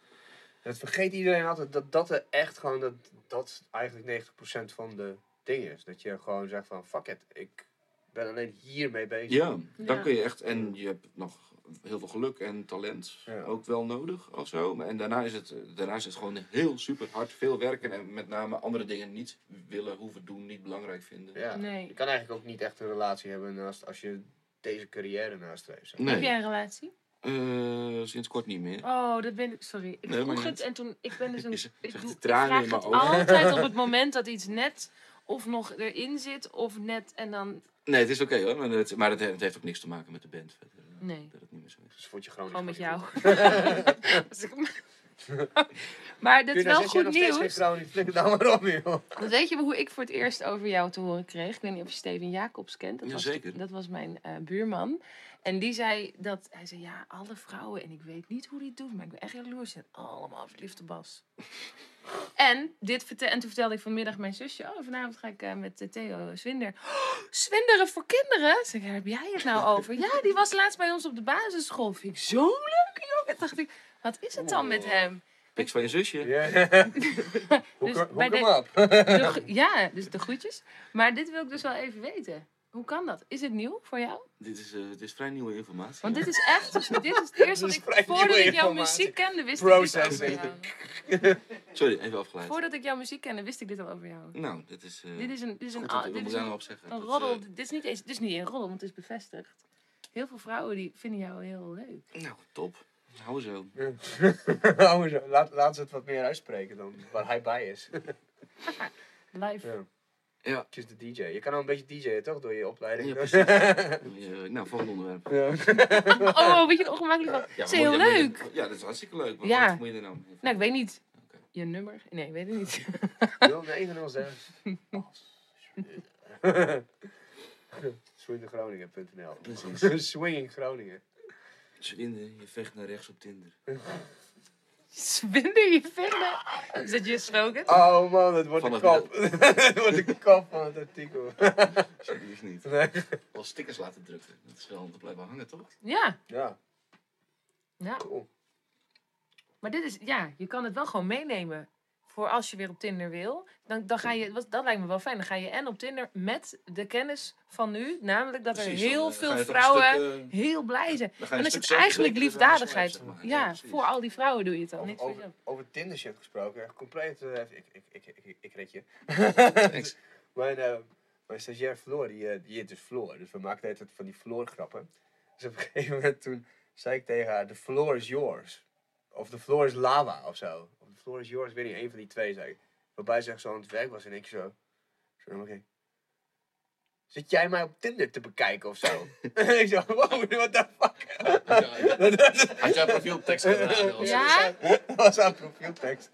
Dat vergeet iedereen altijd, dat dat er echt gewoon, dat, dat eigenlijk 90% van de ding is. Dat je gewoon zegt van, fuck it, ik ben alleen hiermee bezig. Ja, dan Ja. kun je echt. En je hebt nog heel veel geluk en talent Ja. ook wel nodig of zo. Maar- En daarna is, het, daarna is het gewoon heel super hard veel werken. En met name andere dingen niet willen, hoeven doen, niet belangrijk vinden. Ja. Nee. Je kan eigenlijk ook niet echt een relatie hebben naast, als je deze carrière nastreeft. zeg. Nee. Heb jij een relatie? Eh, sinds kort niet meer. Oh, dat ben ik. Sorry. Ik Nee, vroeg het en toen. Ik ben dus een. Ik, doe, ik vraag in mijn het ogen. altijd op het moment dat iets net of nog erin zit of net en dan. Nee, het is oké hoor. Maar, het, maar het, het heeft ook niks te maken met de band. verder, eh, Nee. Dat het niet meer zo is. Dus vond je gewoon Gewoon met niet jou. ik- maar Kun is nou wel goed nog nieuws. vrouw niet flikker nou maar op, joh. Want weet je hoe ik voor het eerst over jou te horen kreeg? Ik weet niet of je Steven Jacobs kent. Dat was, Jazeker. Dat was mijn eh, buurman. En die zei dat, hij zei ja, alle vrouwen, en ik weet niet hoe die het doet, maar ik ben echt jaloers. Zijn allemaal verliefd op Bas. en, dit verte- en toen vertelde ik vanmiddag mijn zusje, oh, vanavond ga ik eh, met eh, Theo Zwinder. Oh, Zwinderen voor kinderen? Zeg waar heb jij het nou over? ja, die was laatst bij ons op de basisschool. Vind ik zo'n leuke jongen. dacht ik, wat is het dan met hem? Niks van je zusje. Ja. Hoek Dus hoek bij hem de- op. De gro- ja, dus de groetjes. Maar dit wil ik dus wel even weten. Hoe kan dat? Is het nieuw voor jou? Dit is, eh, het is vrij nieuwe informatie. Want dit is echt, dus dit is het eerste wat Dit is ik, voordat ik jouw muziek kende, wist ik dit al over jou. Sorry, even afgeleid. Voordat ik jouw muziek kende, wist ik dit al over jou. Nou, dit is... eh, Dit is een, dit is een, goed, ah, dit is een, zeggen? een Dat, roddel. eh, Dit is niet eens, dit is niet een roddel, want het is bevestigd. Heel veel vrouwen die vinden jou heel leuk. nou, top. Hou zo. Hou zo. Laat, laat ze het wat meer uitspreken dan waar hij bij is. Live. Ja. Ja. Kies de DJ. Je kan al een beetje DJ'en toch door je opleiding. Ja, Dus- Eh, nou, volgende onderwerp. Ja. Oh, weet je ongemakkelijk van? Ja, is heel je- leuk. Ja, dat is hartstikke leuk. Maar Ja. wat moet je er nou mee? Nou, ik weet niet. Je nummer? Nee, ik weet het niet. 0906. Swingergroningen.nl Precies. Swinging Groningen. Je vecht naar rechts op Tinder. Zwinder je vinden? Is dat je slogan? Oh man, het wordt Van de het- kop. Het wordt de kop van het artikel. Alsjeblieft niet. Nee. Wel stickers laten drukken. Dat is wel te blijven hangen, toch? Ja, Ja, ja. cool. Maar dit is, ja, je kan het wel gewoon meenemen. Voor als je weer op Tinder wil. Dan, dan ga je, wat- dat lijkt me wel fijn. Dan ga je en op Tinder met de kennis van nu. Namelijk dat er Precies, heel veel vrouwen stuk, heel blij zijn. Dan een is het eigenlijk liefdadigheid. zeg Ja, maar. Ja, precies. voor al die vrouwen doe je het dan. Over, Niet voor over, over Tinder shit gesproken, echt compleet. eh, ik, ik, ik, ik, ik, red je. Mijn, eh, mijn stagiair Floor, die, eh, die heet dus Floor. Dus we maakten altijd van die Floor grappen. Dus op een gegeven moment toen zei ik tegen haar, the floor is yours. Of the floor is lava of zo. Floor is yours, weet niet, een van die twee zei. Waarbij ze echt zo aan het werk was en ik zo, zo keek. Zit jij mij op Tinder te bekijken of zo? en ik zo, wow, what the fuck? Had jij profieltekst gedaan? Ja? Dat was haar profieltekst.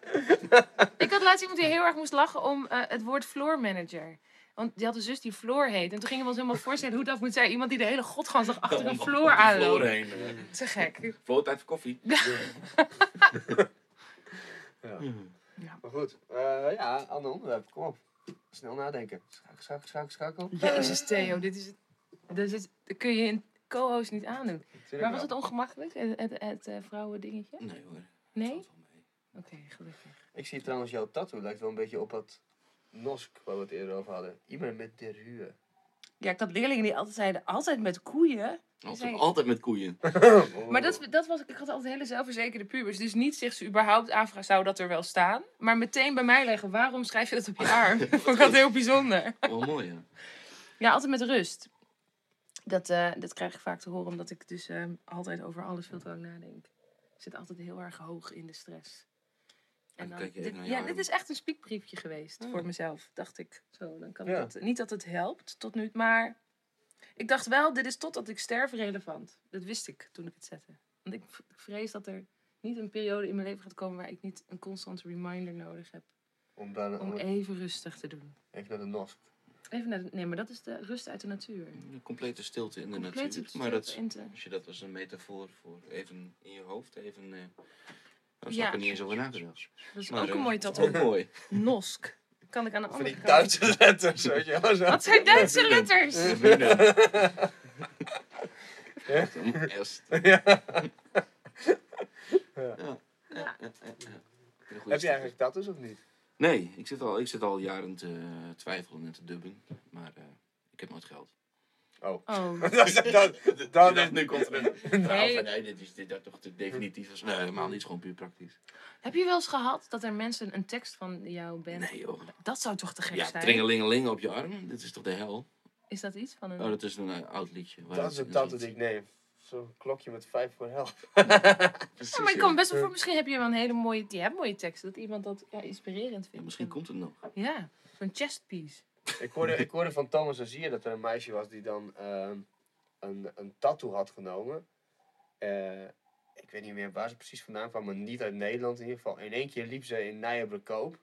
Ik had laatst iemand die heel erg moest lachen om eh, het woord floor manager. Want die had een zus die Floor heet. En toen gingen we ons helemaal voorstellen hoe dat moet zijn. Iemand die de hele godgansdag achter een Floor aanloopt. Floor heen. eh. Te gek. Floor, tijd voor koffie. Maar goed, eh, ja, ander onderwerp, kom op. Snel nadenken. Schakel, schakel, schakel, schakel. Jezus Theo, dit is het. Dit is het dat kun je een co-host niet aandoen. Maar was wel. het ongemakkelijk, het, het, het eh, vrouwendingetje? Nee hoor. Nee? Oké, gelukkig. Ik zie trouwens jouw tattoo, lijkt wel een beetje op dat Nosk waar we het eerder over hadden. Iemand met de ruwe. Ja, ik had leerlingen die altijd zeiden, altijd met koeien. Altijd, zei- altijd met koeien. Maar dat, dat was, ik had altijd hele zelfverzekerde pubers. Dus niet zich ze überhaupt afvragen, zou dat er wel staan? Maar meteen bij mij leggen, waarom schrijf je dat op je arm? Vond ik dat heel bijzonder. Wel mooi, ja. Ja, altijd met rust. Dat, eh, dat krijg ik vaak te horen, omdat ik dus eh, altijd over alles veel te lang nadenk. Ik zit altijd heel erg hoog in de stress. En dan dan, kijk je dit, ja, dit is echt een spiekbriefje geweest voor mezelf, dacht ik. Zo, dan kan Ja. ik het, niet dat het helpt tot nu, maar ik dacht wel, dit is totdat ik sterf relevant. Dat wist ik toen ik het zette. Want ik vrees dat er niet een periode in mijn leven gaat komen waar ik niet een constante reminder nodig heb Om dan om om even rustig te doen. even naar de nos. Even naar de, nee, maar dat is de rust uit de natuur. Een complete stilte in de Complete natuur. stilte Maar dat, in te- als je dat als een metafoor voor even in je hoofd, even... eh daar Ja. heb ik er niet eens over nagedacht. Dat is Maar, ook een eh, mooie dat is tattoo. Ook mooi. Nosk. Kan ik aan de andere die kant. Duitse letters, weet je wel. Zo. Wat zijn Duitse letters? Est. Ja. Heb je eigenlijk tattoos of niet? Nee, ik zit al, ik zit al jaren te twijfelen en te dubben. Maar eh, ik heb nooit geld. Oh. Oh, dat, dat, is nu komt er een... Nee. Nou, nee, dit is dit, dat toch te definitief. is. Nee, helemaal niet. Is gewoon puur praktisch. heb je wel eens gehad dat er mensen een tekst van jouw band... Nee joh. Dat zou toch te gek Ja, zijn? tringelingeling op je arm. Dit is toch de hel? Is dat iets van een... Oh, dat is een eh, oud liedje. Dat is een zit. die ik neem. Zo'n klokje met vijf voor helft. Precies, Ja, maar ik ja. kan best wel voor, misschien heb je wel een hele mooie, je hebt mooie teksten, dat iemand dat ja, inspirerend vindt. Ja, misschien komt het nog. Ja, zo'n chestpiece. Ik hoorde, ik hoorde van Thomas Azier dat er een meisje was die dan ehm, een, een tattoo had genomen. Eh, ik weet niet meer waar ze precies vandaan kwam, maar niet uit Nederland in ieder geval. In één keer liep ze in Nijenberkoop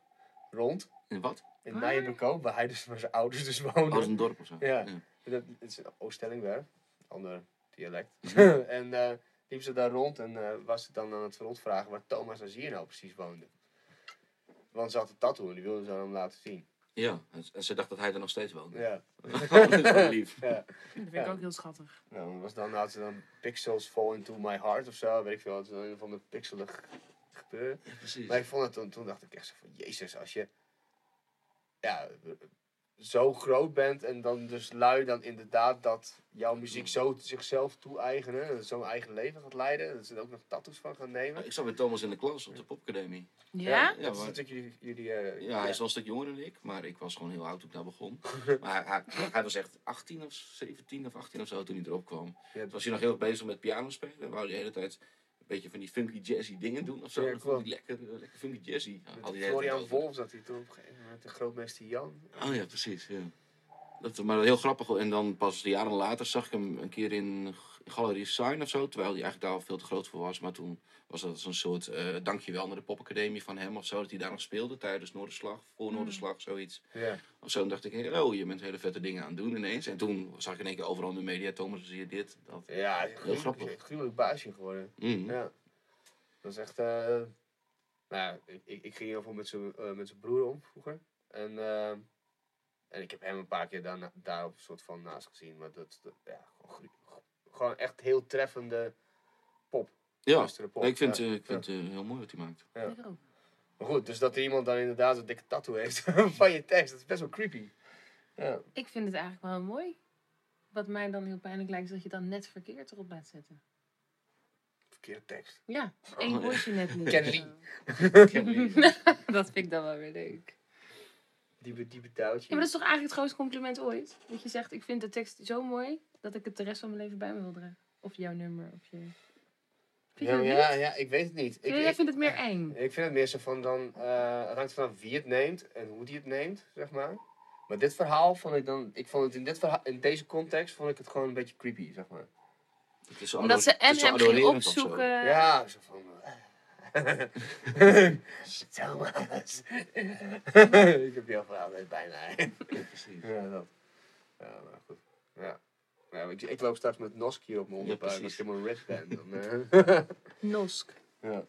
rond. In wat? In Waar? Nijenberkoop, waar hij dus waar zijn ouders dus woonden. dat is een dorp of zo. Ja. Dat het is Oost-Stellingwerf, ander dialect. En eh liep ze daar rond en eh, was ze dan aan het rondvragen waar Thomas Azier nou precies woonde. Want ze had een tattoo en die wilde ze aan hem laten zien. Ja, en- ze dacht dat hij er nog steeds woonde. Ja, dat is wel lief. ja. Dat vind ik Ja. ook heel schattig. Nou, dan was dan, had ze dan pixels fall into my heart of zo, weet ik veel. Het is een van de pixelig gebeuren. Ja, precies. Maar ik vond het toen, toen dacht ik echt zo van, jezus, als je ja, zo groot bent en dan dus lui dan inderdaad dat jouw muziek zo zichzelf toe-eigenen, en zo'n eigen leven gaat leiden, dat ze er ook nog tattoos van gaan nemen. Ik zat met Thomas in de klas op de popacademie. Ja? Ja, dat is natuurlijk jullie... jullie eh, Ja, hij is wel een stuk jonger dan ik, maar ik was gewoon heel oud toen ik daar begon. maar hij, hij, hij was echt 18 of 17 of 18 of zo toen hij erop kwam. Ja, Toen was hij nog heel erg bezig met piano spelen. En wou hij de hele tijd een beetje van die funky jazzy dingen doen of zo. Ja, lekker, lekker funky jazzy. Florian. Wolf zat hij toen op een gegeven moment, de grootmeester Jan. Oh ja, precies. Ja. Dat, maar heel grappig. En dan pas jaren later zag ik hem een keer in Galerie Sign of zo. Terwijl hij eigenlijk daar al veel te groot voor was. Maar toen was dat zo'n soort eh, dankjewel naar de popacademie van hem of zo. Dat hij daar nog speelde tijdens Noorderslag, voor Noorderslag, zoiets. Ja. Of zo. En dacht ik, hey, oh, je bent hele vette dingen aan het doen ineens. En toen zag ik in één keer overal in de media, Thomas, zie je dit, dat. Ja, Heel grappig. gruwelijk baasje geworden. Mm. Ja. Dat is echt. eh nou, ik, ik, ik ging heel veel met zijn eh, broer om vroeger. En, eh, en ik heb hem een paar keer daarna, daar op een soort van naast gezien. Maar dat, dat ja, gewoon, gewoon echt heel treffende pop. Ja, pop. ik vind, Ja, eh, ik vind het eh, heel mooi wat hij maakt. Ja. Ik ook. Maar goed, dus dat er iemand dan inderdaad een dikke tattoo heeft van je tekst, dat is best wel creepy. Ja. Ik vind het eigenlijk wel mooi. Wat mij dan heel pijnlijk lijkt, is dat je het dan net verkeerd erop laat zetten. Verkeerde tekst. Ja, één ja. woordje net niet. Kenny. dat vind ik dan wel weer leuk. Diepe, diepe touwtje. Ja, maar dat is toch eigenlijk het grootste compliment ooit? Dat je zegt, ik vind de tekst zo mooi, dat ik het de rest van mijn leven bij me wil dragen. Of jouw nummer, of je... Vind je ja, ja, ja, ik weet het niet. Ik, Jij ik- vindt het meer eng. Ik vind het meer zo van dan, eh het hangt vanaf wie het neemt en hoe die het neemt, zeg maar. Maar dit verhaal vond ik dan, ik vond het in, dit verhaal, in deze context vond ik het gewoon een beetje creepy, zeg maar. Is Omdat ze en hem ging opzoeken. Ja, zo van... Thomas. ik heb die al verhaal net bijna. Precies. ja, dat. Ja, maar goed. Ja. Ja, ik, ik loop straks met Nosk hier op mijn onderbuik als precies. ik helemaal red ben. Dan, eh, Nosk. ja.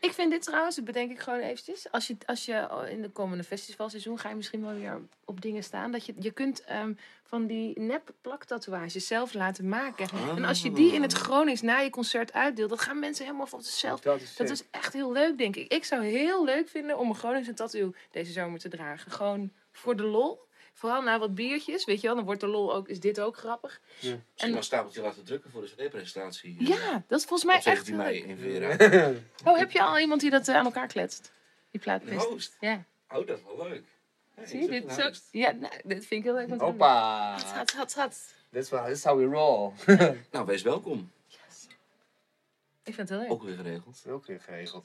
Ik vind dit trouwens, dat bedenk ik gewoon eventjes. Als je, als je in de komende festivalseizoen ga je misschien wel weer op dingen staan. Dat je, je kunt ehm, van die nep plaktatoeages zelf laten maken. En als je die in het Gronings na je concert uitdeelt, dan gaan mensen helemaal van zichzelf. Dat is, Dat is echt heel leuk, denk ik. Ik zou heel leuk vinden om een Groningse tattoo deze zomer te dragen. Gewoon voor de lol. Vooral na wat biertjes, weet je wel. Dan wordt de lol ook, is dit ook grappig. Misschien En- wel een stapeltje laten drukken voor de CD-presentatie. Ja, dat is volgens mij echt 17 heel mei leuk. in Vera. Oh, heb je al iemand die dat eh, aan elkaar kletst? Die plaatpist. Ja. Oh, dat is wel leuk. Hey, Zie je, dit, een zo, ja, nou, dit vind ik heel leuk. doen. Hoppa! Hat, hat, hat. Dit is, how we roll. Nou, wees welkom. Ik vind het heel leuk. Ook weer geregeld. Ook weer geregeld.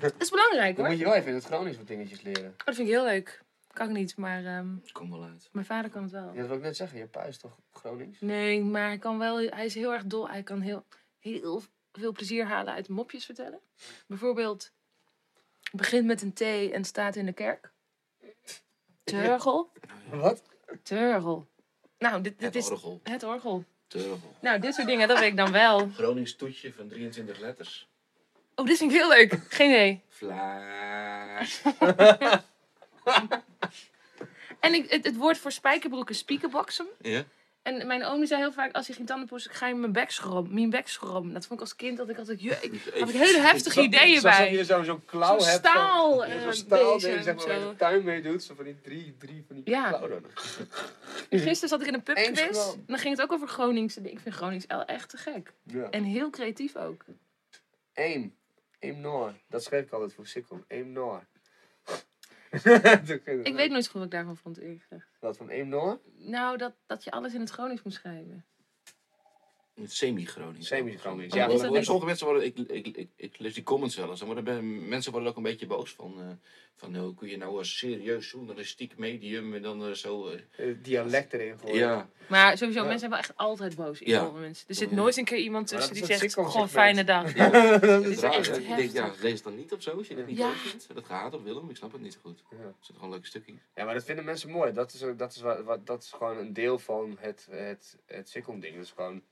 Dat is belangrijk Dan hoor. moet je wel even in het Gronings wat dingetjes leren. Oh, dat vind ik heel leuk. Kan ik niet, maar ehm, Kom wel uit. mijn vader kan het wel. Ja, dat wil ik net zeggen. Je pa is toch Gronings? Nee, maar hij kan wel. Hij is heel erg dol. Hij kan heel, heel veel plezier halen uit mopjes vertellen. Bijvoorbeeld, begint met een T en staat in de kerk. Turgel. Wat? Turgel. Nou, dit, dit Het is orgel. het orgel. Turgel. Nou, dit soort dingen, dat weet ik dan wel. Gronings toetje van 23 letters. Oh, dit vind ik heel leuk. Geen idee. Vla. En ik, het, het woord voor spijkerbroeken, spiekenboksem. Ja? En mijn oom die zei heel vaak, als hij ging tandenpoetsen, ga je mijn bek schroom. Mijn bek schroom. Dat vond ik als kind dat ik altijd, je, ik had ik hele heftige ideeën bij. je zo'n zo'n klauw hebt. staal, Zo'n eh, zo'n staal bezem, ding, zeg maar, waar je zo. de tuin mee doet. Zo van die drie, drie van die Ja. klauwen. Gisteren zat ik in een pubquiz. En dan ging het ook over Groningse. Ik vind Gronings el- echt te gek. Ja. En heel creatief ook. Aim. Aim Noor. Dat schreef ik altijd voor Sikkom. Aim Noor. Ik weet nooit goed wat ik daarvan vond, eerlijk gezegd. Wat van Noor? Nou, dat, dat je alles in het Gronings moet schrijven. Het semi-Gronings. Semi-Gronings, Ja, ja. Is dat maar sommige mensen worden, ik, ik, ik, ik lees die comments wel eens, dan worden ben- mensen worden ook een beetje boos van. eh, van hoe kun je nou als serieus journalistiek medium en dan eh, zo. eh, dialect erin gooien. ja, Maar sowieso, Ja. mensen zijn wel echt altijd boos. in Ja. mensen. Er zit Ja. nooit een keer iemand tussen dat die is het zegt, gewoon fijne dag. ja. Dit is raar, echt hè? Ik denk, ja, lees het dan niet of zo als je het niet leuk vindt. Dat gehaat op Willem, ik snap het niet zo goed. Ja. Er zitten gewoon leuke stukjes. Ja, maar dat vinden mensen mooi. Dat is, ook- dat is, wat, wat, dat is gewoon een deel van het, het, het Sikkom-ding. Dus gewoon,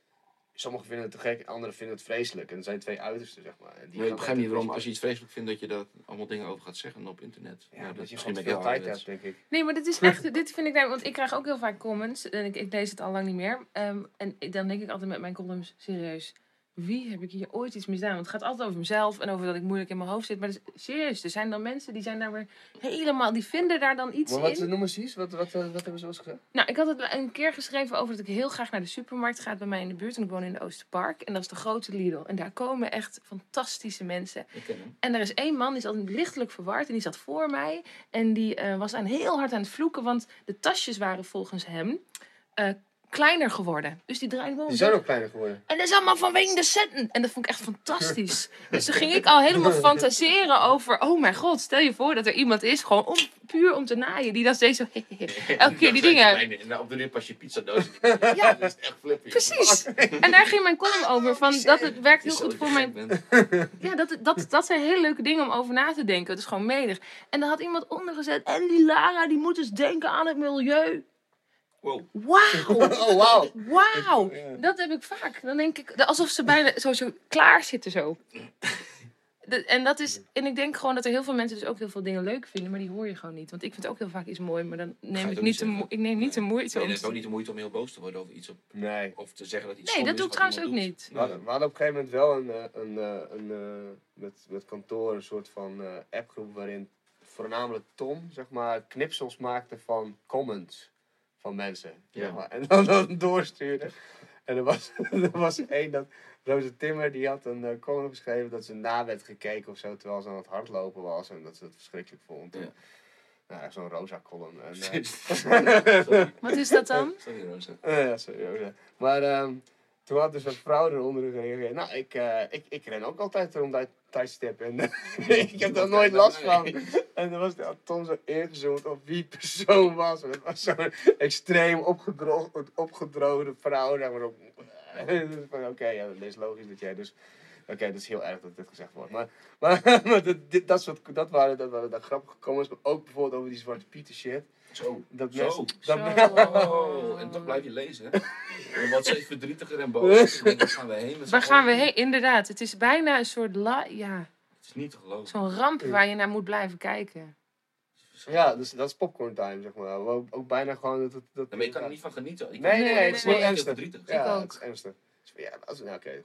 sommigen vinden het te gek, anderen vinden het vreselijk. En er zijn twee uitersten, zeg maar. En die Nee, ik begrijp niet waarom, als je iets vreselijk vindt, dat je daar allemaal dingen over gaat zeggen op internet. Ja, dat dat je misschien gewoon veel tijd hebt, denk ik. Nee, maar dit is echt, dit vind ik, nou- want ik krijg ook heel vaak comments en ik, ik lees het al lang niet meer. Ehm, en ik- dan denk ik altijd met mijn columns, serieus, wie heb ik hier ooit iets misdaan? Want het gaat altijd over mezelf en over dat ik moeilijk in mijn hoofd zit. Maar is- serieus, er zijn dan mensen die zijn daar weer helemaal, die vinden daar dan iets Maar wat in. noemen ze eens? Wat, wat, wat, hebben ze eens gezegd? Nou, ik had het een keer geschreven over dat ik heel graag naar de supermarkt ga bij mij in de buurt. En ik woon in de Oosterpark. En dat is de grote Lidl. En daar komen echt fantastische mensen. Ik ken hem. En er is één man, die is altijd lichtelijk verward. En die zat voor mij. En die eh, was aan heel hard aan het vloeken. Want de tasjes waren volgens hem eh, kleiner geworden. Dus die draaide gewoon Die zijn ook kleiner geworden. En dat is allemaal vanwege de centen. En dat vond ik echt fantastisch. dus toen ging ik al helemaal fantaseren over... Oh mijn god, stel je voor dat er iemand is... Gewoon om, puur om te naaien. Die dan steeds zo... elke keer die dingen... En nou, op de pas je pizzadoos. Ja, Dat is echt flippy. precies. En daar ging mijn column over. Van, dat het werkt heel goed voor mijn... Ja, dat, dat, dat zijn hele leuke dingen om over na te denken. Het is gewoon medig. En dan had iemand onder gezet... En die Lara, die moet eens denken aan het milieu. Wow. Wauw. Oh, wauw. Wauw. Dat heb ik vaak. Dan denk ik... Alsof ze bijna zo, zo klaar zitten zo. De- en, dat is, en ik denk gewoon dat er heel veel mensen dus ook heel veel dingen leuk vinden, maar die hoor je gewoon niet. Want ik vind ook heel vaak iets mooi, maar dan neem ik niet, de, ik neem niet de moeite Nee, om dat is te- ook niet de moeite om heel boos te worden over iets op, Nee. of te zeggen dat iets Nee, dat is doe ik trouwens ook doet. niet. We hadden, we hadden op een gegeven moment wel een, eh, een, eh, een, eh, met, met kantoor een soort van eh, appgroep waarin voornamelijk Tom, zeg maar, knipsels maakte van comments van mensen. Ja. zeg maar. En dan, dan doorstuurde. En er was, er was één dat, Roze Timmer, die had een eh, column geschreven dat ze na werd gekeken of zo, terwijl ze aan het hardlopen was en dat ze het verschrikkelijk vond. Ja. Nou, zo'n roza column. En, eh, Wat is dat dan? Sorry, Rosa. eh, ja, serieus. ja. Maar ehm, toen had dus een vrouw eronder gereageerd. Nou, ik, eh, ik, ik ren ook altijd rond dat tijdstip. En ik heb daar nooit last van. En dan was had Tom zo ingezoomd op wie persoon was. En het was zo'n extreem opgedro opgedroogde vrouw. Zeg maar, op, Dus van, Oké, ja, dat is logisch dat jij dus... Oké, dat is heel erg dat dit gezegd wordt. Maar, maar, maar dat, dit, dat, soort, dat waren, dat waren dat grappige comments. Maar ook bijvoorbeeld over die Zwarte Pieter shit. Zo. Dat Zo. Zo. Oh, en toch blijf je lezen, wordt ze even verdrietiger en boos. Waar gaan we heen? Waar gaan we heen? Inderdaad, het is bijna een soort la ja, Het is niet te geloven. zo'n ramp waar je naar moet blijven kijken. Ja, dus dat is popcorn time, zeg maar. Ook, ook bijna gewoon dat... dat, dat Ja, maar je kan er niet van genieten. Ik Nee, nee, Nee, het is nee. ernstig. verdrietig. Ja, het is ernstig. Dus Ja, dat is, nou, oké.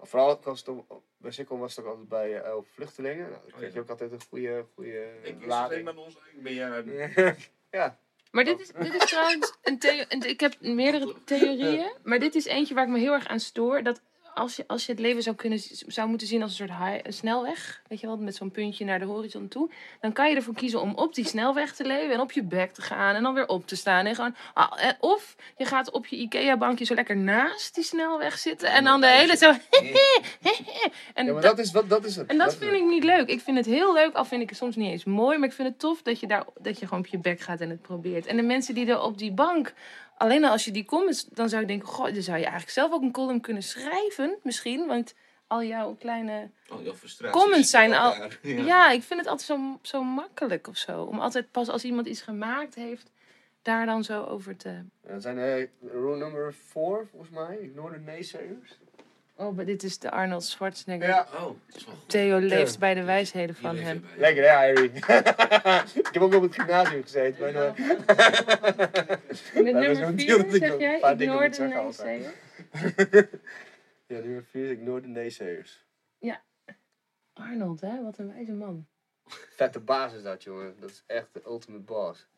Vooral was het op, bij Sikkom was het ook altijd bij eh, vluchtelingen. Nou, dan kreeg je ja. ook altijd een goede, goede Ik lading. alleen maar ons eigen bejaarden. ja, Maar dit is, dit is trouwens een theo- een- Ik heb meerdere theorieën. Maar dit is eentje waar ik me heel erg aan stoor. Dat als je, als je het leven zou, kunnen, zou moeten zien als een soort high- een snelweg, weet je wel, met zo'n puntje naar de horizon toe, dan kan je ervoor kiezen om op die snelweg te leven en op je bek te gaan en dan weer op te staan. En gewoon, ah, of je gaat op je IKEA-bankje zo lekker naast die snelweg zitten en dan de hele zo. en Ja, maar dat- is, wat, dat is het. en dat vind ik niet leuk. Ik vind het heel leuk, al vind ik het soms niet eens mooi. Maar ik vind het tof dat je, daar, dat je gewoon op je bek gaat en het probeert. En de mensen die er op die bank... Alleen al als je die comments... Dan zou ik denken, goh, dan zou je eigenlijk zelf ook een column kunnen schrijven. Misschien, want al jouw kleine... Oh, jouw frustraties. Comments zijn al-. Ja, ik vind het altijd zo, zo makkelijk of zo. Om altijd pas als iemand iets gemaakt heeft... Daar dan zo over te... Dat zijn eh, rule number 4, volgens mij. Ignore the naysayers. Oh, maar dit is de Arnold Schwarzenegger. Ja, Oh. Theo leeft Ja. bij de wijsheden van hem. bij. lekker hè, Harry? ik heb ook op het gymnasium gezeten. the way. Met nummer zo'n 4 deal dat ik zeg een jij, ignore de naysayers. Ja, nummer 4 is ignore the naysayers. Arnold, hè? Wat een wijze man. Vette baas is dat, jongen. Dat is echt de ultimate boss.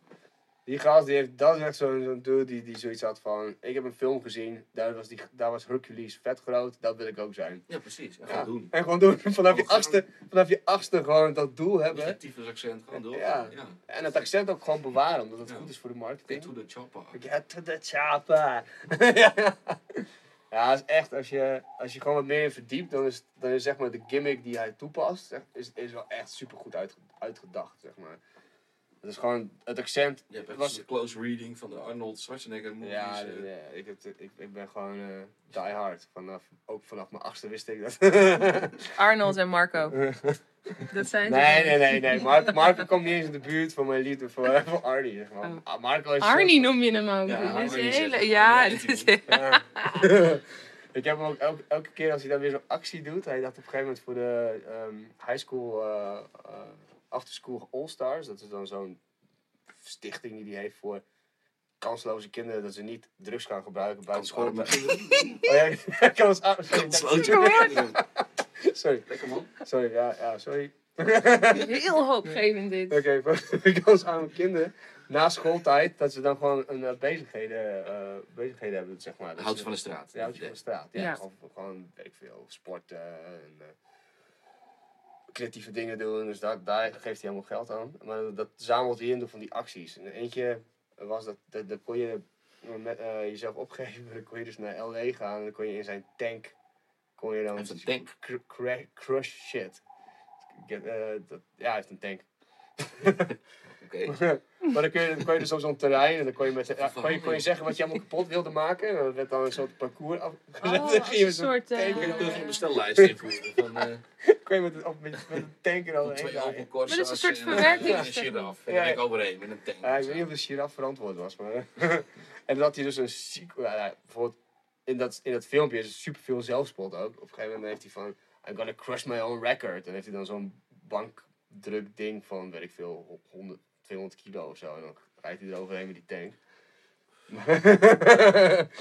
Die gast, die heeft, dat is echt zo'n zo'n dude die, die zoiets had van... Ik heb een film gezien, daar was, die, daar was Hercules vet groot, dat wil ik ook zijn. Ja, precies. Ja, gewoon doen. En gewoon doen, vanaf je, achtste, vanaf je achtste gewoon dat doel hebben. Negatief accent, gewoon door. Ja. ja. En het accent ook gewoon bewaren, omdat het Ja. goed is voor de Get marketing. to the chopper. Get to the chopper. ja, is echt, als je, als je gewoon wat meer in verdiept, dan is, dan is zeg maar de gimmick die hij toepast, is, is wel echt super goed uitge- uitgedacht, zeg maar. Het is gewoon, het accent Je hebt was... een close reading van de Arnold Schwarzenegger movies. Ja, eh. ja, ik, heb, ik, ik ben gewoon eh die hard. Vanaf, ook vanaf mijn achtste wist ik dat. Arnold en Marco. Dat zijn ze. nee, nee, nee, nee. Mar Marco komt niet eens in de buurt van mijn liefde voor, voor Arnie. Zeg maar. Oh. Ah, Marco is Arnie noem je hem ook. Ja, Dat is hele... Ja, dat is... Ja. ik heb hem ook elke, elke keer als hij dan weer zo'n actie doet. Hij dacht op een gegeven moment voor de ehm, high school, eh eh, after school all stars. Dat is dan zo'n stichting die hij heeft voor kansloze kinderen. Dat ze niet drugs gaan gebruiken buiten school. Oh ja, kansarme. Sorry, Kansloze. sorry, Lekker man. sorry, ja, ja, sorry. Heel hoopgevend dit. Oké, voor kansarme kinderen. Na schooltijd, dat ze dan gewoon een eh, bezigheden, eh, bezigheden hebben, zeg maar. Hout ze- van de straat. Ja, houtje van de straat. Ja, Ja. Of gewoon, weet ik veel, sporten en eh, creatieve dingen doen. Dus daar, daar geeft hij helemaal geld aan. Maar dat zamelt hij in door van die acties. En eentje was dat, dat, dat kon je met, eh, jezelf opgeven. Dan kon je dus naar L.A. gaan en dan kon je in zijn tank, kon je dan... Een tank. cr- cra- crush shit. Get, eh, dat, ja, hij heeft een tank. Oké. maar dan kun je, dan kon je dus op zo'n terrein en dan kon je, met, ja, kon je, kon je zeggen wat je allemaal kapot wilde maken. En dan werd dan een soort parcours afgezet. Oh, Dan als ging je een soort... eh, tank Kun je en- terug een bestellijst invoeren van eh, kon je met, een- of met, met een tank er al heen Maar dat is een soort en, eh, verwerking. en een giraf. En Ja. dan ben ik overheen met een tank. Ja, ik weet niet of de giraf verantwoord was, maar... en dan had hij dus een ziek... Ja, ja, bijvoorbeeld in dat, in dat filmpje is er super veel zelfspot ook. Op een gegeven moment heeft hij van... I'm gonna crush my own record. En heeft hij dan zo'n bankdruk ding van, weet ik veel, 100, 200 kilo of zo. En dan rijdt hij er overheen met die tank.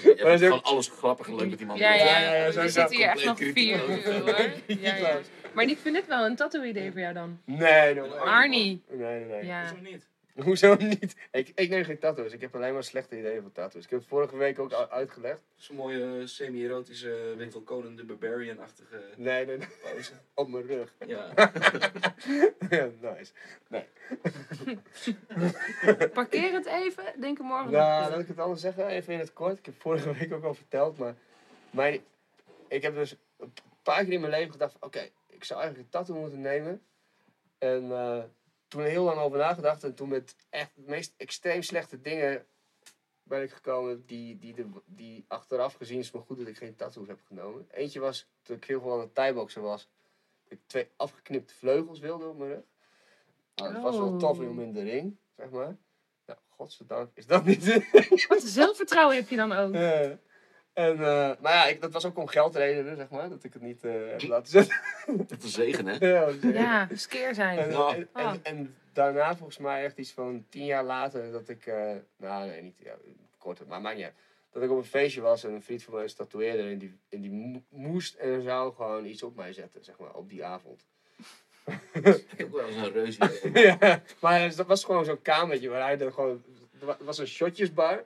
Je Maar is gewoon alles grappig en leuk met die man. Ja, ja, Ja, ja. ja, We zitten hier echt nog vier uur hoor. Ja, ja. Maar ik vind dit wel een tattoo-idee voor jou dan. Nee, no way. Arnie. Nee, nee, nee. Ja. Hoezo niet? Hoezo niet? Ik, ik neem geen tattoos. Ik heb alleen maar slechte ideeën voor tattoos. Ik heb het vorige week ook uitgelegd. Zo'n mooie semi-erotische Winkel Conan de Barbarian-achtige Nee, nee, nee. pose. Op mijn rug. Ja. ja, nice. Parkeer het even. Denk er morgen Nou, nog. laat ik het anders zeggen, even in het kort. Ik heb vorige week ook al verteld, maar mijn, ik heb dus een paar keer in mijn leven gedacht van, oké, ik zou eigenlijk een tattoo moeten nemen. En eh, toen heel lang over nagedacht en toen met echt de meest extreem slechte dingen ben ik gekomen die, die, de, die achteraf gezien is me goed dat ik geen tattoos heb genomen. Eentje was, toen ik heel veel aan het thaiboxen was, dat ik twee afgeknipte vleugels wilde op mijn rug. Nou, dat was wel tof om in de ring, zeg maar. Nou, godzijdank is dat niet. Wat zelfvertrouwen heb je dan ook. Eh, en, eh, maar ja, ik, dat was ook om geldredenen, zeg maar, dat ik het niet eh, heb laten zetten. Dat is een zegen, hè? ja, dat is Ja, skeer En, zijn. Ja. en, en, en daarna volgens mij echt iets van tien jaar later dat ik, eh, nou nee, niet ja, korter, maar maakt niet uit. Dat ik op een feestje was en een vriend van mij is tatoeëerder en die, en die mo- moest en zou gewoon iets op mij zetten, zeg maar, op die avond. Ik heb ook wel eens een reus idee. ja, maar dat was gewoon zo'n kamertje waar hij dan gewoon, er wa- was een shotjesbar.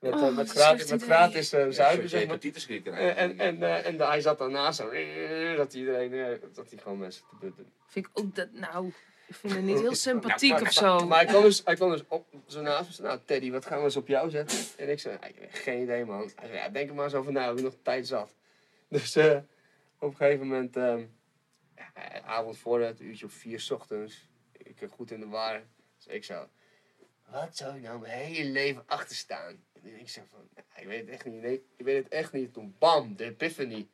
Met, Oh, eh, met gratis, met gratis eh, Ja, zuipen, je zeg maar. je En, krijgen. en, en, eh, en hij zat daarnaast zo, eh, dat iedereen, eh, dat hij gewoon mensen te butten. Vind ik ook dat, nou, ik vind het niet heel sympathiek Nou, of maar, zo. Maar hij kwam dus, hij kwam dus op zo naast me. zei, Nou, Teddy, wat gaan we eens op jou zetten? En ik zei, "Nou, ik heb geen idee, man. Hij zei, ja, denk er maar eens over na, heb je nog tijd zat. Dus eh, op een gegeven moment, ehm ja, eh, avond voor het, uurtje of vier 's ochtends. Ik eh, goed in de war. Dus ik zo, wat zou ik nou mijn hele leven achter staan? En ik zei van, "Nou, ik weet het echt niet. Nee, ik weet het echt niet. Toen bam, de epiphany.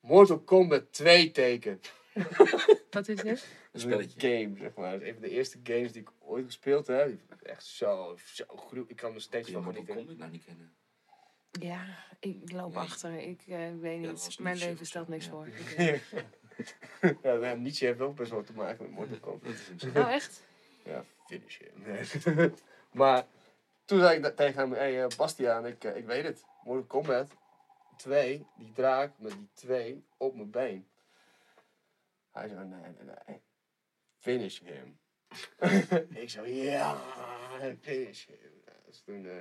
Mortal Kombat 2 teken. Wat is dit? Een Een spelletje. game, zeg maar. Dat is een van de eerste games die ik ooit gespeeld heb. Ik echt zo, zo groep. Ik kan er nog steeds van Mortal genieten. Kombat nou niet kennen? Ja, ik loop Nee. achter. Ik eh, weet niet. Mijn leven stelt niks ja. voor. Ik, ja, nou, Nietzsche heeft ook best wel te maken met Mortal Kombat. Dat is interessant. Oh, echt? Ja, finish him. Nee. maar toen zei ik tegen hem, hé hey, eh, Bastiaan, ik, eh, ik weet het. Mortal Kombat 2, die draak met die twee op mijn been. Hij zei, nee, nee, nee. Finish him. ik zei, ja, finish him. Dus toen eh,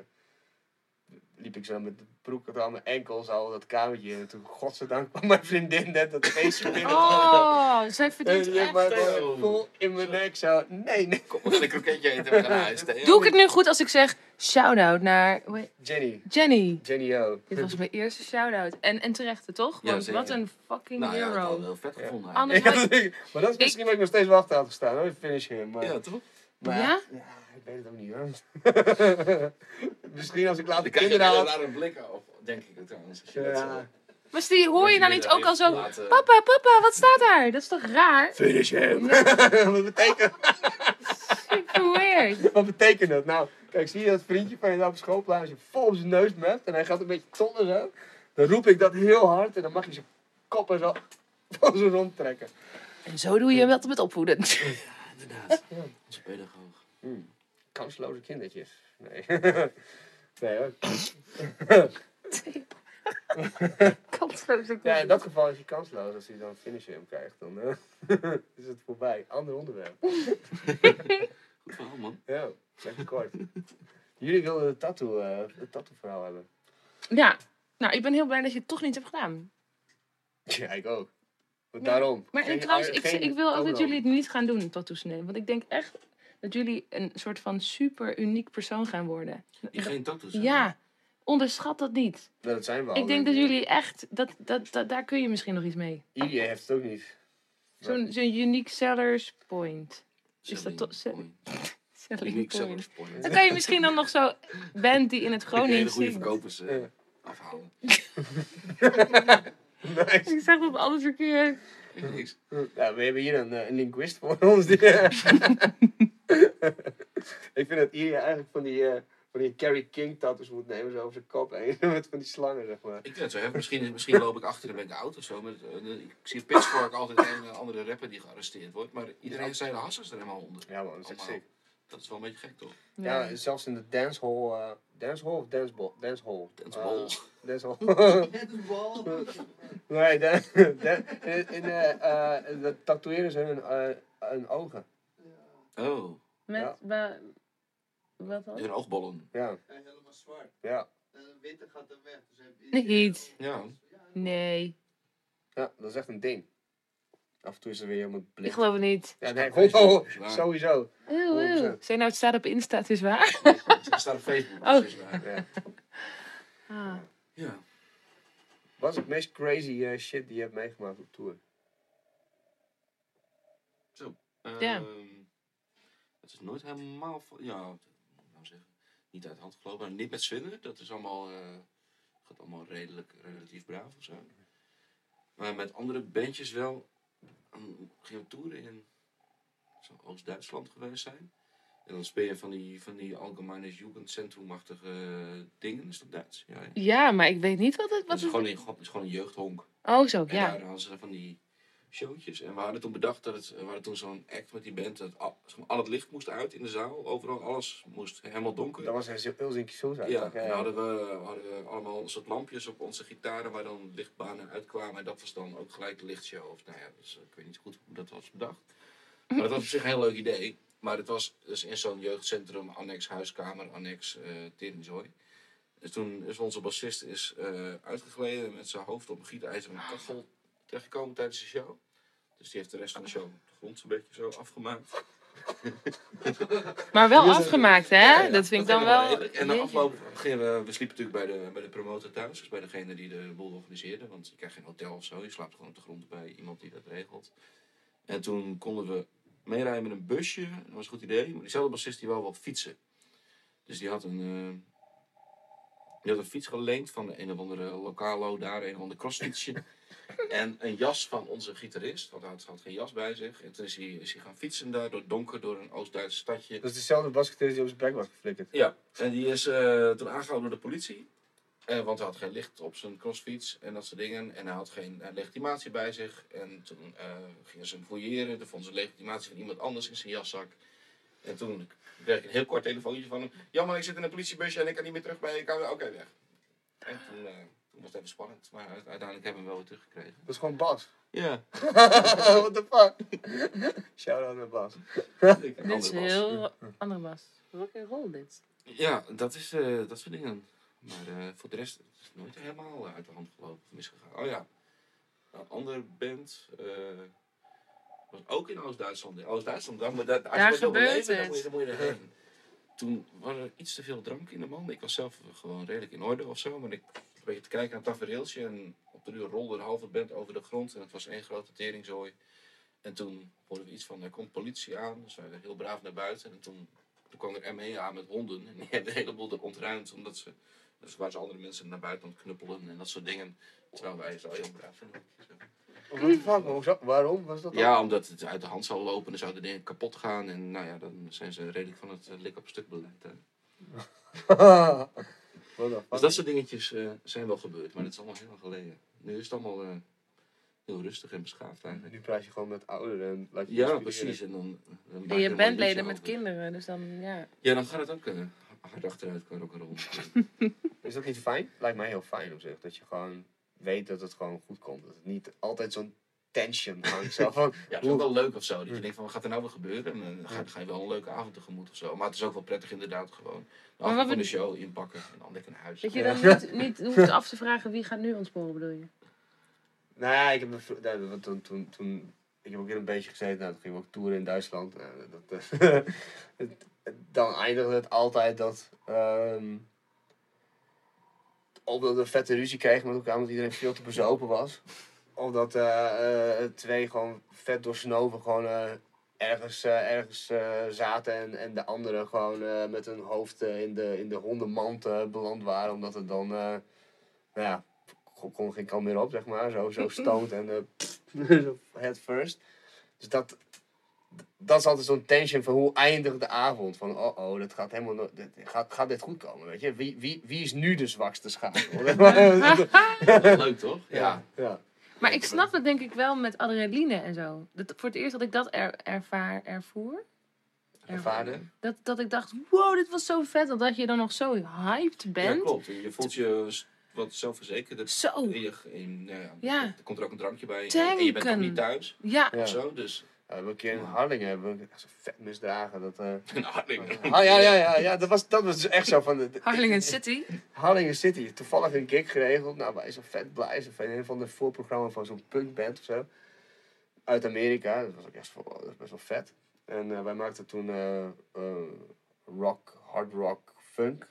liep ik zo met de broek tot aan mijn enkels al dat kamertje in. En toen, godzijdank, kwam mijn vriendin net dat feestje binnen. Oh, zij En verdient die heeft echt. gewoon vol in mijn nek zo, nee, nee. Kom, we gaan een kroketje eten en we gaan naar huis. Theo. Doe ik het nu goed als ik zeg shout-out naar Jenny, Jenny? Jenny O. Dit was mijn eerste shout-out. En, en terechte, toch? Ja, Want wat een fucking Nou ja, ik had het wel vet gevonden. Anders Ja, had maar dat is misschien wat ik nog steeds wel achter had gestaan hoor, finish him. Maar, Ja, toch? maar Ja? ik weet het ook niet hoor. misschien als ik later Dan je kinderen een had. rare blik op, denk ik trouwens. Als je dat, Ja. eh, Maar Stie, hoor je nou niet weer ook al zo... eh, Papa, papa, wat staat daar? Dat is toch raar? Finish him. wat, betekent, Super weird. wat betekent dat? Nou, kijk, zie je dat vriendje van je daar op schoolplein als je vol op zijn neus mept en hij gaat een beetje tonnen zo. Dan roep ik dat heel hard en dan mag je zijn kop en zo van zo rondtrekken. En zo doe je wat met opvoeden. Inderdaad. Onze pedagoog. Kansloze kindertjes. Nee. nee hoor. Kansloze Ja, in dat geval is hij kansloos. Als hij dan finish hem krijgt, dan eh, is het voorbij. Ander onderwerp. Goed verhaal, man. Ja, lekker kort. Jullie wilden het tattoo, eh het tattoo verhaal hebben. Ja, nou, ik ben heel blij dat je het toch niet hebt gedaan. Ja, ik ook. Want Ja, daarom. Maar Geen- en trouwens, ik, geen ik wil ook dat jullie het niet gaan doen, tattoos nemen. Want ik denk echt dat jullie een soort van super uniek persoon gaan worden. Die geen tattoos Ja, onderschat dat niet. Nou, dat zijn we al. Ik denk dat jullie echt, dat, dat, dat, daar kun je misschien nog iets mee. Iedereen heeft het ook niet. Zo'n zo'n unique seller's point. Is dat toch- Selling point. Selling Unique point. sellers point. Dan kan je misschien dan nog zo band die in het Ik hele Gronings goede zingt. verkopers eh, Ja. afhalen. Nice. Ik zeg dat alles verkeerd. Ik niks. Ja, we hebben hier een, eh, een linguist voor ons. Die, ik vind dat iedereen eigenlijk van die, eh, van die Carrie King tattoos moet nemen. Zo over zijn kop heen. Met van die slangen, zeg maar. Ik vind het zo heftig. Misschien, misschien loop ik achter ik oud of zo. Met, eh, de- ik zie Pitchfork altijd een en andere rapper die gearresteerd wordt. Maar iedereen zijn de hassers er helemaal onder. Ja man, dat is echt sick. Dat is wel een beetje gek toch? Ja, zelfs in de dancehall. eh dancehall of danceball? Dancehall. Danceball. Eh, dancehall. nee, dan, dan, in, in, eh, eh, dat tatoeëren ze hun, eh, hun ogen. Oh, Met, Ja. wa- wat dan? hun oogbollen. Ja, helemaal zwart. ja, En een witte gaat er weg. Dus heb je Niet. Ja. Nee, ja, dat is echt een ding. Af en toe is er weer helemaal ik blind. geloof het niet. Ja, nee, oh, sowieso. Eeuw, eeuw. 100%. Zeg nou, het staat op Insta, het is waar. Het staat op Facebook. Oh. dat is waar. Ja. Ah. Ja. Wat is het meest crazy eh, shit die je hebt meegemaakt op tour? Ja. Ehm, Het is nooit helemaal, ja, ik nou zeggen, niet uit de hand gelopen. Maar niet met Swinder, dat is allemaal, eh, gaat allemaal redelijk, relatief braaf of zo. Maar met andere bandjes wel, gingen we toeren in Oost-Duitsland geweest zijn. En dan speel je van die, van die Allgemeines Jugendzentrum-achtige dingen. Is dat Duits? Ja? Ja, maar ik weet niet wat het... Wat is het... gewoon, een, het is gewoon een jeugdhonk. Oh, zo, En ja. daar hadden ze van die showtjes. En we hadden toen bedacht dat het, we hadden toen zo'n act met die band. Dat al, al het licht moest uit in de zaal. Overal, alles moest helemaal donker. Dat was een Helsinki Suicide. Ja, en dan hadden we, hadden we allemaal een soort lampjes op onze gitaren waar dan lichtbanen uitkwamen. En dat was dan ook gelijk de lichtshow. Of nou ja, dus, ik weet niet goed hoe dat was bedacht. Maar dat was op zich een heel leuk idee. Maar het was dus in zo'n jeugdcentrum, annex huiskamer, annex eh teringzooi. Dus toen is onze bassist is, eh, uitgegleden met zijn hoofd op een gietijzeren kachel terechtgekomen tijdens de show. Dus die heeft de rest van de show de grond zo'n beetje zo afgemaakt. Maar wel afgemaakt, hè? Ja, ja, dat vind ik dan wel... En na afloop gingen we, we sliepen natuurlijk bij de, bij de promotor thuis, dus bij degene die de boel organiseerde. Want je krijgt geen hotel of zo, je slaapt gewoon op de grond bij iemand die dat regelt. En toen konden we meerijden met een busje, dat was een goed idee. Maar diezelfde bassist die wou wel fietsen. Dus die had een, eh, die had een fiets geleend van een of andere lokalo daar, een of ander crossfietsje. En een jas van onze gitarist, want hij had, geen jas bij zich. En toen is hij, is hij gaan fietsen daar door het donker, door een Oost-Duits stadje. Dat is dezelfde basgitarist die op zijn bek was geflikkerd. Ja, en die is eh, toen aangehouden door de politie. Eh, want hij had geen licht op zijn crossfiets en dat soort dingen. En hij had geen eh, legitimatie bij zich. En toen eh, gingen ze hem fouilleren. Toen vonden ze legitimatie van iemand anders in zijn jaszak. En toen kreeg ik een heel kort telefoontje van hem. Jammer, ik zit in een politiebusje en ik kan niet meer terug bij je. Kan- Oké, weg. En toen, eh, toen was het even spannend. Maar uite- uiteindelijk hebben we hem wel weer teruggekregen. Dat is gewoon Bas. Ja, What the fuck? Shout-out naar Bas. ik een Dit is heel andere bas. Rock and roll dit. Ja, dat, is, eh, dat soort dingen. Maar eh, voor de rest het is het nooit helemaal uit de hand gelopen of misgegaan. Oh ja, een andere band eh, was ook in Oost-Duitsland. In Oost-Duitsland, dan, moet dat, als Daar je dat wil beleven, dan het. moet je, dan moet je erheen. Toen was er iets te veel drank in de man. Ik was zelf gewoon redelijk in orde of zo. Maar ik een beetje te kijken naar het tafereeltje. En op de duur rolde de halve band over de grond. En het was één grote teringzooi. En toen hoorden we iets van, er komt politie aan. Dus wij heel braaf naar buiten. En toen, toen kwam er ME aan met honden. En die hebben de hele boel er ontruimd. Omdat ze, dus waren ze andere mensen naar buiten aan het knuppelen en dat soort dingen. Terwijl wij zo heel braaf? Hoezo? Waarom was dat dan? Ja, omdat het uit de hand zou lopen en zouden dingen kapot gaan. En nou ja, dan zijn ze redelijk van het eh, lik op stuk beleid. Dus dat soort dingetjes eh, zijn wel gebeurd. Maar dat is allemaal heel lang geleden. Nu is het allemaal eh, heel rustig en beschaafd eigenlijk. Nu praat je gewoon met ouderen en laat je Ja, precies. En dan, dan En je bandleden liedje met over. kinderen, dus dan ja. Ja, dan gaat het ook eh, hard achteruit qua rock'n'roll. Is dat niet fijn? Lijkt mij heel fijn op zich. Dat je gewoon weet dat het gewoon goed komt. Dat het niet altijd zo'n tension hangt. Zo van, Ja, het is ook wel leuk of zo. Dat je denkt van, wat gaat er nou weer gebeuren? En dan ga, ga je wel een leuke avond tegemoet of zo. Maar het is ook wel prettig inderdaad gewoon. De avond van de show inpakken en dan lekker naar huis. Dat je dan niet, niet hoeft af te vragen wie gaat nu ontsporen, bedoel je? nou ja, ik heb, een want toen, toen, toen, ik heb ook in een beetje gezeten. Nou, toen gingen we ook toeren in Duitsland. Nou, dat, eh, dan eindigde het altijd dat... ehm of dat we vette ruzie kregen met elkaar omdat iedereen veel te bezopen was. Of dat eh, eh, twee gewoon vet doorsnoven gewoon eh, ergens, ergens zaten en, en de anderen gewoon met hun hoofd in, de, in de hondenmand beland waren. Omdat het dan, nou ja, kon, geen kant meer op, zeg maar. Zo, zo stoned en zo head first. Dus dat, dat is altijd zo'n tension van hoe eindigt de avond. Van oh oh, dat gaat helemaal no dit, gaat, gaat dit goed komen, weet je? Wie, wie, wie is nu de zwakste schakel? Leuk toch? Ja. ja. Maar ik snap het denk ik wel met adrenaline en zo. Dat, voor het eerst dat ik dat er, ervaar, ervoer. Ervaren. Dat, dat ik dacht, wow, dit was zo vet. Dat je dan nog zo hyped Ja, bent. klopt. Je voelt je wat zelfverzekerd. Zo. en je- en, nou ja, Ja. Er komt er ook een drankje bij. En, en je bent nog niet thuis. Ja, Ja. Zo, dus... Ja, we hebben een keer in Harlingen hebben we echt zo vet misdragen. Dat, eh, Een Harlingen. Ah, ja, ja, ja, ja, dat was, dat was echt zo van... De, de- Harlingen City. Harlingen City. Toevallig een gig geregeld. Nou, wij zo vet blij. Van een van de voorprogramma van zo'n punkband of zo. Uit Amerika. Dat was ook echt wel, dat was best wel vet. En eh, wij maakten toen eh, eh, rock, hard rock, funk.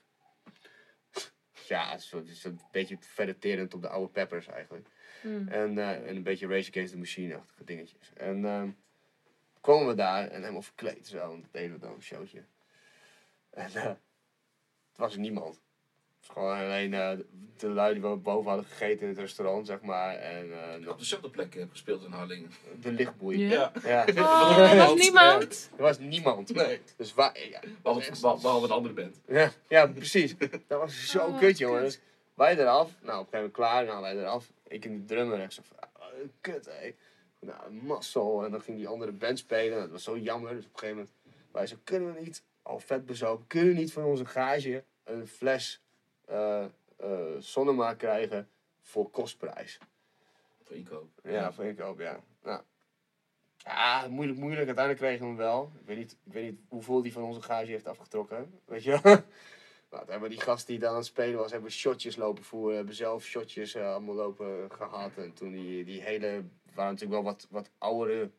Ja, het is zo- het is een beetje verderterend op de oude Peppers eigenlijk. Hmm. En, eh, en een beetje Rage Against the Machine-achtige dingetjes. En ehm kwamen we daar en helemaal verkleed zo. En dat deden we dan een showtje. En eh, het was niemand. Het was gewoon alleen eh, de lui die we boven hadden gegeten in het restaurant, zeg maar. En eh, Op nog dezelfde plek heb gespeeld in Harlingen. de lichtboei. Ja. Ja. Oh, er was niemand. Er was niemand. Nee. Dus waar, ja, Behalve, behalve een andere band. ja, ja, precies. Dat was zo Oh, kut, jongen. Dus wij eraf. Nou, op een gegeven moment klaar. Nou, wij eraf. Ik en die drummer echt zo van, ah, kut, hé. Nou, mazzel. En dan ging die andere band spelen. Dat was zo jammer. Dus op een gegeven moment, wij zo, kunnen we niet, al vet bezopen, kunnen we niet van onze gage een fles eh eh, Sonnema krijgen voor kostprijs? Voor inkoop. Ja, voor inkoop, ja. Nou. Ja, moeilijk, moeilijk. Uiteindelijk kregen we hem wel. Ik weet niet, ik weet niet hoeveel die van onze gage heeft afgetrokken. Weet je wel? Nou, hebben die gast die dan aan het spelen was, hebben shotjes lopen voeren. Hebben zelf shotjes eh, allemaal lopen gehad. En toen die, die hele, waren natuurlijk wel wat, wat oudere,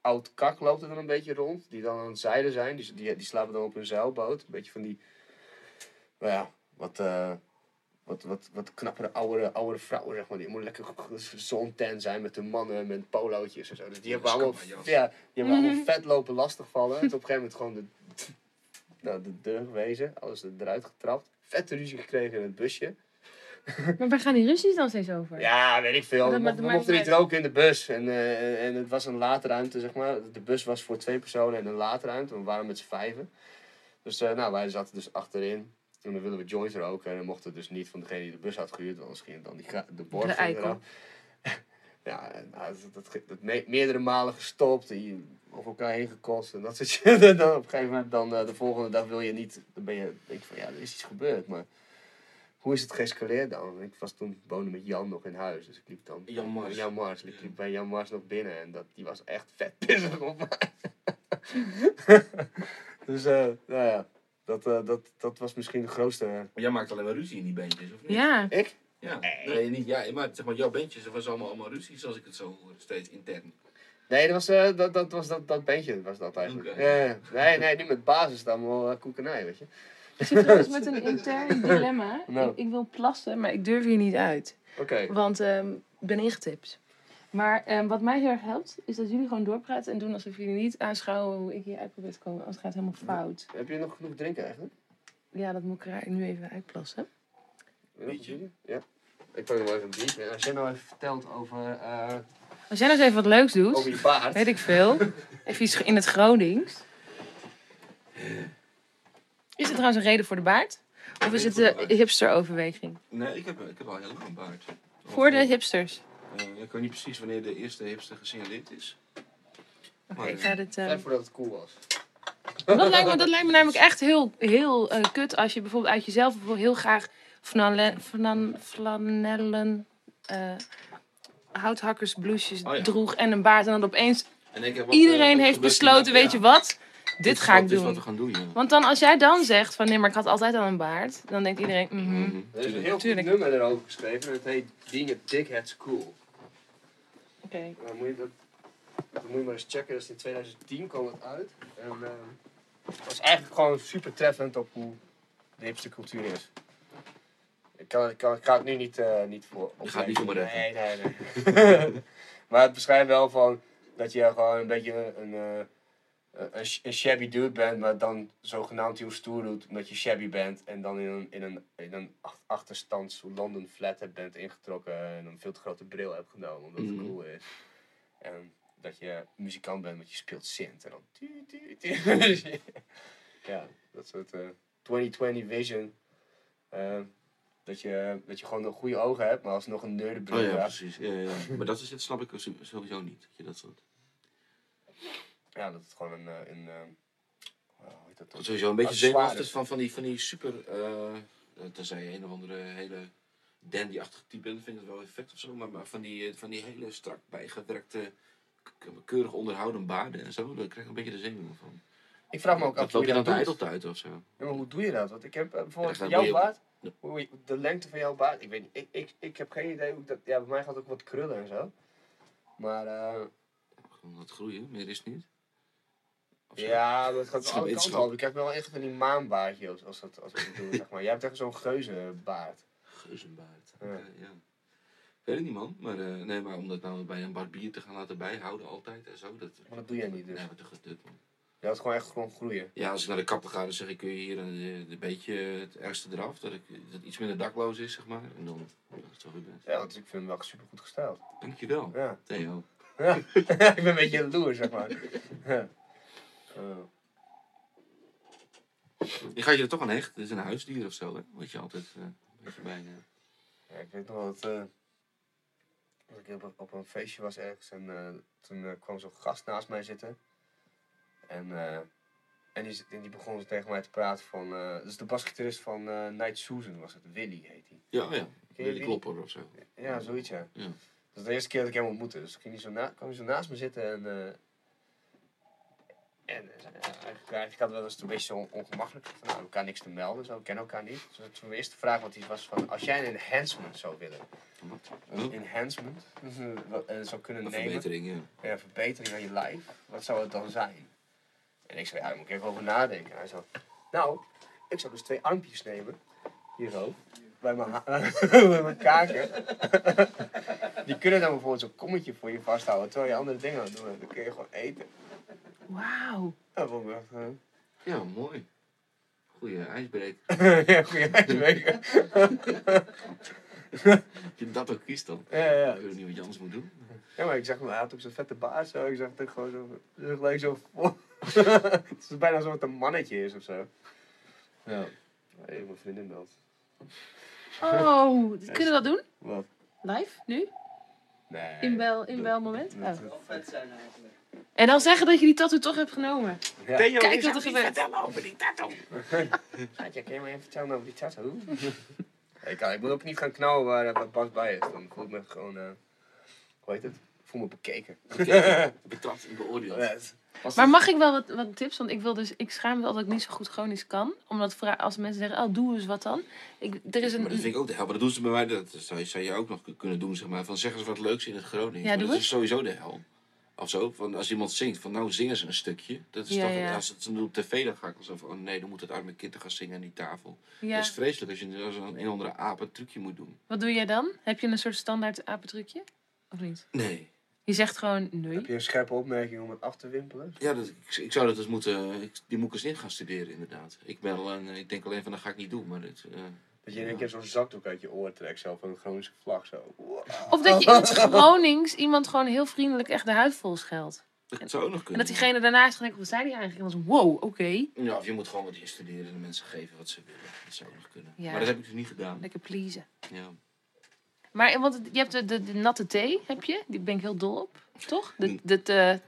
oud kak loopt er dan een beetje rond. Die dan aan het zeilen zijn. Die, die, die slapen dan op een zeilboot. Een beetje van die, nou ja, wat, eh, wat, wat, wat knappere oudere, oudere vrouwen, zeg maar. Die moeten lekker zonten zijn met de mannen, met polootjes en zo. Dus die hebben allemaal, ja, die hebben allemaal vet lopen lastigvallen. En op een gegeven moment gewoon de, nou, de deur gewezen. Alles er- eruit getrapt. Vette ruzie gekregen in het busje. Maar waar gaan die ruzies dan steeds over? Ja, weet ik veel. We dat- mochten, we mochten niet roken in de bus. En, eh, en het was een laadruimte, zeg maar. De bus was voor twee personen en een laadruimte. We waren met z'n vijven. Dus eh, nou, wij zaten dus achterin. En dan willen we joints roken. En dan mocht het dus niet van degene die de bus had gehuurd. want Anders ging dan die, de eikel. eraf. Ja, en, nou, dat, dat, dat, dat me- meerdere malen gestopt. Die over elkaar heen gekost. En dat soort shit. En dan op een gegeven moment, dan, eh, de volgende dag wil je niet. Dan ben je, denk je van ja, er is iets gebeurd. Maar hoe is het geëscaleerd dan? Ik was toen woonde met Jan nog in huis. Dus ik liep dan. Jan Mars. Jan Mars. Ik liep bij Jan Mars nog binnen. En dat, die was echt vet pissig op mij. dus eh, nou ja. Dat, eh, dat, dat was misschien de grootste. Maar jij maakt alleen maar ruzie in die bandjes, of niet? Ja. Ik? Ja. Nee. Nee, niet jij. Maar zeg maar, jouw bandjes, er was allemaal, allemaal ruzie, zoals ik het zo hoor. Steeds intern. Nee, dat was, eh, dat, dat, was dat, dat bandje was dat eigenlijk. Ja, ja. nee, nee, nu met basis is het allemaal uh, koekenij, weet je. Ik zit trouwens met een intern dilemma. Nou. Ik, ik wil plassen, maar ik durf hier niet uit. Oké. Want ehm, ik ben ingetipt. Maar ehm, wat mij heel erg helpt, is dat jullie gewoon doorpraten en doen alsof jullie niet aanschouwen hoe ik hier uit probeer te komen. Anders gaat het helemaal fout. Heb je nog genoeg drinken eigenlijk? Ja, dat moet ik er nu even uitplassen. Biertje? Ja. Ik pak nog wel even een biertje. En Als jij nou even vertelt over, eh, Als jij nou eens even wat leuks doet, over je baard. weet ik veel. Even iets in het Gronings. Is er trouwens een reden voor de baard? Of is het de hipster-overweging? Nee, ik heb, ik heb al heel lang een baard. Voor de hipsters. Eh, ik weet niet precies wanneer de eerste hipster gesignaleerd is. Oké, ik ga dit... ehm, Net voordat het cool was. Dat lijkt, me, dat lijkt me namelijk echt heel, heel eh, kut als je bijvoorbeeld uit jezelf bijvoorbeeld heel graag flanellen, flan, flanellen eh, houthakkersbloesjes Oh ja. droeg en een baard. En dan opeens En ik heb wat, iedereen eh, heeft besloten, weet Ja, je wat? Dit ga ik Dit is wat doen. we gaan doen, ja. Want dan als jij dan zegt van nee, maar ik had altijd al een baard. Dan denkt iedereen, mhm. Mhm, Er is een tuurlijk. heel goed Tuurlijk. nummer erover geschreven. En het heet Being a Dickhead's Cool. Oké. Dan moet je dat, dat moet je maar eens checken. Dat is in 2010 kwam het uit. En het was eigenlijk gewoon super treffend op hoe de hipste cultuur is. Ik, kan, ik, kan, ik ga het nu niet, eh, niet voor Je gaat niet voor me redden. Nee, nee, nee. maar het beschrijft wel van dat je gewoon een beetje een, eh, een, sh- een shabby dude bent, maar dan zogenaamd heel stoer doet omdat je shabby bent. En dan in een, in een, in een ach- achterstands London flat hebt bent ingetrokken en een veel te grote bril hebt genomen omdat het Mhm. cool is. En dat je muzikant bent, want je speelt synth. En dan... ja, dat soort eh 2020 vision. Eh, dat, je, dat je gewoon een goede ogen hebt, maar alsnog een nerdenbril Oh ja, precies. Ja, ja. Maar dat, is, dat snap ik sowieso niet. Dat je dat soort... Ja, dat het gewoon een... eh, een eh, hoe heet dat Dat dan? sowieso een beetje zenuwachtig van, van, die, van die super... eh tenzij je een of andere hele dandy-achtige type bent, vind ik het wel effect of zo. Maar, maar van, die, van die hele strak bijgewerkte, keurig onderhouden baarden en zo, daar krijg ik een beetje de zenuwen van. Ik vraag me ook af Dat hoe loop je je dan dat te doet. ijdeltuit of zo. Ja, maar hoe doe je dat? Want ik heb bijvoorbeeld Ja, dan jouw je- baard, hoe je- de lengte van jouw baard, ik weet niet, ik, ik, ik heb geen idee hoe ik dat, ja bij mij gaat het ook wat krullen en zo. Maar eh, Gewoon wat groeien, meer is het niet. Ja, maar het gaat Het is alle kanten op. Ik heb wel echt van die maanbaardje als, als, dat, als we dat doen, zeg maar. Jij hebt echt zo'n geuzenbaard. Geuzenbaard. Ja. Oké, ja. Weet ik niet man, maar, eh, nee, maar om dat nou bij een barbier te gaan laten bijhouden altijd en zo. Dat, Maar dat doe jij niet dus. Nee, wat te gedut man. Je had gewoon echt gewoon groeien. Ja, als ik naar de kapper ga, dan zeg ik, kun je hier een, een beetje het ergste eraf. Dat, ik, dat het iets minder dakloos is, zeg maar. En dan, ja, dat is toch weer best. Ja, want ik vind hem wel super goed gesteld. Dankjewel, Ja. Theo. ja. ik ben een beetje jaloers, zeg maar. Ja. Eh, Je gaat je er toch aan hechten. Het is een huisdier of zo, hè? Wat je altijd eh, een beetje bij... eh, Ja, ik weet nog wel dat, eh, dat ik op, op een feestje was ergens en eh, toen eh, kwam zo'n gast naast mij zitten. En, eh, en, die, en die begon tegen mij te praten van, eh dat is de basgitarist van eh Night Susan was het, Willy heet hij. Ja, ja. Ken je Willy Willy? Klopper of zo. Ja, zoiets ja. Ja. Dat is de eerste keer dat ik hem ontmoette. Dus ging hij zo na, kwam hij zo naast me zitten en, eh, En eh, zei, ja, eigenlijk, eigenlijk hadden we het een beetje zo ongemakkelijk. Van, nou, elkaar niks te melden, zo, we kennen elkaar niet. Dus toen mijn eerste vraag wat die was van, als jij een enhancement zou willen, een enhancement eh, eh, zou kunnen Een nemen, verbetering, ja. ja, verbetering aan je lijf, wat zou het dan zijn? En ik zei, ja, daar moet ik even over nadenken. En hij zo, nou, ik zou dus twee armpjes nemen, hier zo, bij mijn, ha- bij mijn kaken. Die kunnen dan bijvoorbeeld zo'n kommetje voor je vasthouden, terwijl je andere dingen aan het doen. Dan kun je gewoon eten. Wauw. Dat vond ik echt, eh, Ja, mooi. Goeie ijsbreek. ja, goeie ijsbreker. Dat je dat ook kiest dan. Ja, ja. Ik weet niet wat je anders moet doen. Ja, maar ik zag hem, hij had ook zo'n vette baard zo. Ik zag het gewoon zo, zo gelijk zo vol. het is bijna alsof het een mannetje is of zo. Ja. Hey, mijn vriendin belt. Oh, kunnen we dat doen? Wat? Live? Nu? Nee. Inbel, inbelmoment? Dat- Oh. dat- Wel vet zijn eigenlijk. En dan zeggen dat je die tattoo toch hebt genomen. Ja. Kijk wat er gebeurt. over die tattoo. Schatje, kun je me even vertellen over die tattoo? ik, ik moet ook niet gaan knallen waar wat Bas bij is. Dan voel ik me gewoon, eh hoe heet het? Ik voel me bekeken. Betrapt en beoordeeld. Als Maar mag ik wel wat, wat tips? Want ik wil dus, ik schaam me altijd dat ik niet zo goed chronisch kan. Omdat als mensen zeggen, oh doe eens wat dan. Ik, er is Maar dat vind een, ik ook de hel. Maar dat doen ze bij mij, dat zou je, zou je ook nog kunnen doen, zeg maar. Van zeggen ze wat leuks in het Gronings. Ja, Maar dat eens. is sowieso de hel. Of zo, van als iemand zingt, van nou zingen ze een stukje. Dat is Ja, toch, ja. als het op tv, dan ga ik wel zo van, oh nee, dan moet het uit mijn kind gaan zingen aan die tafel. ja. Dat is vreselijk als je als een, een andere aap een trucje moet doen. Wat doe jij dan? Heb je een soort standaard apentrucje? Of niet? Nee. Je zegt gewoon nee. Heb je een scherpe opmerking om het af te wimpelen? Ja, dat, ik, ik zou dat dus moeten, ik, die moet ik eens in gaan studeren inderdaad. Ik, ben al een, ik denk alleen van, dat ga ik niet doen, maar het, eh, Dat je in één keer zo'n zakdoek uit je oor trekt, zo van een Groningse vlag zo. Of dat je in het Gronings iemand gewoon heel vriendelijk echt de huid vol scheldt. dat zou ook nog En kunnen. dat diegene daarnaast denkt, wat zei die eigenlijk? En dan zo, wow, oké. Ja, of je moet gewoon wat instuderen en de mensen geven wat ze willen. Dat zou ook nog kunnen. Ja. Maar dat heb ik dus niet gedaan. Lekker pleasen. Ja. Maar want je hebt de, de, de natte thee, heb je? Die ben ik heel dol op, toch? De, Mm. de, de,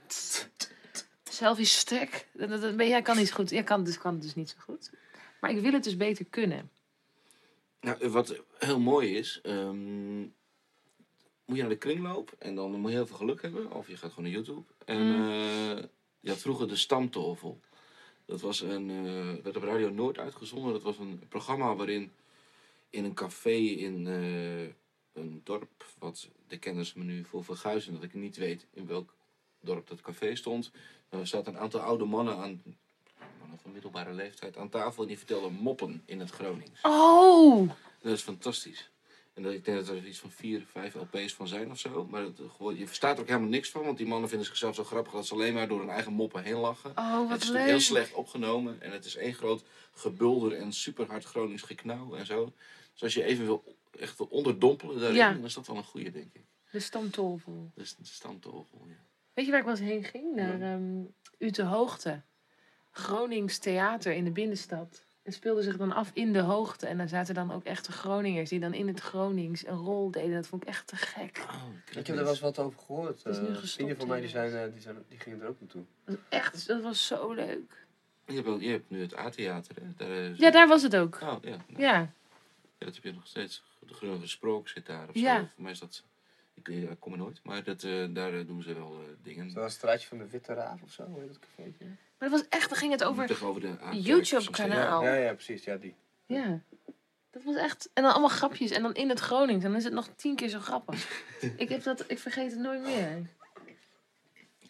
selfie stick. Dat, dat, dat ben- jij kan niet goed. Jij kan, dus, kan het dus niet zo goed. Maar ik wil het dus beter kunnen. Nou, wat heel mooi is, ehm, moet je naar de kringloop en dan moet je heel veel geluk hebben. Of je gaat gewoon naar YouTube. En Mm. eh, je had vroeger de Stamtafel. Dat was een, eh, werd op Radio Noord uitgezonden. Dat was een programma waarin in een café in eh, een dorp, wat de kenners me nu voor verguizen, dat ik niet weet in welk dorp dat café stond. Er zaten een aantal oude mannen aan, mannen van middelbare leeftijd, aan tafel en die vertelden moppen in het Gronings. Oh! Dat is fantastisch. En dat, ik denk dat er iets van vier, vijf LP's van zijn of zo. Maar dat, gewoon, je verstaat er ook helemaal niks van. Want die mannen vinden zichzelf zo grappig dat ze alleen maar door hun eigen moppen heen lachen. Oh, het wat is natuurlijk heel slecht opgenomen. En het is één groot gebulder en super hard Gronings geknauw en zo. Dus als je even wil, echt wil onderdompelen daarin, Ja. dan is dat wel een goede, denk ik. De stamtolvel. De stamtafel, ja. Weet je waar ik wel eens heen ging? Naar ehm Ute Hoogte. Gronings theater in de binnenstad. Het speelde zich dan af in de hoogte. En daar zaten dan ook echte Groningers die dan in het Gronings een rol deden. Dat vond ik echt te gek. Oh, Ik heb er wel eens wat over gehoord. Het is nu Eh, gestopt, Vrienden van mij die, zijn, eh, die, zijn, die gingen er ook naartoe. Dat echt, dat was zo leuk. Je hebt, wel- je hebt nu het A-theater, hè? Daar, eh, Ja, daar was het ook. Oh, ja. Ja, Ja, dat heb je nog steeds. De Groene Sprook zit daar of Ja. zo. Voor mij is dat... Ik, eh, ik kom er nooit, maar dat, eh, daar eh, doen ze wel eh, dingen. Is dat een straatje van de Witte Raaf of zo? Hoe heet dat cafeetje? maar dat was echt, dan ging het over... Tegenover de YouTube-kanaal. Ja, ja, precies. Ja, die. Ja, dat was echt... En dan allemaal grapjes. En dan in het Gronings. Dan is het nog tien keer zo grappig. ik, heb dat, ik vergeet het nooit meer.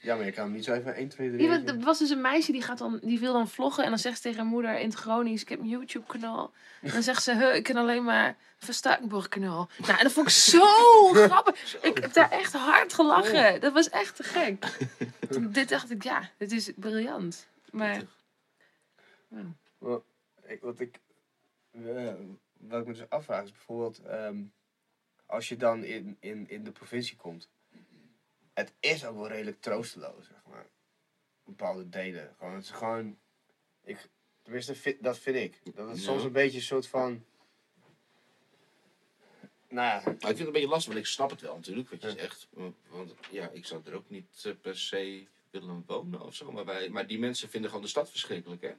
Ja, maar je kan hem niet zo even 1, 2, 3. Ja, er was dus een meisje die, gaat dan, die wil dan vloggen. En dan zegt ze tegen haar moeder in het Gronings: Ik heb een YouTube-kanaal. En dan zegt ze: "Huh, Ik ken alleen maar Verstakenborg-kanaal. Nou, en dat vond ik zo grappig. Ik heb daar echt hard gelachen. Dat was echt te gek. Toen dit dacht ik: Ja, dit is briljant. Maar wat ik, eh, wat ik me dus afvraag is bijvoorbeeld, ehm, als je dan in, in, in de provincie komt, het is ook wel redelijk troosteloos, zeg maar. Bepaalde delen. Gewoon, het is gewoon, ik, tenminste, vind- dat vind ik. Dat het Ja. soms een beetje een soort van, nou ja, Maar ik vind het een beetje lastig, want ik snap het wel natuurlijk, wat je Ja. zegt. Want ja, ik zou er ook niet eh, per se willen wonen of zo. Maar, wij, maar die mensen vinden gewoon de stad verschrikkelijk, hè?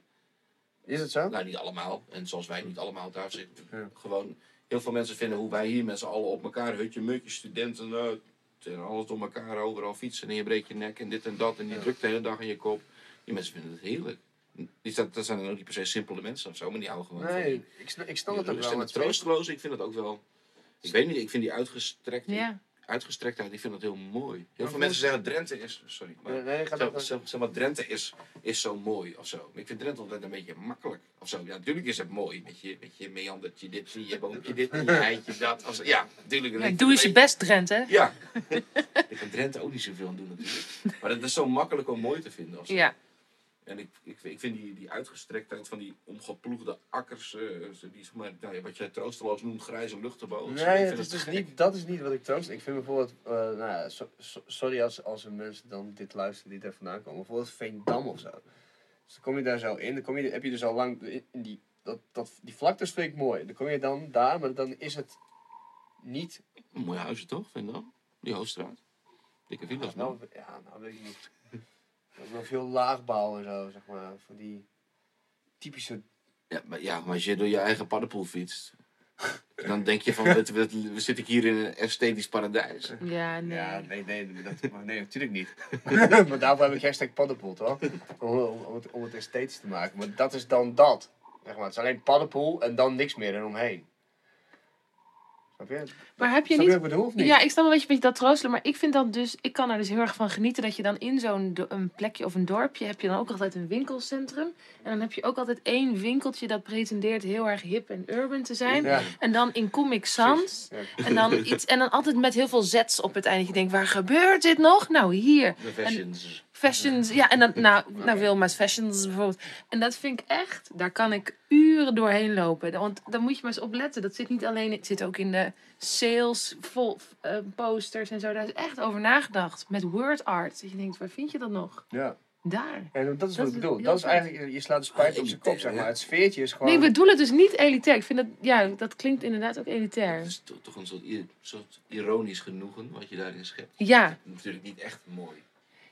is het zo? Nou, niet allemaal. En zoals wij niet allemaal daar zitten. Ja. Gewoon, heel veel mensen vinden hoe wij hier met z'n allen op elkaar, hutje, mutje, studenten, eh, en alles door elkaar, overal fietsen en je breekt je nek en dit en dat. En die Ja. drukt de hele dag in je kop. Die mensen vinden het heerlijk. Die, dat, dat zijn dan ook niet per se simpele mensen of zo, maar die houden gewoon van Nee, ik, ik snap het ook wel. en het troosteloze. Ik vind het ook wel... Ik weet niet, ik vind die uitgestrekt, Ja. Uitgestrektheid, ik vind dat heel mooi. Heel veel mensen zeggen Drenthe is... Sorry, maar... Nee, nee, ga Zeg, maar, Drenthe is, is zo mooi of zo. Maar Ik vind Drenthe altijd een beetje makkelijk of zo. Ja, natuurlijk is het mooi. Met je, met je meandertje dit, je boompje dit, en je eitje dat. Als, ja, natuurlijk. Ja, doe eens je best, Drenthe. Ja. ik kan Drenthe ook niet zoveel aan doen natuurlijk. Maar dat is zo makkelijk om mooi te vinden. Of zo. Ja. En ik, ik, ik vind die, die uitgestrektheid van die omgeploegde akkers, zo die, zeg maar, nou ja, wat jij troosteloos noemt, grijze lucht erboven. Nee, het is dus niet, dat is niet wat ik troost. Ik vind bijvoorbeeld, eh, nou ja, so- so- sorry als, als er mensen dan dit luisteren die daar vandaan komen. Bijvoorbeeld Veendam of zo. Dus dan kom je daar zo in, dan kom je, heb je dus al lang in die, dat, dat, die vlaktes vind ik mooi. Dan kom je dan daar, maar dan is het niet, Mooie huizen toch, dan? Die Hoofdstraat. Dikke villa's, nou, man. ja, nou weet ik niet. Dat is nog veel laagbouw en zo, zeg maar. Van die typische Ja, maar, ja, maar als je door je eigen paddenpoel fietst, dan denk je van, we, we, we zitten hier in een esthetisch paradijs. Ja, nee. Ja, nee, nee, dat, nee, natuurlijk niet. maar daarvoor heb ik hashtag paddenpoel, toch? Om, om, om het, om het esthetisch te maken. Maar dat is dan dat. Zeg maar. Het is alleen paddenpoel en dan niks meer eromheen. Je? Maar heb je Snap je niet... bedoel niet? Ja, ik snap wel een beetje dat troostelen, maar ik vind dan dus, ik kan er dus heel erg van genieten dat je dan in zo'n een plekje of een dorpje heb je dan ook altijd een winkelcentrum. En dan heb je ook altijd één winkeltje dat pretendeert heel erg hip en urban te zijn. Ja. En dan in Comic Sans. Ja. En dan, iets, en dan altijd met heel veel zets op het einde. Je denkt, waar gebeurt dit nog? Nou, hier. De fashions. Fashions, ja, en dan, nou, nou Wilma's Fashions bijvoorbeeld. En dat vind ik echt, daar kan ik uren doorheen lopen. Want dan moet je maar eens opletten. Dat zit niet alleen, het zit ook in de sales, vol, eh, posters en zo. Daar is echt over nagedacht. Met word art. Dat je denkt, waar vind je dat nog? Ja. Daar. En dat is Dat wat ik bedoel. Dat is eigenlijk, je slaat de spijt op zijn kop, zeg maar. Het sfeertje is gewoon... Nee, ik bedoel het dus niet elitair. Ik vind dat, ja, dat klinkt inderdaad ook elitair. Het is to- toch een soort, soort ironisch genoegen wat je daarin schept. Ja, Natuurlijk niet echt mooi.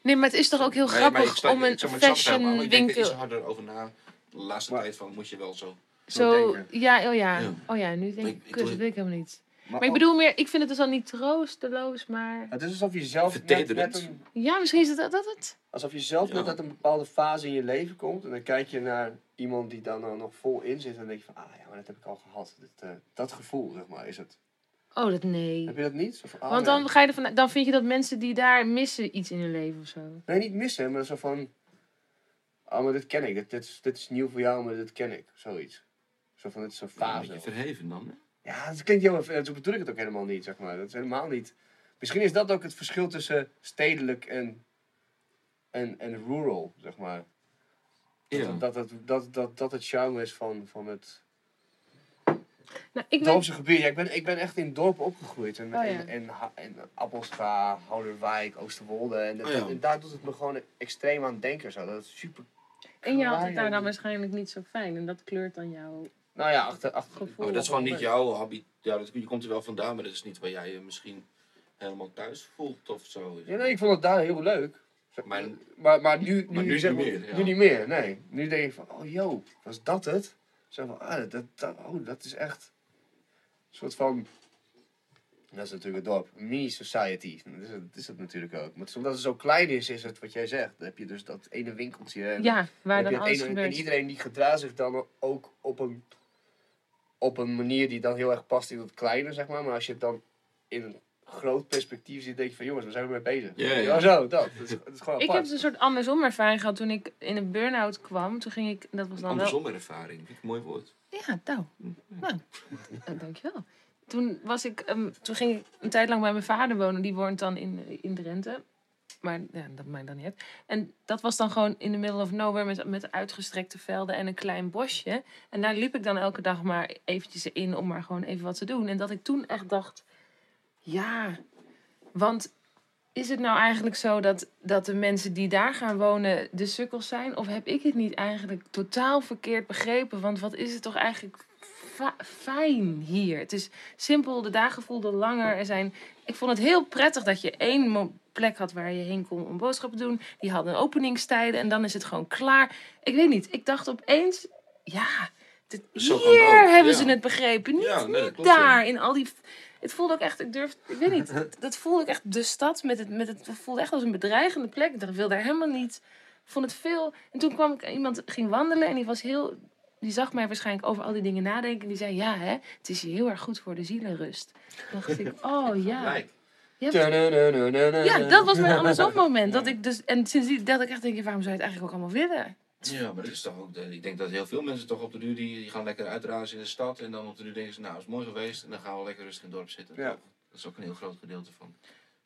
Nee, maar het is toch ook heel Nee, maar ik grappig om een fashion maar Ik denk er iets winkel... harder over na. De laatste Maar- tijd van moet je wel zo. Zo, denken. ja, oh ja. Ja. Oh ja, nu denk ik, ik- ik kut, dat weet ik helemaal niet. Maar Maar ik bedoel meer, ik vind het dus al niet troosteloos, maar... Het is alsof je zelf net, Vertederend. net een, Ja, misschien is het dat, dat het. alsof je zelf Ja. net uit een bepaalde fase in je leven komt. En dan kijk je naar iemand die dan er nog vol in zit. En dan denk je van, ah ja, maar dat heb ik al gehad. Dit, eh, dat gevoel, zeg maar, is het. Oh, dat nee. Heb je dat niet? Ah, Want ja. dan, ga je ervan, dan vind je dat mensen die daar missen iets in hun leven of zo. Nee, niet missen, maar zo van... Oh, maar dit ken ik. Dit, dit, is, dit is nieuw voor jou, maar dit ken ik. Zoiets. Zo van, dit is een Een fase. beetje verheven dan. Hè? Ja, dat klinkt heel. Zo bedoel ik het ook helemaal niet, zeg maar. Dat is helemaal niet... Misschien is dat ook het verschil tussen stedelijk en... En, en rural, zeg maar. Dat, Ja. dat, dat, dat, dat, dat het charme is van, van het Nou, ik weet... Ja, ik, ben, ik ben echt in dorpen opgegroeid. En, Oh, ja. en, en, Ha- en Appelscha, Houderwijk, Oosterwolde. En, Oh, ja. en daar doet het me gewoon extreem aan denken. Zo. Dat is super... En je had het daar dan waarschijnlijk niet zo fijn. En dat kleurt dan jouw Nou ja, achter... achter gevoel. Oh, dat is gewoon niet jouw hobby. Ja, dat, je komt er wel vandaan, maar dat is niet waar jij je misschien helemaal thuis voelt of zo. Ja, nee, ik vond het daar heel leuk. Maar- maar, maar nu, nu, Maar nu zeg niet meer, ja. Nu niet meer, nee. Nu denk ik van, oh joh, was dat het? Zo van, ah, dat, dat, oh, dat is echt een soort van... Dat is natuurlijk het dorp. Mini-society. Dat is, het, dat is het natuurlijk ook. Maar omdat het zo klein is, is het wat jij zegt. Dan heb je dus dat ene winkeltje. En Ja, waar dan alles ene- En gebeurt. iedereen die gedraagt zich dan ook op een, op een manier die dan heel erg past in het kleine, zeg maar. Maar als je het dan in een groot perspectief ziet, denk je van jongens, waar zijn we mee bezig? Ja, ja. zo, dat. Dat is, dat is gewoon Ik heb dus een soort andersom ervaring gehad toen ik in een burn-out kwam. Toen ging ik, dat was dan wel... Andersom ervaring, vind ik een mooi woord. Ja, nou, nou eh, dankjewel. Toen, was ik, ehm, toen ging ik een tijd lang bij mijn vader wonen. Die woont dan in, in Drenthe. Maar ja, dat maakt dan niet uit. En dat was dan gewoon in the middle of nowhere met, met uitgestrekte velden en een klein bosje. En daar liep ik dan elke dag maar eventjes in om maar gewoon even wat te doen. En dat ik toen echt dacht, ja, want is het nou eigenlijk zo dat, dat de mensen die daar gaan wonen de sukkels zijn? Of heb ik het niet eigenlijk totaal verkeerd begrepen? Want wat is het toch eigenlijk fijn hier? Het is simpel, de dagen voelden langer. Er zijn, ik vond het heel prettig dat je één plek had waar je heen kon om boodschappen te doen. Die hadden openingstijden en dan is het gewoon klaar. Ik weet niet, ik dacht opeens, ja, dit, hier hebben ja. ze het begrepen. Niet, Ja, nee, dat niet klopt, ja. daar, in al die... Het voelde ook echt, ik durf, ik weet niet, dat voelde ook echt de stad met het, met het, het voelde echt als een bedreigende plek. Ik dacht, ik wil daar helemaal niet vond het veel. En toen kwam ik iemand ging wandelen en die was heel. Die zag mij waarschijnlijk over al die dingen nadenken. En die zei: Ja, hè, het is hier heel erg goed voor de zielenrust. Toen dacht ik: Oh ja. Je hebt- Ja, dat was mijn andersom moment. Dat ik dus, en sindsdien dat ik echt denk, waarom zou je het eigenlijk ook allemaal willen? Ja, maar dat is toch ook. De, ik denk dat heel veel mensen toch op de duur die, die gaan lekker uitrazen in de stad. En dan op de duur denken ze, nou, is mooi geweest. En dan gaan we lekker rustig in het dorp zitten. Ja. toch? Dat is ook een heel groot gedeelte van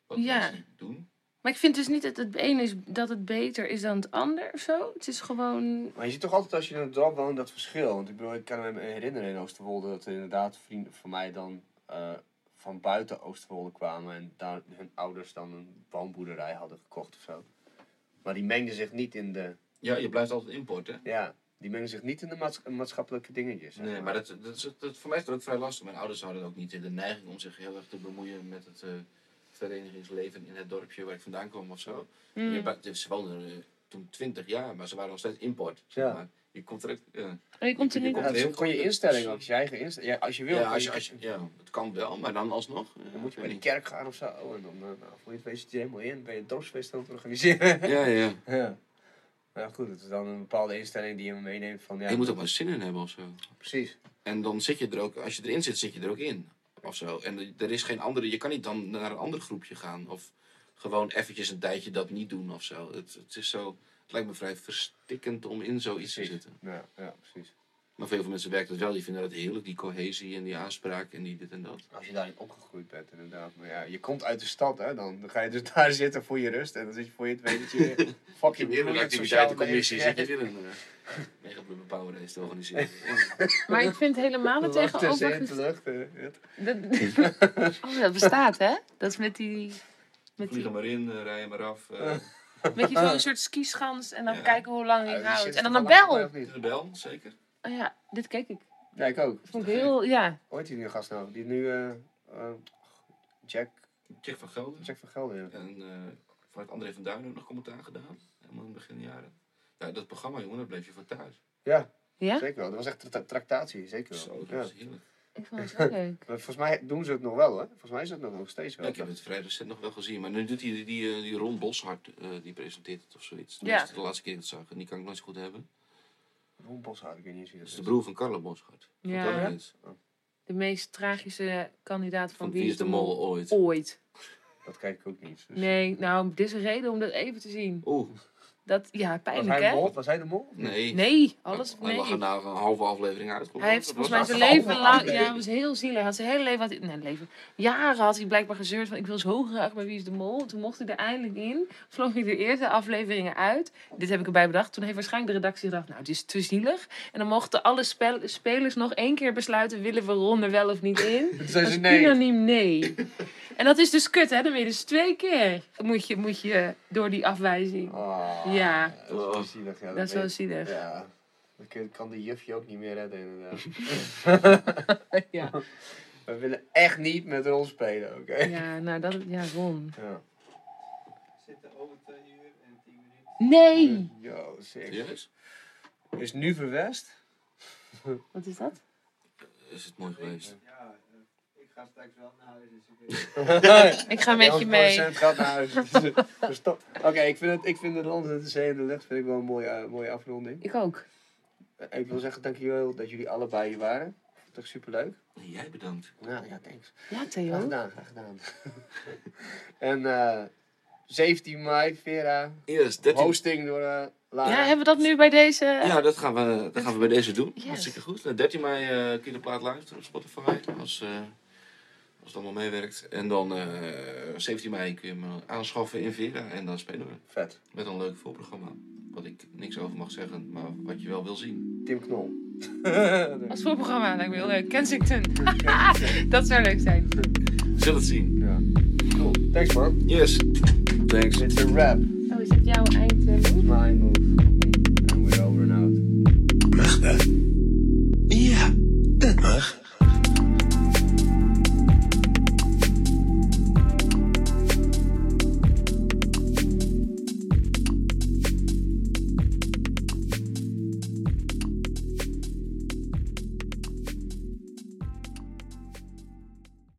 wat Ja. mensen doen. Maar ik vind dus niet dat het ene is dat het beter is dan het ander of zo. Het is gewoon. Maar je ziet toch altijd als je in het dorp woont dat verschil. Want ik bedoel, ik kan me herinneren in Oosterwolde dat er inderdaad vrienden van mij dan eh, van buiten Oosterwolde kwamen en daar hun ouders dan een woonboerderij hadden gekocht of zo. Maar die mengden zich niet in de, Ja, je blijft altijd import, hè? ja, die mengden zich niet in de maats- maatschappelijke dingetjes. zeg Nee, maar dat, dat, is, dat, voor mij is dat ook vrij lastig. Mijn ouders hadden ook niet de neiging om zich heel erg te bemoeien met het eh, verenigingsleven in het dorpje waar ik vandaan kwam of zo. Mm. Je, ba- ze woonden eh, toen 20 jaar, maar ze waren nog steeds import. Ja. Zeg maar. Je komt er ook. ja. Oh, je komt er Je niet komt Ja, heel gewoon je goed. instelling ook, je eigen instelling. Ja, als je wil, Ja, als je, je, als je, ja, het kan wel, maar dan alsnog. eh, dan moet je bij de kerk gaan of zo. En dan, nou, voor je het je er helemaal in. Ben je een dorpsfeest aan het organiseren. ik. Ja, ja. ja. Nou goed, het is dan een bepaalde instelling die je meeneemt van ja. je moet ook maar zin in hebben of zo. Precies. En dan zit je er ook, als je erin zit, zit je er ook in. Of zo. En er- is geen andere, je kan niet dan naar een ander groepje gaan. Of gewoon eventjes een tijdje dat niet doen of zo. Het, het is zo, het lijkt me vrij verstikkend om in zoiets te zitten. Ja, ja, precies. Maar veel mensen werkt het wel. Die vinden dat heerlijk, die cohesie en die aanspraak en die dit en dat. Als je daarin opgegroeid bent, inderdaad. Maar ja, je komt uit de stad, hè. Dan, dan ga je dus daar zitten voor je rust. En dan zit je voor je het weet dat je fucking weer een sociaal activiteitencommissie. Zit je weer een uh, mega power race te organiseren. Maar ik vind helemaal het Lucht en zee en tegenover. te lucht, het- Dat, oh, dat bestaat, hè? Dat is met die. Met die Vlieg er maar in, rij er maar af. eh Weet je, zo'n soort skischans en dan Ja. kijken hoe lang je houdt. En dan een bel. de bel, zeker. Oh ja, dit keek ik. Ja, ik ook. Vond ik heel, ja. Ooit die nu gast nou? Die nu, eh, eh, Jack, Jack van Gelder. Jack van Gelder, ja. En eh vanuit André van Duin ook nog commentaar gedaan. Helemaal in het begin jaren. Ja, dat programma, jongen, dat bleef je voor thuis. Ja, Ja? zeker wel. Dat was echt tra- tractatie, zeker Zo, wel. dat Ja. was heerlijk. Ik vond het leuk. Maar volgens mij doen ze het nog wel, hè. Volgens mij is het nog, nog steeds wel. Ja, ik heb het vrij recent nog wel gezien. Maar nu doet hij die, die, die Ron Boshart, eh, die presenteert het of zoiets. Dat Ja. is de laatste keer dat ik het zag. En die kan ik nooit zo goed hebben. Ik weet niet eens wie Dat dat is de broer van Carlo Boshart. Van Ja. Carlo? Hens. De meest tragische kandidaat van, Van Wie is de Mol ooit? Ooit. Dat kijk ik ook niet. Dus. Nee, nou, dit is een reden om dat even te zien. Oeh, Dat, ja, Was pijnlijk, hij de hè? mol? Was hij de mol? nee. Nee, alles Hij lag er nee. na een halve aflevering uit. Hij heeft volgens mij was zijn leven lang, ja, het was heel zielig. Hij had zijn hele leven, had hij, nee, leven, jaren had hij blijkbaar gezeurd van ik wil zo graag bij Wie is de Mol. Toen mocht hij er eindelijk in. Vloog hij de eerste afleveringen uit. Dit heb ik erbij bedacht. Toen heeft waarschijnlijk de redactie gedacht, nou, het is te zielig. En dan mochten alle spel- spelers nog één keer besluiten, willen we Ron er wel of niet in? Toen Dat zei is ze nee. unaniem nee. En dat is dus kut, hè? Dan ben je dus twee keer moet je, moet je door die afwijzing. Ah, Ja. Dat is wel zielig. Ja, Dat is wel je- zielig. Ja. Dan kan- de jufje ook niet meer redden, inderdaad. Ja, We willen echt niet met rol spelen, oké? ja nou dat, ja, Ron. Ja. zitten over twee uur en tien minuten. Nee! Yo, sick. Serieus? Is nu verwest? Wat is dat? Is het mooi geweest? Eh, ga straks wel naar huis, dus ik weet Ik ga met je mee. gaat naar huis. Dus. Oké, ik vind het, ik vind het land en de zee en de lucht vind ik wel een mooie, eh, mooie afronding. Ik ook. Eh, Ik wil zeggen dankjewel dat jullie allebei hier waren. Toch superleuk. Nee, jij bedankt. Ja, ja, thanks. Ja, Graag Theo. gedaan, graag gedaan. en eh 17 mei, Vera, Yes, 13. hosting door eh Lara. Ja, hebben we dat nu bij deze... Ja, dat gaan we, dat gaan we bij deze doen. Yes. Hartstikke goed. Eh, 13 mei eh kun je de plaat luisteren op Spotify. Als, eh, als het allemaal meewerkt. En dan eh 17 mei kun je hem aanschaffen in Vera. En dan spelen we. Vet. Met een leuk voorprogramma. Wat ik niks over mag zeggen, maar wat je wel wil zien. Tim Knol. Als voorprogramma lijkt me heel leuk. Kensington. dat zou leuk zijn. We zullen het zien. ja. Cool. Thanks man. Yes. Thanks. It's a wrap. Oh, is dit jouw eind? eh, move? My move.